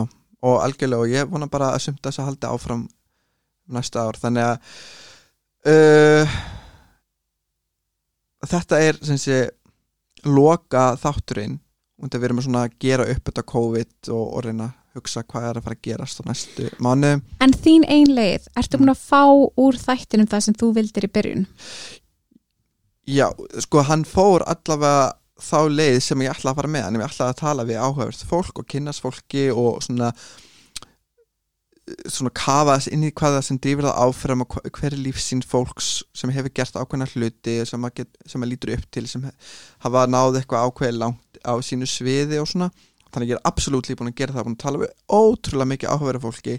og algjörlega og ég vona bara að sumt þess að halda áfram næsta ár, þannig að uh, þetta er sem sé loka þátturinn og þetta við erum svona að gera upp þetta COVID og, og reyna hugsa hvað er að fara að gerast á næstu mánu En þín ein leið, ertu búin að fá úr þættinum það sem þú vildir í byrjun? Já, sko hann fór allavega þá leið sem ég ætlaði að fara með en ég ætlaði að tala við áhugavert fólk og kynnast fólki og svona svona kafa þess inn í hvað það sem drifir það áfram og hva- hver er lífsýn fólks sem hefur gert ákveðna hluti sem að lítur upp til sem hafa náð eitthvað ákveði langt á sínu sviði og svona þannig ég er absolutt líf búin að gera það. Búin að tala við ótrúlega mikið áhugaverða fólki.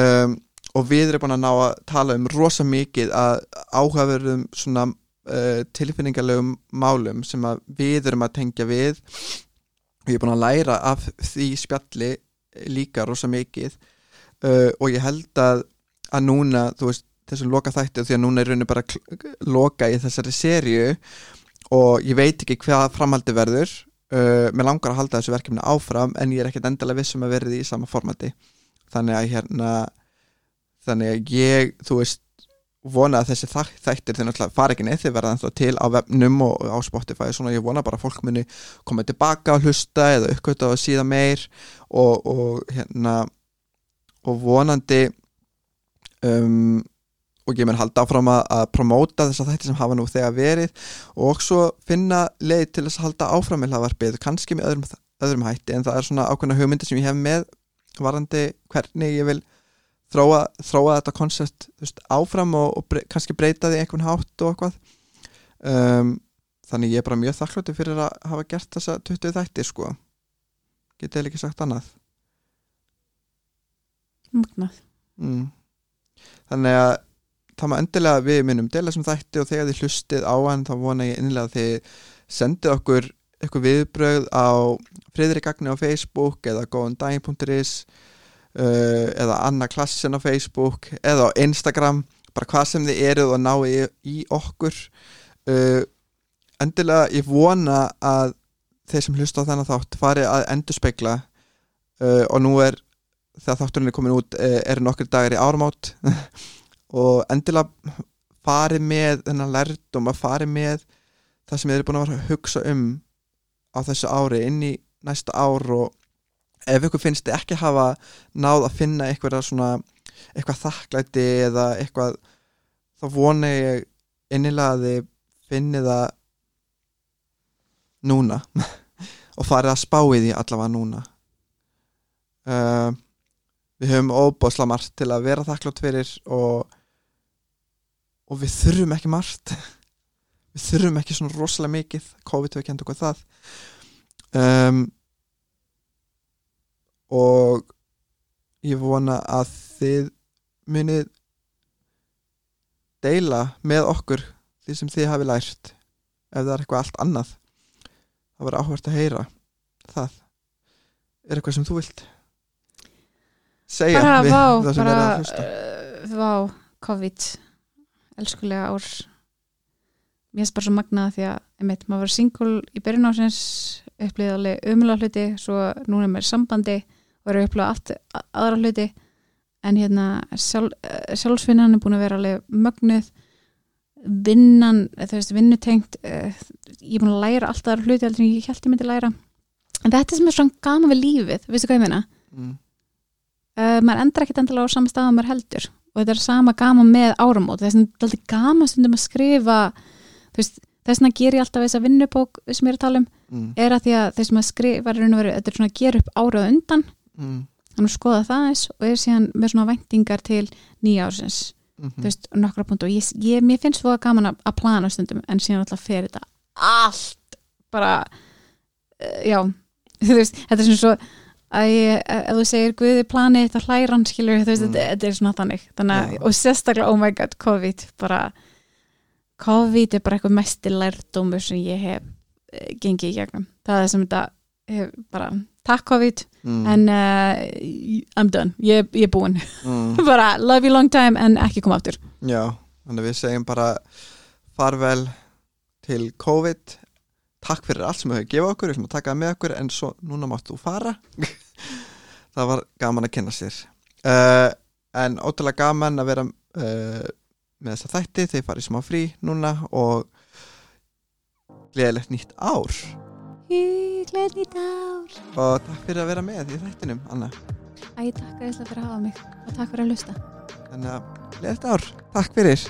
Um, og við erum búin að ná að tala um rosa mikið að áhugaverðum svona uh, tilfinningarlegum málum sem við erum að tengja við. Og ég er búin að læra af því spjalli líka rosa mikið. Uh, og ég held að að núna, þú veist, þessum loka þætti því að núna er rauninu bara loka í þessari serju og ég veit ekki hvað framhaldi verður uh, mér langar að halda þessu verkefni áfram en ég er ekkert endalega vissum að verði í sama formati. Þannig að hérna þannig að ég, þú veist vona að þessi þæ- þættir þeir náttúrulega fara ekki neitt þeir verða ennþá til á webnum og á Spotify svona. Ég vona bara að fólk muni koma tilbaka og hlusta eða uppkvöta og síða meir og, og hérna og vonandi um, og ég mun halda áfram að, promóta þess að þætti sem hafa nú þegar verið og svo finna leið til þess að halda áfram með hlaðvarpið, kannski með öðrum, öðrum hætti en það er svona ákveðna hugmyndi sem ég hef með varandi hvernig ég vil þróa, þróa þetta koncept áfram og, og bre kannski breyta því einhvern hátt og eitthvað um, þannig ég er bara mjög þakkláttur fyrir að hafa gert þessa 20 þætti sko getið heil ekki sagt annað Magnað. mm. þannig að það maður endilega við minnum deila sem þætti og þegar þið hlustið á hann þá vona ég innlega að þið sendið okkur eitthvað viðbrögð á friðrikagni á Facebook eða góðandaginn.is uh, eða Anna Klassin á Facebook eða á Instagram bara hvað sem þið eruð og náið í, í okkur. Uh, endilega ég vona að þeir sem hlusta á þennan þátt fari að endurspegla uh, og nú er þegar þátturinn er komin út eh, eru nokkur dagar í áramót og endilega farið með þennan lærdum að farið með það sem þið eru búin að hugsa um á þessu ári inn í næsta ár og ef ykkur finnst þið ekki hafa náð að finna eitthvað þakklæti eða eitthvað þá vona ég innilega að þið finnið það núna og farið að spá í því allavega núna. Uh, við höfum óbásla margt til að vera þakklátt fyrir og, og við þurfum ekki margt. Við þurfum ekki svona rosalega mikið. COVID hefur kent okkur það. Um, og ég vona að þið munið deila með okkur því sem þið hafi lært. Ef það er eitthvað allt annað það var áhvert að heyra það. Er eitthvað sem þú vilt segja bara við vá, það sem bara verða að hlusta? uh, vá, COVID elskulega ár. Mér finnst bara svo magnað því að einmitt, maður var single í byrjun ásins upplýði alveg umlega hluti svo núna er maður sambandi og er að upplýða allt aðra hluti. En hérna sjálf, eh, sjálfsvinnan er búin að vera alveg mögnuð. Vinnan, eh, þú veist, vinnutengt uh, ég er búin að læra allt aðra hluti heldur en ég held ég myndi læra. En þetta sem er svona gaman við lífið, veistu hvað ég meina? mm, uh, maður endur ekkert endilega á sama stað og maður heldur og þetta er sama gaman með áramót. Þess að þetta er alltaf gaman stundum að skrifa veist, þess vegna ger ég alltaf þessa vinnubók sem ég er að tala um, mm, er að því að þess að skrifa þetta er svona að gera upp árað undan. Mm, þannig að skoða það eins og er síðan með svona væntingar til nýja ársins mm, þú veist, nokkra punkt og ég, ég, mér finnst svo gaman að, að plana stundum en síðan alltaf fer þetta allt bara uh, já, þú veist, þetta er svona svo að ég, ef þú segir Guði planið þetta hlæran skilur, þú veist, Mm. þetta, er svona þannig, þannig að, Já. og sérstaklega oh my god, COVID, bara COVID er bara eitthvað mesti lærdómur sem ég hef uh, gengið í gegnum, það er sem þetta hef bara, takk COVID mm, en uh, I'm done, ég, ég er búin mm, bara love you long time en ekki koma aftur. Já, þannig að við segjum bara farvel til COVID takk fyrir allt sem við höfum gefið okkur við ætlum að taka það með okkur en svo núna máttu þú fara. Það var gaman að kynna sér. Uh, en ótrúlega gaman að vera uh, með þessa þætti þeir farið smá frí núna og gleðilegt nýtt ár. Huglega nýtt ár. Og takk fyrir að vera með í þættinum Anna. Æ, takk að fyrir að hafa mig og takk fyrir að hlusta. Þannig að gleðilegt ár, takk fyrir